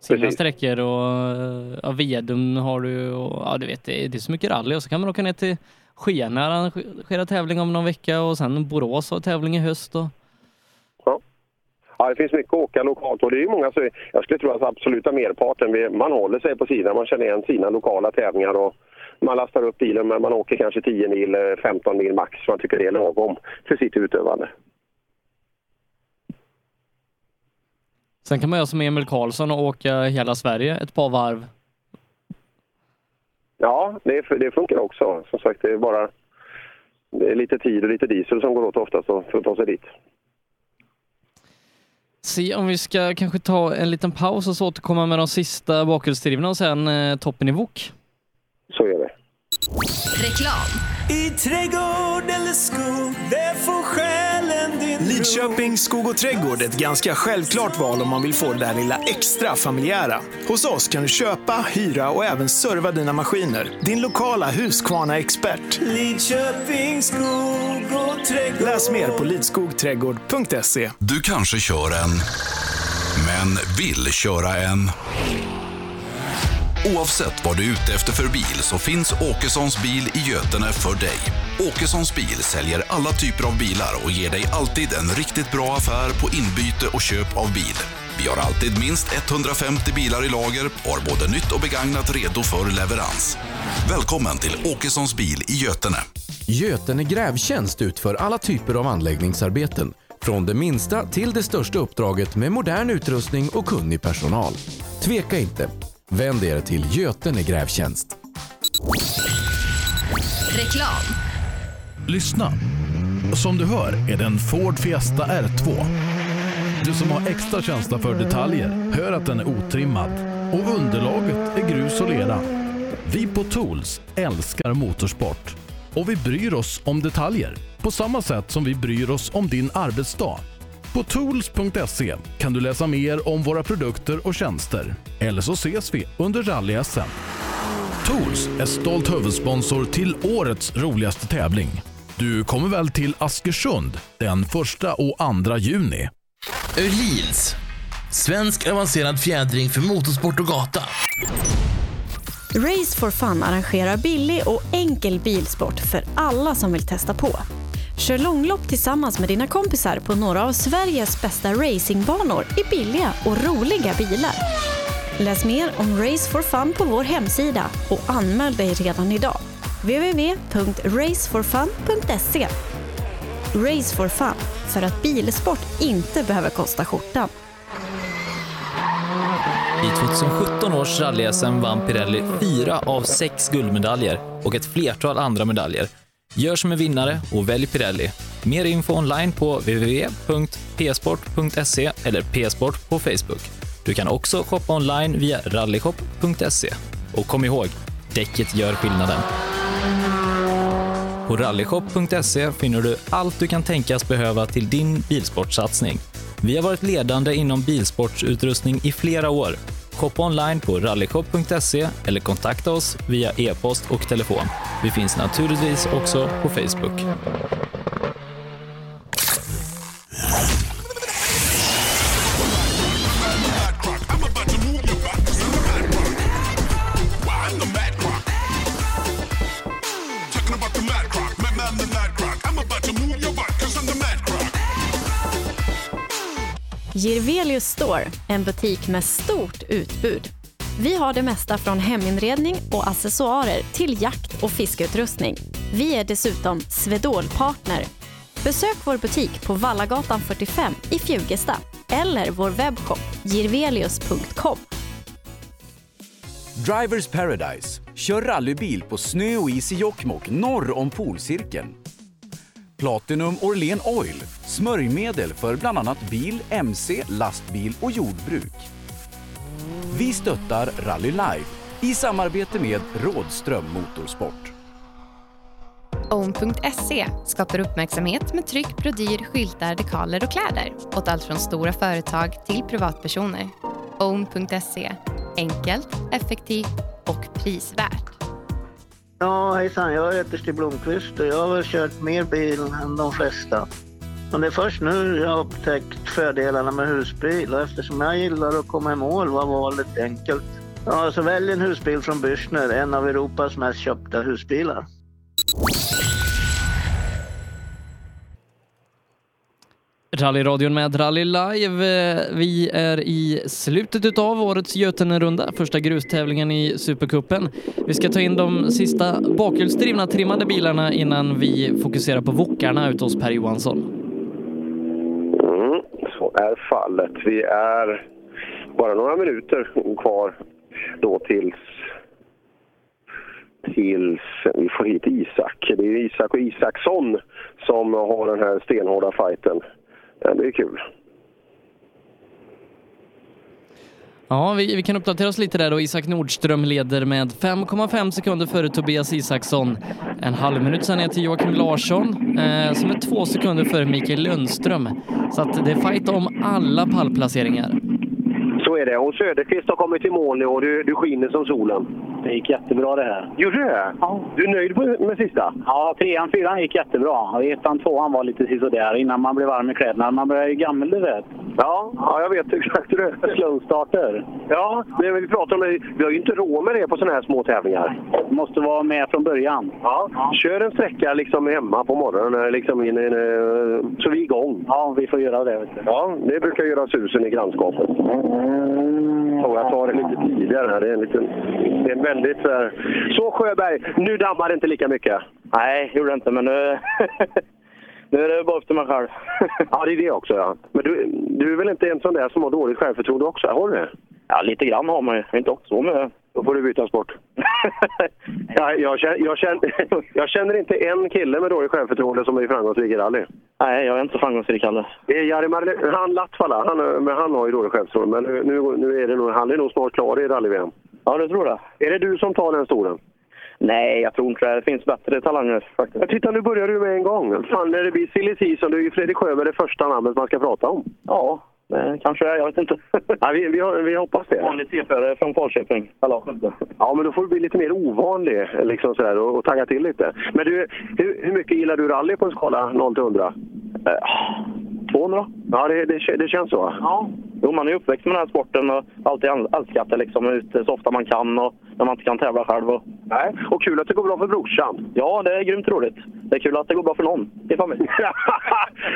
sina Precis. sträckor och eh, ja, Vedum har du och ja, du vet, det är, det är så mycket rally och så kan man åka ner till Skene, arrangera tävling om någon vecka och sen Borås har tävling i höst och Ja, det finns mycket att åka lokalt och det är ju många, så jag skulle tro att absoluta merparten, man håller sig på sidan, man känner igen sina lokala tävlingar och man lastar upp bilen men man åker kanske 10 mil, eh, 15 mil max, man tycker det är lagom för sitt utövande. sen kan man göra som Emil Karlsson och åka hela Sverige ett par varv. Ja, det, det funkar också. Som sagt, det är bara det är lite tid och lite diesel som går åt oftast för att ta sig dit. Se om vi ska kanske ta en liten paus och så återkomma med de sista bakhjulsdrivna och sen eh, toppen i Wok. Så gör vi. Reklam. I trädgård eller skog, där får själen Lidköping Skog och Trädgård är ett ganska självklart val om man vill få det där lilla extra familjära. Hos oss kan du köpa, hyra och även serva dina maskiner. Din lokala Husqvarna-expert. Lidköping skog och trädgård. Läs mer på lidskogträdgård.se. Du kanske kör en, men vill köra en. Oavsett vad du är ute efter för bil så finns Åkessons bil i Götene för dig. Åkessons bil säljer alla typer av bilar och ger dig alltid en riktigt bra affär på inbyte och köp av bil. Vi har alltid minst 150 bilar i lager och har både nytt och begagnat redo för leverans. Välkommen till Åkessons bil i Götene. Götene Grävtjänst utför alla typer av anläggningsarbeten. Från det minsta till det största uppdraget med modern utrustning och kunnig personal. Tveka inte. Vänd er till Götene Grävtjänst. Reklam. Lyssna! Som du hör är det en Ford Fiesta R2. Du som har extra känsla för detaljer hör att den är otrimmad och underlaget är grus och lera. Vi på Tools älskar motorsport och vi bryr oss om detaljer på samma sätt som vi bryr oss om din arbetsdag. På tools.se kan du läsa mer om våra produkter och tjänster. Eller så ses vi under rally-SM. Tools är stolt huvudsponsor till årets roligaste tävling. Du kommer väl till Askersund den 1 och 2 juni? Öhlins. Svensk avancerad fjädring för motorsport och gata. Race for Fun arrangerar billig och enkel bilsport för alla som vill testa på. Kör långlopp tillsammans med dina kompisar på några av Sveriges bästa racingbanor i billiga och roliga bilar. Läs mer om Race for Fun på vår hemsida och anmäl dig redan idag www.raceforfun.se Race for Fun, för att bilsport inte behöver kosta skjortan. I 2017 års rally-SM vann Pirelli fyra av sex guldmedaljer och ett flertal andra medaljer. Gör som en vinnare och välj Pirelli. Mer info online på www.psport.se eller psport på Facebook. Du kan också shoppa online via rallyshop.se. Och kom ihåg, däcket gör skillnaden. På rallyshop.se finner du allt du kan tänkas behöva till din bilsportsatsning. Vi har varit ledande inom bilsportsutrustning i flera år. Shoppa online på rallyshop.se eller kontakta oss via e-post och telefon. Vi finns naturligtvis också på Facebook. Girvelius Store, en butik med stort utbud. Vi har det mesta från heminredning och accessoarer till jakt och fiskeutrustning. Vi är dessutom Swedol-partner. Besök vår butik på Vallagatan 45 i Fjugesta eller vår webbshop girvelius.com. Drivers Paradise. Kör rallybil på snö och is i Jokkmokk norr om polcirkeln. Platinum Orlen Oil. Smörjmedel för bland annat bil, mc, lastbil och jordbruk. Vi stöttar Rally Life i samarbete med Rådström Motorsport. Own.se skapar uppmärksamhet med tryck, brodyr, skyltar, dekaler och kläder åt allt från stora företag till privatpersoner. Own.se enkelt, effektivt och prisvärt. Ja, hejsan. Jag heter Stig Blomqvist och jag har väl kört mer bil än de flesta. Men det är först nu jag har upptäckt fördelarna med husbil och eftersom jag gillar att komma i mål var valet enkelt. Ja, så välj en husbil från Bürstner, en av Europas mest köpta husbilar. Rallyradion med Rally Live. Vi är i slutet av årets Götene-runda, första grustävlingen i Supercupen. Vi ska ta in de sista bakhjulsdrivna trimmade bilarna innan vi fokuserar på wokarna ute hos Per Johansson. Mm, så är fallet. Vi är bara några minuter kvar då tills tills vi får hit Isak. Det är Isak och Isaksson som har den här stenhårda fighten. Det blir kul. Ja, vi, vi kan uppdatera oss lite där då. Isak Nordström leder med 5,5 sekunder före Tobias Isaksson. En halv minut sen är till Joakim Larsson eh, som är två sekunder före Mikael Lundström. Så att det är fight om alla pallplaceringar. Så är det. Och Söderqvist har kommit till mål nu och du, du skiner som solen. Det gick jättebra det här. Gjorde du det? Ja. Du är nöjd med, sista? Ja, trean, fyran gick jättebra. Ettan, tvåan var lite sådär innan man blev varm i kläderna. Man börjar ju gammal, du vet. Ja, ja, jag vet exakt hur det är. Slow-starter. Ja, men vi pratar om det. Vi har ju inte råd med det på sådana här små tävlingar. Måste vara med från början. Ja, kör en sträcka liksom hemma på morgonen liksom in, in, in, så vi är igång. Ja, vi får göra det. Vet du. Ja, det brukar göra susen i grannskapet. Så jag tar det lite tidigare här. Det är en, liten, det är en väldigt... Så, så Sjöberg, nu dammar det inte lika mycket. Nej, gjorde det inte, men nu, nu är det bara upp till mig själv. ja, det är det också. Ja. Men du, du är väl inte en sån där som har dåligt självförtroende också? Har du det? Ja, lite grann har man ju. Inte åkt så mycket. Då får du byta sport. ja, jag, känner, jag, känner, jag känner inte en kille med dåligt självförtroende som är framgångsrik i rally. Nej, jag är inte framgångsrik heller. Det är Jari Marle, han Latvala, han, men han har ju dåligt självförtroende. Men nu, nu, nu är det nog, han är nog snart klar i rally-VM. Ja, du tror det? Är det du som tar den stolen? Nej, jag tror inte det. Det finns bättre talanger faktiskt. Ja, titta, nu börjar du med en gång. Fan, när det blir silly season, då är ju Fredrik Sjöberg det första namnet man ska prata om. Ja, det kanske är. Jag vet inte. ja, vi, vi, vi hoppas det. Vanlig T-förare från Falköping. Eller Ja, men då får du bli lite mer ovanlig liksom sådär, och, och tagga till lite. Men du, hur, hur mycket gillar du rally på en skala 0 till 100? Eh, 200. Ja, det, det, det känns så. Ja. Jo, man är uppväxt med den här sporten och alltid älskat det liksom ute så ofta man kan och när man inte kan tävla själv. Och... Nej, och kul att det går bra för brorsan. Ja, det är grymt roligt. Det är kul att det går bra för någon i familjen.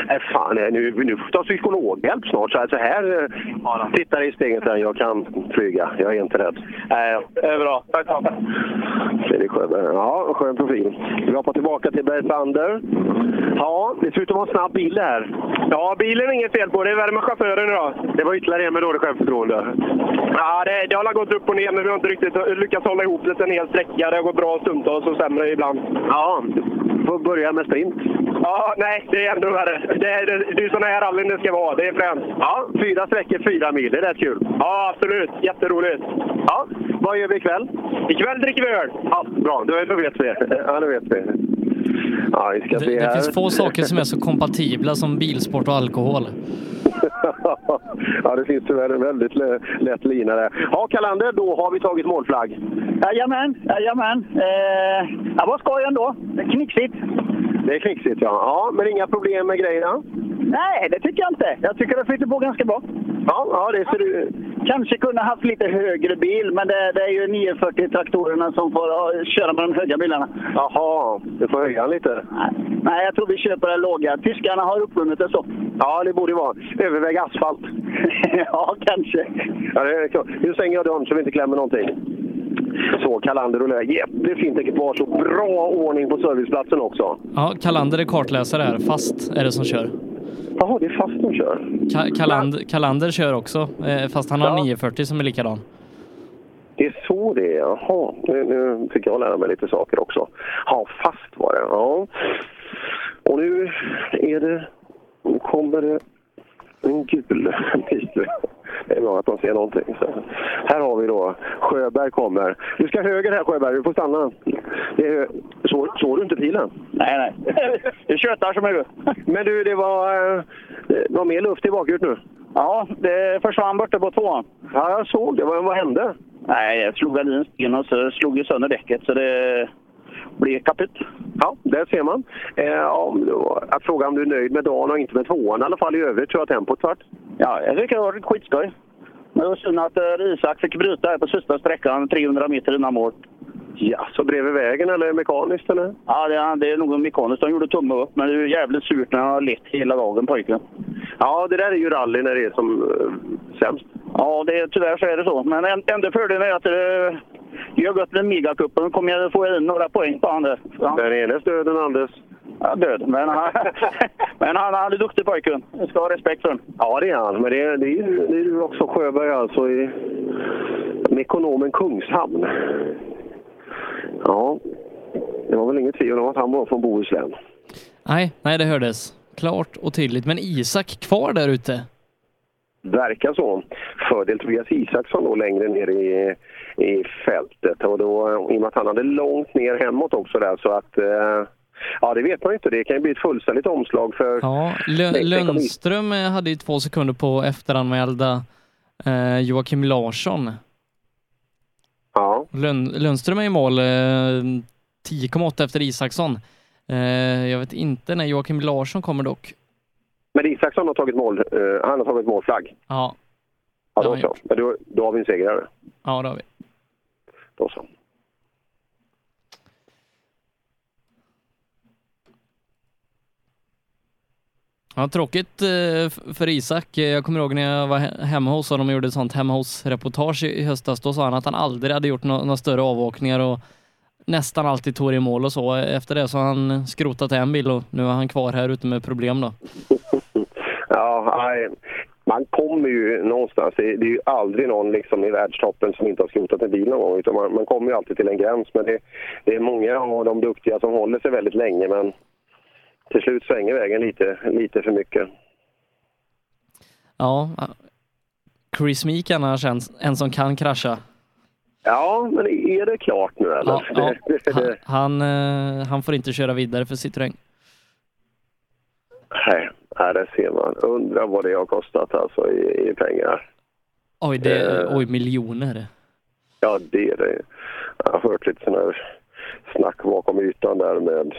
Nej, fan, nej, nu, nu får vi ta psykologhjälp snart. Så här, så här eh, tittar i spegeln sen. Jag kan flyga. Jag är inte rädd. Nej, det är bra. Tack, tack. Fredrik Sjöberg. Ja, skön profil. Vi hoppar tillbaka till Bersander. Ja, det ser ut att vara en snabb bil här. Ja, bilen är inget fel på. Det är värre med chauffören idag. Det var ytterligare en med dåligt självförtroende. Ja, det, det har gått upp och ner, men vi har inte riktigt lyckats hålla ihop det en hel sträcka. Det har gått bra stundtals och sämre ibland. Ja, får börja med sprint. Ja, nej, det är ännu värre. Det är, det, det är sådana här rallyn det ska vara. Det är fränt. Ja, fyra sträckor, fyra mil. Det är rätt kul. Ja, absolut. Jätteroligt. Ja, vad gör vi ikväll? Ikväll dricker vi öl. Ja, bra, då vet vi. Ja, då vet vi. Ja, vi ska Det, se det här. finns få saker som är så kompatibla som bilsport och alkohol. ja, det finns tyvärr en väldigt lä- lätt lina där. Ja, Kalander, då har vi tagit målflagg. Jajamän, jajamän. Eh, det var skoj ändå. Knixigt. Det är knixigt, ja. ja. Men inga problem med grejerna? Nej, det tycker jag inte. Jag tycker det flyter på ganska bra. Ja, ja det ser du. Kanske kunde haft lite högre bil, men det, det är ju 940-traktorerna som får ja, köra med de höga bilarna. Jaha, du får höja lite. Nej, jag tror vi köper det låga. Tyskarna har uppvunnit det så. Ja, det borde vara. Överväg asfalt. ja, kanske. Ja, det är klart. Nu stänger jag dörren så vi inte klämmer någonting. Så, Kalander rullar. Jättefint ekipage och bra ordning på serviceplatsen också. Ja, Kalander är kartläsare här. Fast är det som kör. Jaha, det är fast de kör. Ka Kalander, Kalander kör också, eh, fast han har Ja. 940 som är likadan. Det är så det är. Jaha, nu, nu fick jag lära mig lite saker också. Ja, fast var det. Ja. Och nu är det... Nu kommer det en gul bil. Det är bra att man ser någonting. Så. Här har vi då Sjöberg kommer. Du ska höger här Sjöberg, du får stanna. Det så, såg du inte pilen? Nej, nej. Det tjötar som är. Men du, det var, eh, det var mer luft i bakut nu? Ja, det försvann borta på tvåan. Ja, jag såg det. Vad, vad hände? Nej, jag slog väl i en sten och så slog jag sönder däcket så det Blekapet. Ja, där ser man. Eh, om, att fråga om du är nöjd med dagen och inte med tvåan i alla fall. I övrigt tror jag tempot vart. Ja, jag tycker det var skitskoj. Men det var synd att eh, Isak fick bryta här på sista sträckan 300 meter innan mål. Ja, så bredvid vägen eller mekaniskt eller? Ja, det är, det är nog mekaniskt. De gjorde tumme upp, men det är jävligt surt när han har lett hela dagen, pojken. Ja, det där är ju rally när det är som uh, sämst. Ja, det, tyvärr så är det så. Men en, enda fördelen är att uh, jag gått med megacupen kommer jag få in några poäng på honom. Ja. Den enes död, den andres... Ja, död. Men, han, men han, han är duktig pojken. Jag ska ha respekt för honom. Ja, det är han. Men det är, det är, ju, det är ju också Sjöberg alltså i Mekonomen Kungshamn. Ja, det var väl inget tvivel om att han var från Bohuslän. Nej, nej det hördes. Klart och tydligt. Men Isak kvar där ute? Verkar så. Fördel Tobias Isaksson då längre ner i, i fältet. Och då, I och med att han hade långt ner hemåt också där så att... Eh, ja, det vet man ju inte. Det kan ju bli ett fullständigt omslag för... Ja, Lö- Nej, tänk om vi- Lundström eh, hade ju två sekunder på efteranmälda eh, Joakim Larsson. Ja. Lund, Lundström är i mål eh, 10,8 efter Isaksson. Eh, jag vet inte när Joakim Larsson kommer dock. Men Isaksson har tagit mål. Eh, han har tagit målflagg. Ja, Ja, då så. Men då, då har vi en segrare. ja det har vi. Då så. Ja, tråkigt eh, för Isak. Jag kommer ihåg när jag var hemma hos honom och gjorde ett sånt hemma hos-reportage i höstas. Då sa han att han aldrig hade gjort några större avåkningar och nästan alltid tog i mål och så. Efter det så har han skrotat en bil och nu är han kvar här ute med problem då. Ja, I Man kommer ju någonstans. Det, det är ju aldrig någon liksom i världstoppen som inte har skrotat en bil någon gång. Utan man, man kommer ju alltid till en gräns. Men det, det är många av de duktiga som håller sig väldigt länge. Men till slut svänger vägen lite, lite för mycket. Ja, Chris Meek annars en, en som kan krascha. Ja, men är det klart nu eller? Ja, ja. Han, han, eh, han får inte köra vidare för Citroën. nej, nej, det ser man. Undrar vad det har kostat alltså i, i pengar. Oj, det, Eh. oj miljoner. Ja, det är det. Jag har hört lite sån här snack bakom ytan där med...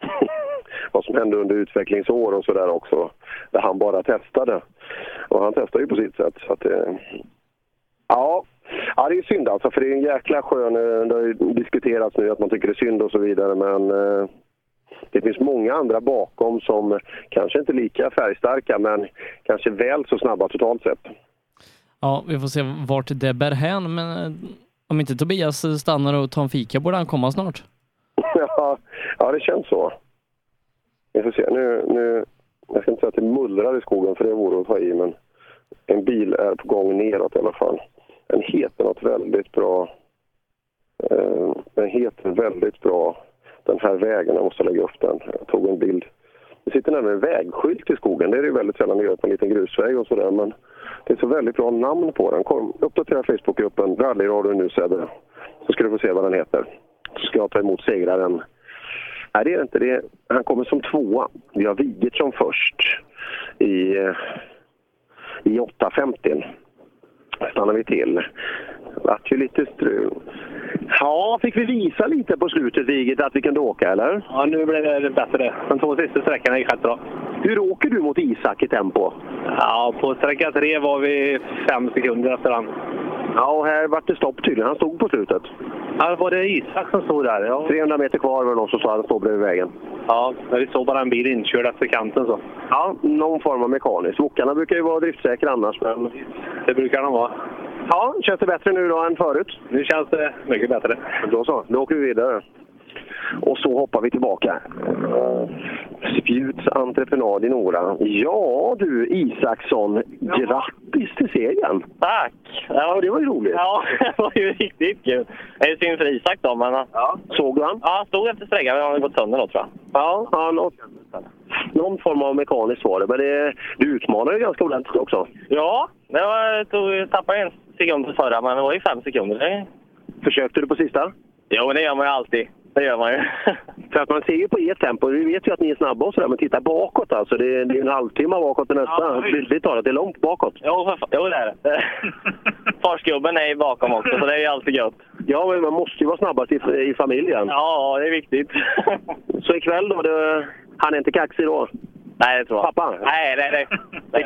vad som hände under utvecklingsår och sådär också. Där han bara testade. Och han testade ju på sitt sätt. Så att, eh, ja. ja, det är synd alltså. För det är en jäkla skön... eh, Det har ju diskuterats nu att man tycker det är synd och så vidare. Men eh, det finns många andra bakom som kanske inte är lika färgstarka men kanske väl så snabba totalt sett. Ja, vi får se vart det bär hän, men om inte Tobias stannar och tar en fika borde han komma snart. Ja, ja, det känns så. Vi får se. Nu, nu, jag ska inte säga att det mullrar i skogen för det vore att ta i, men en bil är på gång neråt i alla fall. Den heter något väldigt bra. Eh, den heter väldigt bra den här vägen. Jag måste lägga upp den. Jag tog en bild. Det sitter nämligen en vägskylt i skogen. Det är det väldigt sällan det gör på en liten grusväg och sådär. Men det är så väldigt bra namn på den. Kom, uppdatera Facebookgruppen rallyradion nu Sebbe. Så ska du få se vad den heter. Så ska jag ta emot segraren. Nej, det är det inte. Det är, han kommer som tvåa. Vi har Wigertsson först i, i 8.50. stannar vi till. Vart ju lite strul. Ja, fick vi visa lite på slutet, Vigert, att vi kunde åka, eller? Ja, nu blev det bättre. De två sista sträckorna gick rätt bra. Hur åker du mot Isak i tempo? Ja, på sträcka tre var vi fem sekunder efter han. Ja, och här vart det stopp tydligen. Han stod på slutet. Ja, var det Isak som stod där? Ja, 300 meter kvar var det någon som sa att han stod bredvid vägen. ja men vi såg bara en bil inkörd efter kanten så. Ja, någon form av mekaniskt. Wokarna brukar ju vara driftsäkra annars, men... Det brukar de vara. Ja, känns det bättre nu då än förut? Nu känns det mycket bättre. Då så, då åker vi vidare. Och så hoppar vi tillbaka. Spjuts entreprenad i Nora. Ja du Isaksson, grattis till segern! Tack! Ja, det var ju roligt. Ja, det var ju riktigt kul. Det är synd för Isak då, men... Ja. Såg du han? Ja, han stod efter sträckan, men han hade gått sönder då tror jag. Ja, ja något, någon form av mekaniskt var det. Men det, du utmanade ju ganska ordentligt också. Ja, det var, tog, tappade en sekund på förra, men det var ju fem sekunder. Försökte du på sista? Jo, men det gör man ju alltid. Det gör man ju. För att man ser ju på ert tempo, vi vet ju att ni är snabba och sådär, men titta bakåt alltså. Det är, det är en halvtimme bakåt till nästa. Ja. Bildligt talat, det är långt bakåt. Jo, för jo det är det. Farsgubben är ju bakom också, så det är ju alltid gött. Ja, men man måste ju vara snabbast i, i familjen. Ja, det är viktigt. Så ikväll då, det, han är inte kaxig då? Nej, det tror jag. Pappa? Nej, nej, nej.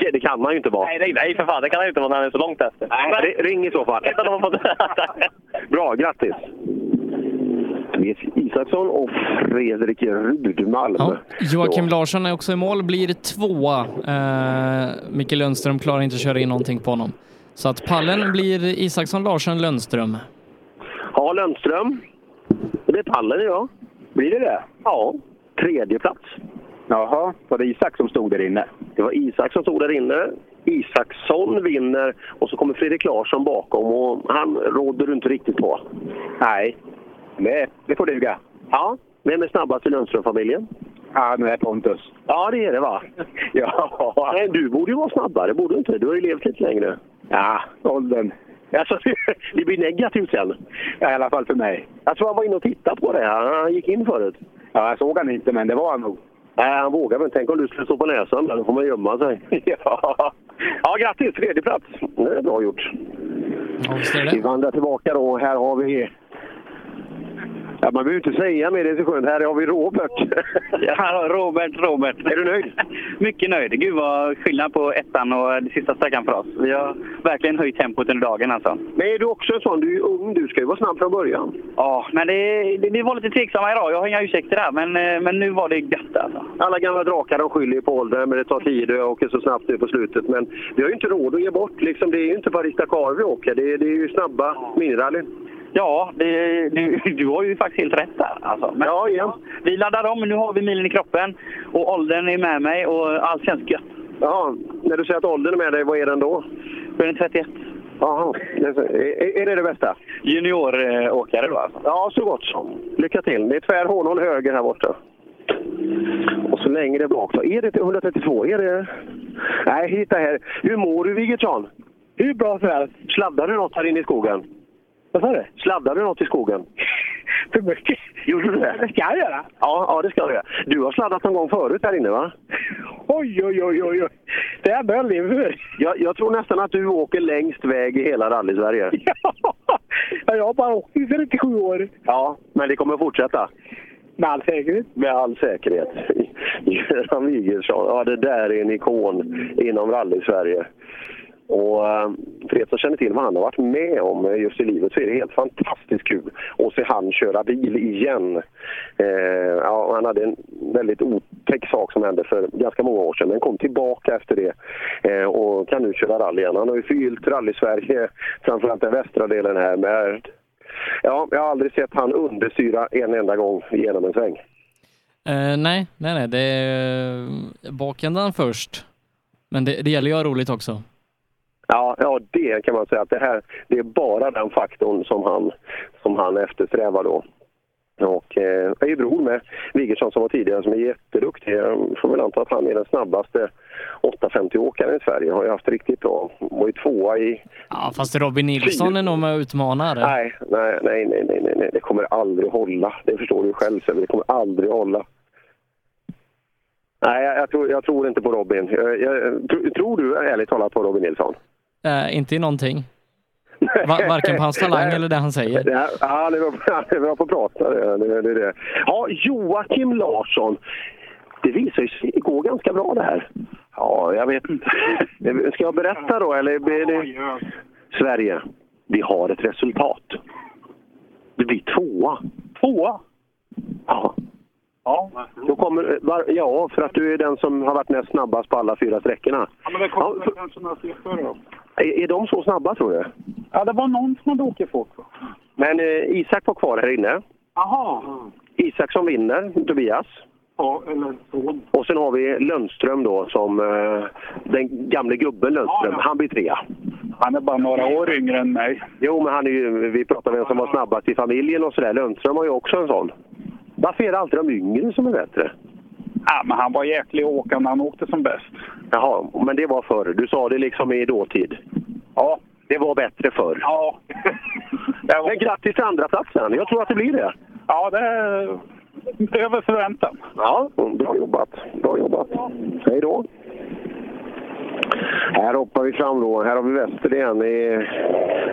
Det, det kan man ju inte vara. Nej, nej, nej, för fan. Det kan han ju inte vara när han är så långt efter. Nej, ri- ring i så fall. Bra, grattis! Tobias Isaksson och Fredrik Rudmalm. Ja. Joakim Då. Larsson är också i mål, blir tvåa. Eh, Micke Lundström klarar inte att köra in någonting på honom. Så att pallen blir Isaksson, Larsson, Lundström. Ja, Lundström. Det är pallen idag. Blir det det? Ja, tredje plats. Jaha, var det Isak som stod där inne? Det var Isak som stod där inne. Isaksson vinner och så kommer Fredrik Larsson bakom och han råder du inte riktigt på. Nej, det, det får duga. Ja, vem är snabbast i Lundström-familjen? Ja, nu är Pontus. Ja, det är det va? ja. Nej, du borde ju vara snabbare, borde du inte? Du har ju levt lite längre. Ja, åldern. Alltså, det blir negativt sen. Ja, i alla fall för mig. Jag tror han var inne och tittade på det. Han gick in förut. Ja, jag såg han inte, men det var han nog. Nej, han vågar men Tänk om du skulle stå på näsan där. Då får man gömma sig. ja. ja, grattis! Tredje plats. Det är bra gjort. Vi vandrar tillbaka då. Här har vi... Ja, man behöver inte säga mer, det är så skönt. Här har vi Robert. Ja, Robert, Robert. Är du nöjd? Mycket nöjd. Gud vad skillnad på ettan och sista sträckan för oss. Vi har verkligen höjt tempot under dagen alltså. Men är du också en sån? Du är ju ung. Du ska ju vara snabb från början. Ja, men det, det, vi var lite tveksamma idag. Jag har inga ursäkter där, men, eh, men nu var det gött alltså. Alla gamla drakar de skyller på åldern, men det tar tid och jag åker så snabbt nu på slutet. Men vi har ju inte råd att ge bort. Liksom, det är ju inte Paris Dakar vi åker. Det är, det är ju snabba minirally. Ja, det, du, du har ju faktiskt helt rätt där. Alltså. Men, ja, igen. Vi laddar om, nu har vi milen i kroppen och åldern är med mig och allt känns gött. Jaha, när du säger att åldern är med dig, vad är den då? Den är 31. Jaha, är, det det bästa? Junioråkare då alltså? Ja, så gott som. Lycka till. Det är tvär hårnål höger här borta. Och så längre bak då. Är det till 132? Är det... Nej, hitta här. Hur mår du Wigertsson? Hur bra som helst. Sladdar du något här inne i skogen? Vad sa du? Sladdar du något i skogen? För mycket. Gjorde du det? Det ska jag göra. Ja, ja, det ska du göra. Du har sladdat någon gång förut här inne va? Oj, oj, oj, oj. Det är bra lever jag, jag tror nästan att du åker längst väg i hela rally-Sverige. Ja, jag har bara åkt i 37 år. Ja, men det kommer fortsätta. Med all säkerhet. Med all säkerhet. Göran Wigersson, ja det där är en ikon inom rally-Sverige. Och eh, för er som känner till vad han har varit med om eh, just i livet så är det helt fantastiskt kul att se han köra bil igen. Eh, ja, han hade en väldigt otäck sak som hände för ganska många år sedan men kom tillbaka efter det eh, och kan nu köra rally igen. Han har ju fyllt rally-Sverige, framförallt den västra delen här med Ja, jag har aldrig sett han understyra en enda gång genom en sväng. Eh, nej, nej, nej, det är eh, bakändan först. Men det, det gäller ju att ha roligt också. Ja, ja, det kan man säga att det här det är bara den faktorn som han, som han eftersträvar då. Och eh, jag är bror med Wigersson som var tidigare som är jätteduktig. Jag får väl anta att han är den snabbaste 850-åkaren i Sverige. Har ju haft riktigt bra. Var ju tvåa i... Ja, fast Robin Nilsson är nog med och utmanar. Nej, nej, nej, nej, nej, nej, det kommer aldrig hålla. Det förstår du själv Sebbe, det kommer aldrig hålla. Nej, jag, jag, tror, jag tror inte på Robin. Jag, tror du ärligt talat på Robin Nilsson? Eh, inte i någonting. Va- varken på hans talang eller det han säger. Ja, bra, han är bra på att prata. Det, det, det, det. Ja, Joakim Larsson. Det visar sig det går ganska bra det här. Ja, jag vet inte. Ska jag berätta då, eller blir det... Sverige, vi har ett resultat. Det blir tvåa. Tvåa? Ja. Ja. Då kommer, var, ja, för att du är den som har varit näst snabbast på alla fyra sträckorna. Ja, men det kommer ja, kanske några siffror då. Är, är de så snabba tror du? Ja, det var någon som hade åkt fort. Men eh, Isak var kvar här inne. Jaha. Isak som vinner, Tobias. Ja, eller så. Och sen har vi Lundström då, som eh, den gamle gubben Lundström. Han blir trea. Han är bara några år yngre än mig. Jo, men han är ju, vi pratar om vem som var snabbast i familjen och sådär. Lundström har ju också en sån. Varför är det alltid de yngre som är bättre? Ja, men han var jäklig att åka när han åkte som bäst. Jaha, men det var förr. Du sa det liksom i dåtid. Ja. Det var bättre förr. Ja. Men grattis till andra platsen. Jag tror att det blir det. Ja, det är över förväntan. Ja, bra jobbat. Bra jobbat. Hej då. Här hoppar vi fram då. Här har vi. I,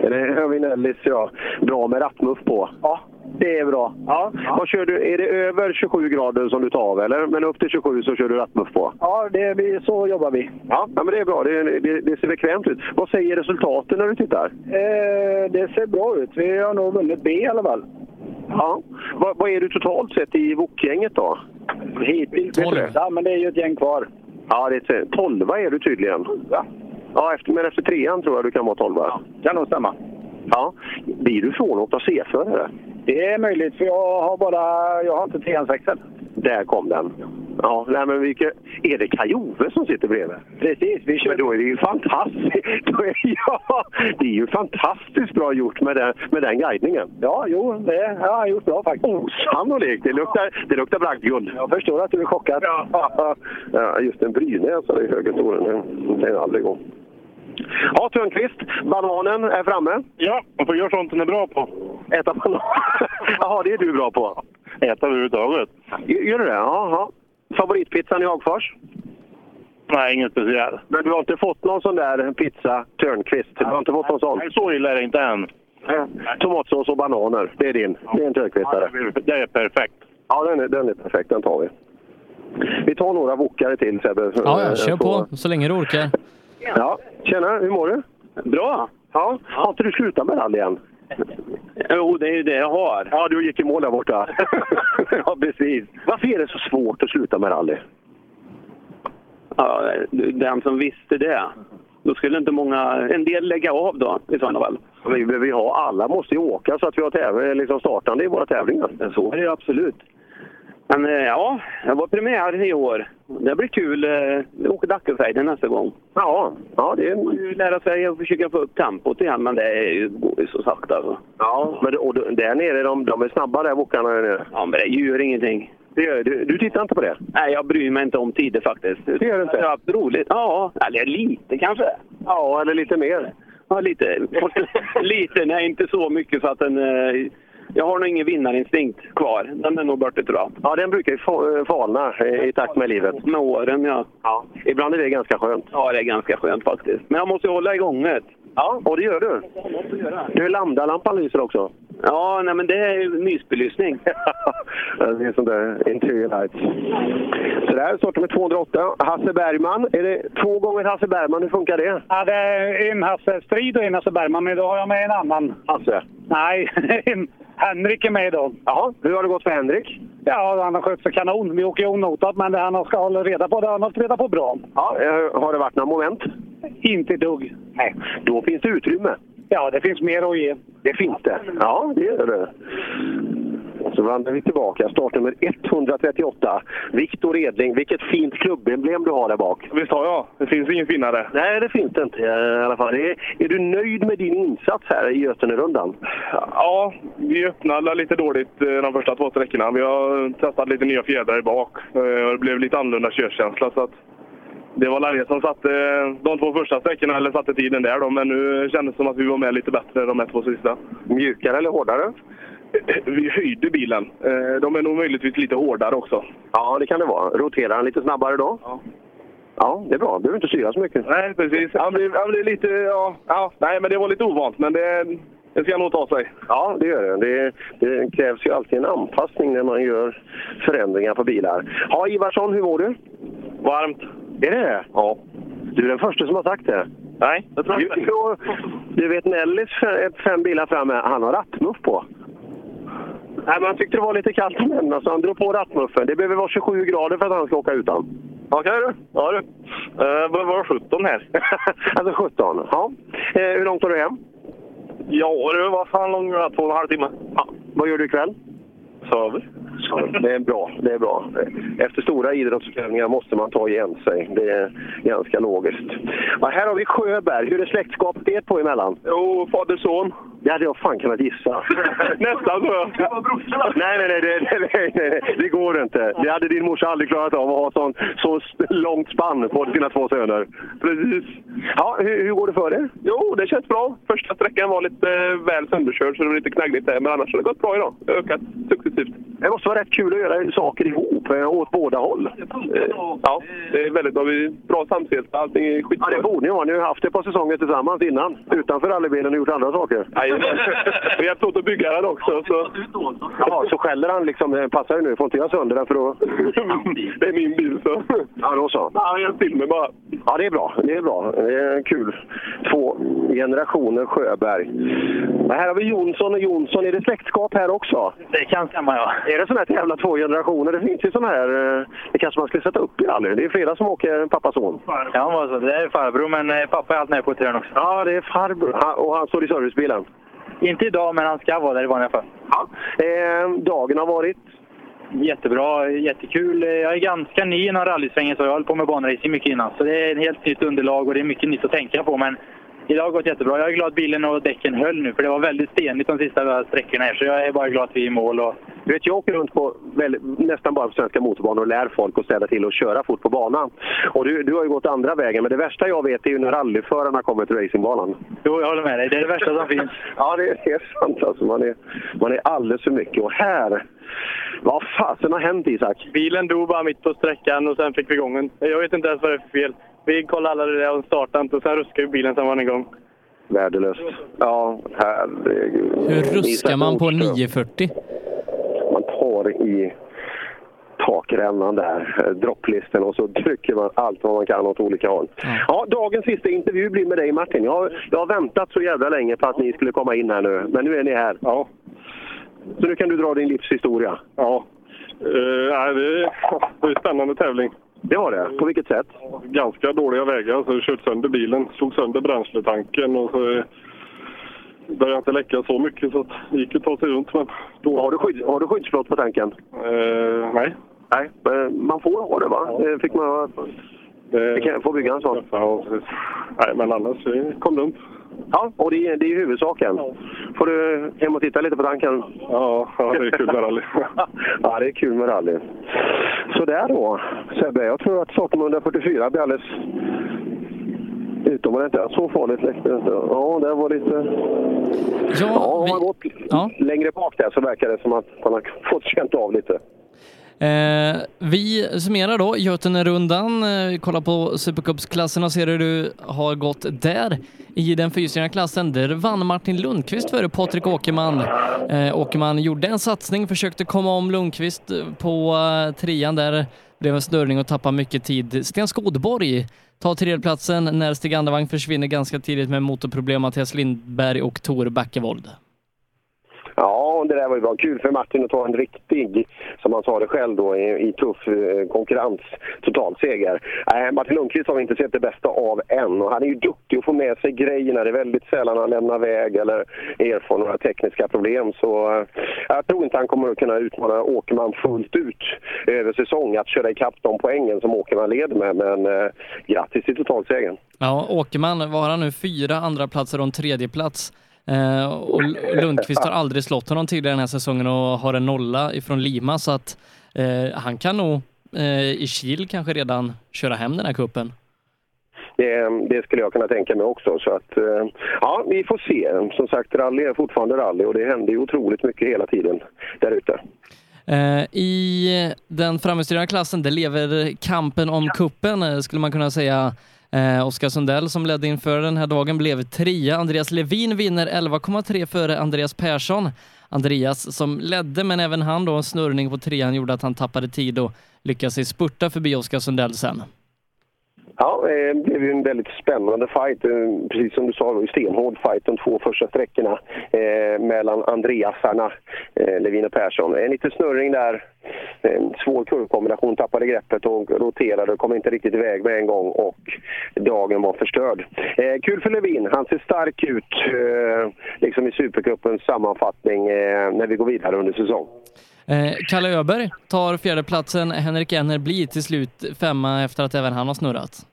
eller här har vi Nellis, ja. Bra med rattmuff på. Ja, det är bra. Ja. Vad kör du? Är det över 27 grader som du tar av eller? Men upp till 27 så kör du rattmuff på? Ja, det blir, så jobbar vi. Ja, ja men det är bra. Det, det, det ser bekvämt ut. Vad säger resultaten när du tittar? Eh, det ser bra ut. Vi har nog vunnit B i alla fall. Ja. Vad, vad är du totalt sett i Wok-gänget då? Hittills. Vet du det? Ja, men det är ju ett gäng kvar. Ja, det är tolva är du tydligen. Ja. Ja, efter, men efter trean tror jag du kan vara tolva. Ja, kan nog stämma. Ja. Blir du frånåkt C-förare? Det är möjligt, för jag har bara... Jag har inte treans växel. Där kom den. Ja, nej men vilka, är det Kaj-Ove som sitter bredvid? Precis, vi kör... Men då är det ju fantastiskt. Då är, ja, det är ju fantastiskt bra gjort med den, med den guidningen. Ja, jo, det har han gjort bra faktiskt. Osannolikt! Det luktar, det luktar bragdguld. Jag förstår att du är chockad. Ja, ja just en brynäsa i högerstolen, det jag aldrig gå. Ja, Törnqvist, bananen är framme. Ja, man får göra sånt den är bra på. Äta banan? Jaha, det är du bra på. Äta överhuvudtaget. Gör du det? Jaha. Favoritpizzan i Hagfors? Nej, ingen speciell. Men du har inte fått någon sån där pizza Törnqvist? Du har inte fått någon sån? Nej, så illa är det inte än. Tomatsås och bananer, det är din. Det är en Törnqvistare. Ja, det är perfekt. Ja, den är, den är perfekt. Den tar vi. Vi tar några wokare till Sebbe. Ja, ja, kör på så länge du orkar. Ja, tjena, hur mår du? Bra. Ja, har inte du slutat med rally än? Jo, det är ju det jag har. Ja, du gick i mål där borta. ja, precis. Varför är det så svårt att sluta med rally? Ja, den som visste det. Då skulle inte många, en del lägga av då i sådana fall. Vi behöver ju ha, alla måste ju åka så att vi har täv- liksom startande i våra tävlingar. Så är det absolut. Men eh, ja, det var premiär i år. Det blir kul. eh, Vi åker Dackefejden nästa gång. Ja, ja det är... Ju lära sig att försöka få upp tempot igen, men det är ju, går ju så sakta. Alltså. Ja, men och där nere, de, de är snabba där wokarna. Ja, men det gör ingenting. Det gör, du, du tittar inte på det? Nej, jag bryr mig inte om tider faktiskt. Det gör du inte? Jag har haft roligt. Ja, eller lite kanske. Ja, eller lite mer. Ja, lite. lite, nej inte så mycket så att den... eh, Jag har nog ingen vinnarinstinkt kvar. Den är nog borta tror jag. Ja, den brukar ju fa- falna i, i takt med livet. Med åren, ja. ja. Ibland är det ganska skönt. Ja, det är ganska skönt faktiskt. Men jag måste ju hålla igång det. Ja, och det gör du. Du, lambdalampan lyser också. Ja, nej men det är ju mysbelysning. det är sånt där interior lights. Så där startar med 208. Hasse Bergman. Är det två gånger Hasse Bergman? Hur funkar det? Ja, det är en Hasse Strid och en Hasse Bergman, men då har jag med en annan. Hasse? Nej, Henrik är med idag. Jaha, hur har det gått för Henrik? Ja, han har skött sig kanon. Vi åker ju onotat, men det han ska hålla reda på det har han hållit reda på bra. Ja, eh, har det varit några moment? Inte dugg. Nej. Då finns det utrymme. Ja, det finns mer att ge. Det finns det? Ja, det gör det. Så vandrar vi tillbaka. Startnummer 138. Viktor Edling. Vilket fint klubbemblem du har där bak. Visst har jag. Det finns ingen finare. Nej, det finns det inte i alla fall. Är, är du nöjd med din insats här i Götenerundan? Ja, vi öppnade lite dåligt eh, de första två sträckorna. Vi har testat lite nya fjädrar i bak. Eh, och Det blev lite annorlunda körkänsla. Så att det var Large som satte de två första sträckorna, eller satte tiden där då. Men nu kändes det som att vi var med lite bättre de här två sista. Mjukare eller hårdare? Vi höjde bilen. Eh, De är nog möjligtvis lite hårdare också. Ja, det kan det vara. Roterar han lite snabbare då? Ja. Ja, det är bra. Du behöver inte styra så mycket. Nej, precis. Han blev, han blev lite... Ja, ja, nej, men det var lite ovant, men det, det ska nog ta sig. Ja, det gör det. det. Det krävs ju alltid en anpassning när man gör förändringar på bilar. Ja, Ivarsson, hur mår du? Varmt. Är det det? Ja. Du är den första som har sagt det. Nej, det tror jag inte. Du vet Nellis, fem bilar framme, han har rattmuff på. Nej, men han tyckte det var lite kallt om händerna så han drog på rattmuffen. Det behöver vara 27 grader för att han ska åka utan. Okej du. Ja du. Uh, var 17 här? alltså 17, ja. Eh, hur långt har du hem? Ja du, vad fan lång? Två och en halv timme. Ja. Vad gör du ikväll? Söver. Det är bra. Det är bra. Efter stora idrottstävlingar måste man ta igen sig. Det är ganska logiskt. Ja, här har vi Sjöberg. Hur är släktskapet er två emellan? Jo, fader son. Det hade jag fan kunnat gissa. Nästan så. Nej, nej, nej, det, nej, nej, nej, det går inte. Det hade din morsa aldrig klarat av att ha sån, så långt spann på sina två söner. Precis. Ja, hur, hur går det för er? Jo, det känns bra. Första sträckan var lite eh, väl sönderkörd så det var lite knaggligt där. Men annars har det gått bra idag. Ökat successivt. Det måste vara rätt kul att göra saker ihop, eh, åt båda håll. Eh, Ja, det är väldigt bra. Vi är bra samspelta. Allting är skitbra. Ja, det borde ni vara. Ni har haft ett par säsonger tillsammans innan. Utanför rallybilen och gjort andra saker. Nej, vi hjälpte åt att bygga den också. Så. Ja, så skäller han liksom. eh, Passar ju nu. Får inte jag sönder den för då... Det är min bil så. Ja, då så. Ja, han hjälpte till mig bara. Ja, det är bra. Det är bra. Det är kul. Två generationer Sjöberg. Men här har vi Jonsson och Jonsson. Är det släktskap här också? Det kan stämma, ja. Är det sådana här jävla två generationer? Det finns ju sådana här... eh, Det kanske man skulle sätta upp i rally. Det är flera som åker pappa son. Ja, vad så. det är farbror, men eh, pappa är allt med på också. Ja, det är farbror. Och han står i servicebilen? Inte idag, men han ska vara där i vanliga fall. Ja. Eh, dagen har varit? Jättebra, jättekul. Eh, jag är ganska ny inom rallysvängen, så jag har hållit på med banracing mycket innan. Så det är ett helt nytt underlag och det är mycket nytt att tänka på. Men idag har gått jättebra. Jag är glad att bilen och däcken höll nu, för det var väldigt stenigt de sista sträckorna här. Så jag är bara glad att vi är i mål. Och... Du vet, jag åker runt på väldigt, nästan bara på svenska motorbanor och lär folk att ställa till och köra fort på banan. Och du, du har ju gått andra vägen, men det värsta jag vet är ju när rallyförarna kommer till racingbanan. Jo, jag håller med dig. Det är det värsta som finns. Ja, det är, det är sant alltså. Man är, man är alldeles för mycket. Och här... Vad fasen har hänt Isak? Bilen dog bara mitt på sträckan och sen fick vi igång den. Jag vet inte ens vad det är för fel. Vi kollade alla det där och startade inte och sen ruskade bilen sen var den igång. Värdelöst. Ja, herregud. Hur ruskar man på Nordström. 940? Man tar i takrännan där, eh, dropplisten och så trycker man allt vad man kan åt olika håll. Ja, dagens sista intervju blir med dig Martin. Jag, har- jag har väntat så jävla länge på att ni skulle komma in här nu, men nu är ni här. Ja. Så nu kan du dra din livshistoria. Ja. Uh, nej, det, är, det är en spännande tävling. Det var det? På vilket sätt? Ganska dåliga vägar, så jag kört sönder bilen. Slog sönder bränsletanken och så eh, började inte läcka så mycket så det gick att ta sig runt. Men då... Har du, skydd, har du skyddsplåt på tanken? Eh, nej. Nej, man får ha det va? Det fick man... Det kan, får bygga en sån. Ja, precis. Nej, men annars eh, kom det runt. Ja, och det är, det är huvudsaken. Får du hem och titta lite på tanken? Ja, ja det är kul med rally. ja, det är kul med rally. Så där då, Sebbe. Jag tror att startnummer 144 blir alldeles utomordentligt. Så farligt läckte det inte. Ja, det var lite... Ja, om man gått längre bak där så verkar det som att man har fått känt av lite. Eh, vi summerar då Götenerundan, eh, kollar på Supercupsklassen och ser hur du har gått där. I den fyrhjulsdrivna klassen, där vann Martin Lundqvist före Patrik Åkerman. Eh, Åkerman gjorde en satsning, försökte komma om Lundqvist eh, på eh, trean där. Blev en snurrning och tappade mycket tid. Sten Skodborg tar tredjeplatsen när Stig Andervang försvinner ganska tidigt med motorproblem. Mattias Lindberg och Tor Backevold. Det där var ju bra. Kul för Martin att ta en riktig, som han sa det själv då, i, i tuff eh, konkurrens, totalseger. Eh, Martin Lundqvist har vi inte sett det bästa av än och han är ju duktig att få med sig grejerna. Det är väldigt sällan han lämnar väg eller erfar några tekniska problem. Så eh, jag tror inte han kommer att kunna utmana Åkerman fullt ut över säsong att köra ikapp de poängen som Åkerman leder med. Men eh, grattis till totalsegern. Ja, Åkerman, var han nu? Fyra andra platser och en tredje plats. Eh, och Lundqvist har aldrig slått honom tidigare den här säsongen och har en nolla ifrån Lima så att eh, han kan nog eh, i Kil kanske redan köra hem den här kuppen. Det, det, skulle jag kunna tänka mig också. Så att, eh, ja, vi får se. Som sagt, rally är fortfarande rally och det händer ju otroligt mycket hela tiden där ute. Eh, I den framhjulsdrivna klassen, det lever kampen om kuppen eh, skulle man kunna säga. Eh, Oskar Sundell som ledde inför den här dagen blev trea. Andreas Levin vinner 11,3 före Andreas Persson. Andreas som ledde, men även han då en snurrning på trean gjorde att han tappade tid och lyckades spurta förbi Oskar Sundell sen. Ja, eh, det blev ju en väldigt spännande fight. Eh, precis som du sa, det var ju stenhård fight de två första sträckorna eh, mellan Andreasarna, eh, Levin och Persson. En liten snurring där, en svår kurvkombination, tappade greppet och roterade och kom inte riktigt iväg med en gång och dagen var förstörd. Eh, kul för Levin, han ser stark ut eh, liksom i Supercupens sammanfattning eh, när vi går vidare under säsong. Eh, Kalle Öberg tar fjärdeplatsen. Henrik Enner blir till slut femma efter att även han har snurrat.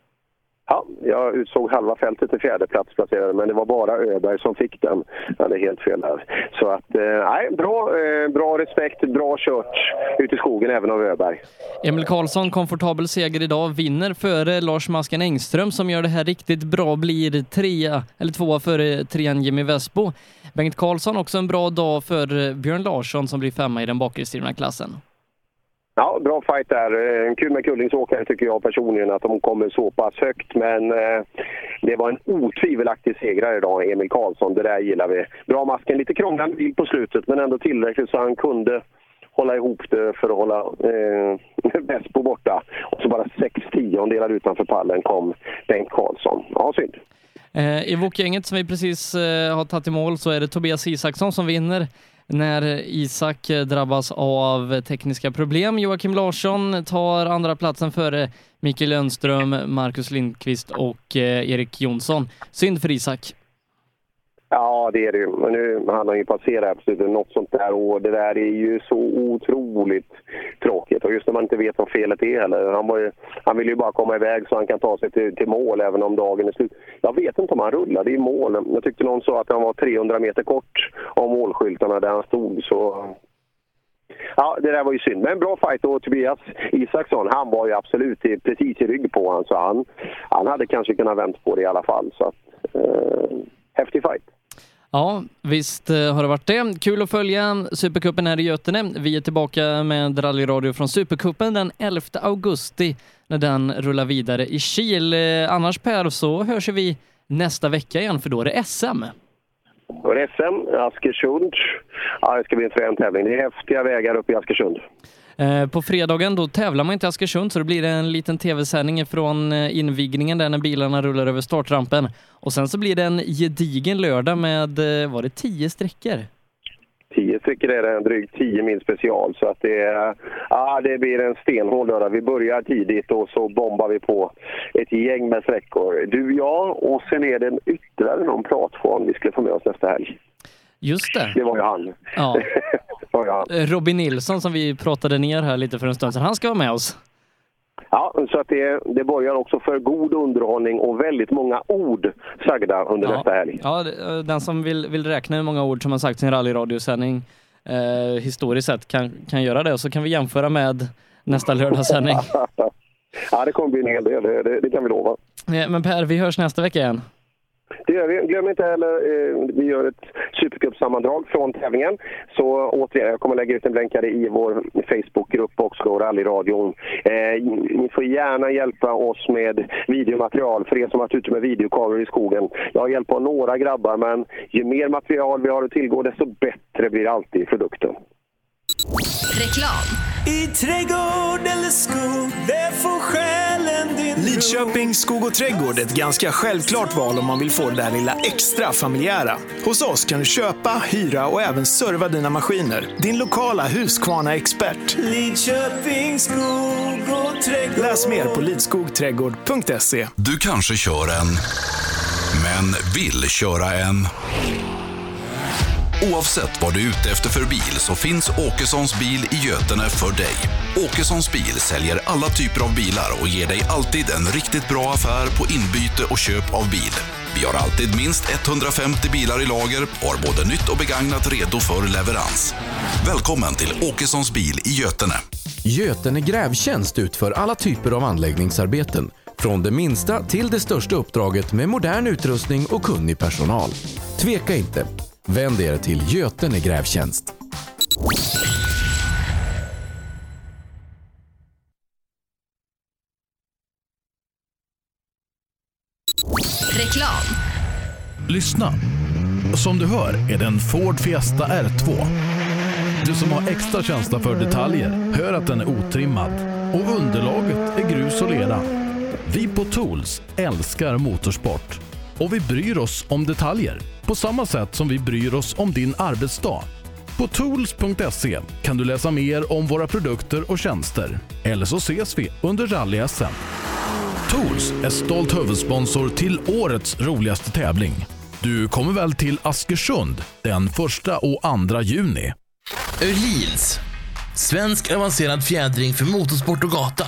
Ja, jag utsåg halva fältet till fjärdeplats placerade, men det var bara Öberg som fick den. Jag hade helt fel där. Så att, eh, nej, bra, eh, bra respekt, bra kört ut i skogen även av Öberg. Emil Karlsson, komfortabel seger idag, vinner före Lars Masken Engström som gör det här riktigt bra, blir trea, eller tvåa före trean Jimmy Vesbo. Bengt Karlsson också en bra dag för eh, Björn Larsson som blir femma i den bakre klassen. Ja, bra fight där. Eh, kul med Kullingsåkare tycker jag personligen att de kommer så pass högt. Men eh, det var en otvivelaktig segrare idag, Emil Karlsson. Det där gillar vi. Bra masken, lite krånglande bil på slutet men ändå tillräckligt så han kunde hålla ihop det för att hålla eh, Vespo borta. Och så bara sex tiondelar utanför pallen kom Bengt Karlsson. Ja, synd. Eh, I Wok-gänget som vi precis eh, har tagit i mål så är det Tobias Isaksson som vinner när Isak drabbas av tekniska problem. Joakim Larsson tar andra platsen före Mikael Lönström, Marcus Lindqvist och eh, Erik Jonsson. Synd för Isak. Ja, det är det ju. Men nu han ju passerat absolut. något sånt där. Och det där är ju så otroligt tråkigt. Och just när man inte vet vad felet är heller. Han, var ju, han vill ju bara komma iväg så han kan ta sig till, till mål även om dagen är slut. Jag vet inte om han rullade i mål. Jag tyckte någon sa att han var 300 meter kort av målskyltarna där han stod. Så Ja, det där var ju synd. Men bra fight och Tobias Isaksson, han var ju absolut precis i rygg på honom. Så han, han hade kanske kunnat vänt på det i alla fall. Så att, eh, häftig fight. Ja, visst eh, har det varit det. Kul att följa Supercupen här i Götene. Vi är tillbaka med rallyradio från Supercupen den 11 augusti när den rullar vidare i Kil. Eh, annars Per, så hörs vi nästa vecka igen för då är det SM. Då är det SM, Askersund. Ja, det ska bli en frän tävling. Det är häftiga vägar uppe i Askersund. Eh, på fredagen då tävlar man inte i Askersund så det blir en liten tv-sändning från eh, invigningen där när bilarna rullar över startrampen. Och sen så blir det en gedigen lördag med, eh, var det tio sträckor? Tio sträckor är det, en drygt tio mil special. Så att det, ah, det blir en stenhård lördag. Vi börjar tidigt och så bombar vi på ett gäng med sträckor. Du, jag och sen är det ytterligare någon pratform vi skulle få med oss nästa helg. Just det. Det var ju han. Ja. var ju han. Robin Nilsson som vi pratade ner här lite för en stund sedan, han ska vara med oss. Ja, så att det, det börjar också för god underhållning och väldigt många ord sagda under Ja. nästa helg. Ja, det- den som vill, vill räkna hur många ord som har sagts i en rallyradiosändning eh, historiskt sett kan, kan göra det och så kan vi jämföra med nästa lördagssändning. ja, det kommer bli en hel del, det, det, det kan vi lova. Eh, Men Per, vi hörs nästa vecka igen. Det gör vi. Glöm inte heller, eh, vi gör ett Supercup-sammandrag från tävlingen. Så återigen, jag kommer lägga ut en blänkare i vår Facebookgrupp också, då, Rallyradion. Eh, ni får gärna hjälpa oss med videomaterial för er som varit ute med videokameror i skogen. Jag har hjälpt av några grabbar, men ju mer material vi har att tillgå, desto bättre blir alltid produkten. Reklam. I trädgård eller skog, det får själen din Lidköping skog och trädgård är ett ganska självklart val om man vill få det där lilla extra familjära. Hos oss kan du köpa, hyra och även serva dina maskiner. Din lokala Husqvarna-expert. Lidköping skog och trädgård. Läs mer på lidskogträdgård.se. Du kanske kör en, men vill köra en. Oavsett vad du är ute efter för bil så finns Åkessons bil i Götene för dig. Åkessons bil säljer alla typer av bilar och ger dig alltid en riktigt bra affär på inbyte och köp av bil. Vi har alltid minst 150 bilar i lager och har både nytt och begagnat redo för leverans. Välkommen till Åkessons bil i Götene. Götene Grävtjänst utför alla typer av anläggningsarbeten. Från det minsta till det största uppdraget med modern utrustning och kunnig personal. Tveka inte. Vänd er till Götene Grävtjänst. Reklam. Lyssna. Som du hör är det en Ford Fiesta R2. Du som har extra känsla för detaljer hör att den är otrimmad och underlaget är grus och lera. Vi på Tools älskar motorsport och vi bryr oss om detaljer på samma sätt som vi bryr oss om din arbetsdag. På tools.se kan du läsa mer om våra produkter och tjänster. Eller så ses vi under rally-SM. Tools är stolt huvudsponsor till årets roligaste tävling. Du kommer väl till Askersund den 1 och 2 juni? Öhlins. Svensk avancerad fjädring för motorsport och gata.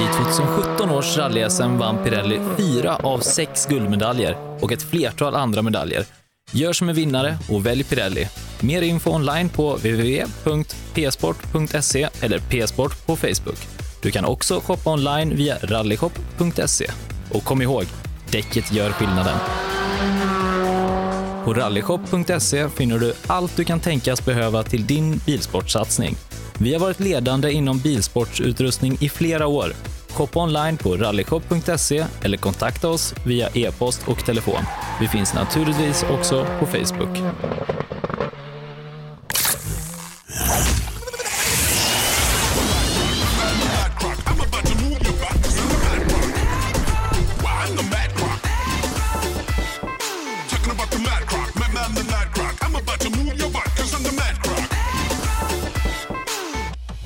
I 2017 års rally-SM vann Pirelli fyra av sex guldmedaljer och ett flertal andra medaljer. Gör som en vinnare och välj Pirelli. Mer info online på www.psport.se eller psport på Facebook. Du kan också shoppa online via rallyshop.se. Och kom ihåg, däcket gör skillnaden. På rallyshop.se finner du allt du kan tänkas behöva till din bilsportsatsning. Vi har varit ledande inom bilsportsutrustning i flera år. Shoppa online på rallyshop.se eller kontakta oss via e-post och telefon. Vi finns naturligtvis också på Facebook.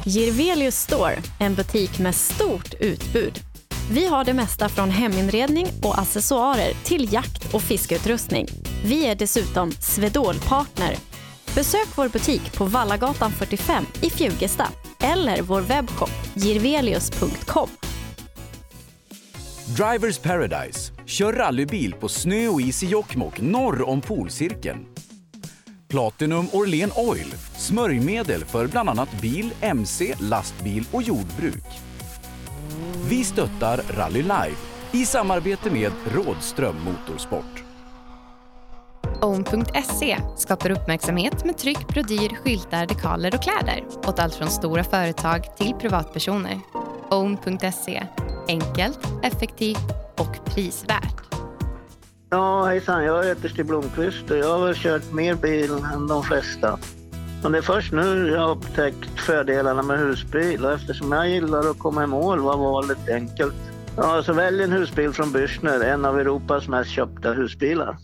Girvelius Store, en butik med stort utbud. Vi har det mesta från heminredning och accessoarer till jakt och fiskeutrustning. Vi är dessutom Swedol-partner. Besök vår butik på Vallagatan 45 i Fjugesta eller vår webbshop girvelius.com. Drivers Paradise. Kör rallybil på snö och is i Jokkmokk norr om polcirkeln. Platinum Orlen Oil. Smörjmedel för bland annat bil, mc, lastbil och jordbruk. Vi stöttar Rally Live i samarbete med Rådström Motorsport. Own.se skapar uppmärksamhet med tryck, brodyr, skyltar, dekaler och kläder åt allt från stora företag till privatpersoner. Own.se enkelt, effektivt och prisvärt. Ja, hejsan. Jag heter Stig Blomqvist och jag har väl kört mer bil än de flesta. Men det är först nu jag har upptäckt fördelarna med husbil och eftersom jag gillar att komma i mål var valet enkelt. Ja, så välj en husbil från Bürstner, en av Europas mest köpta husbilar.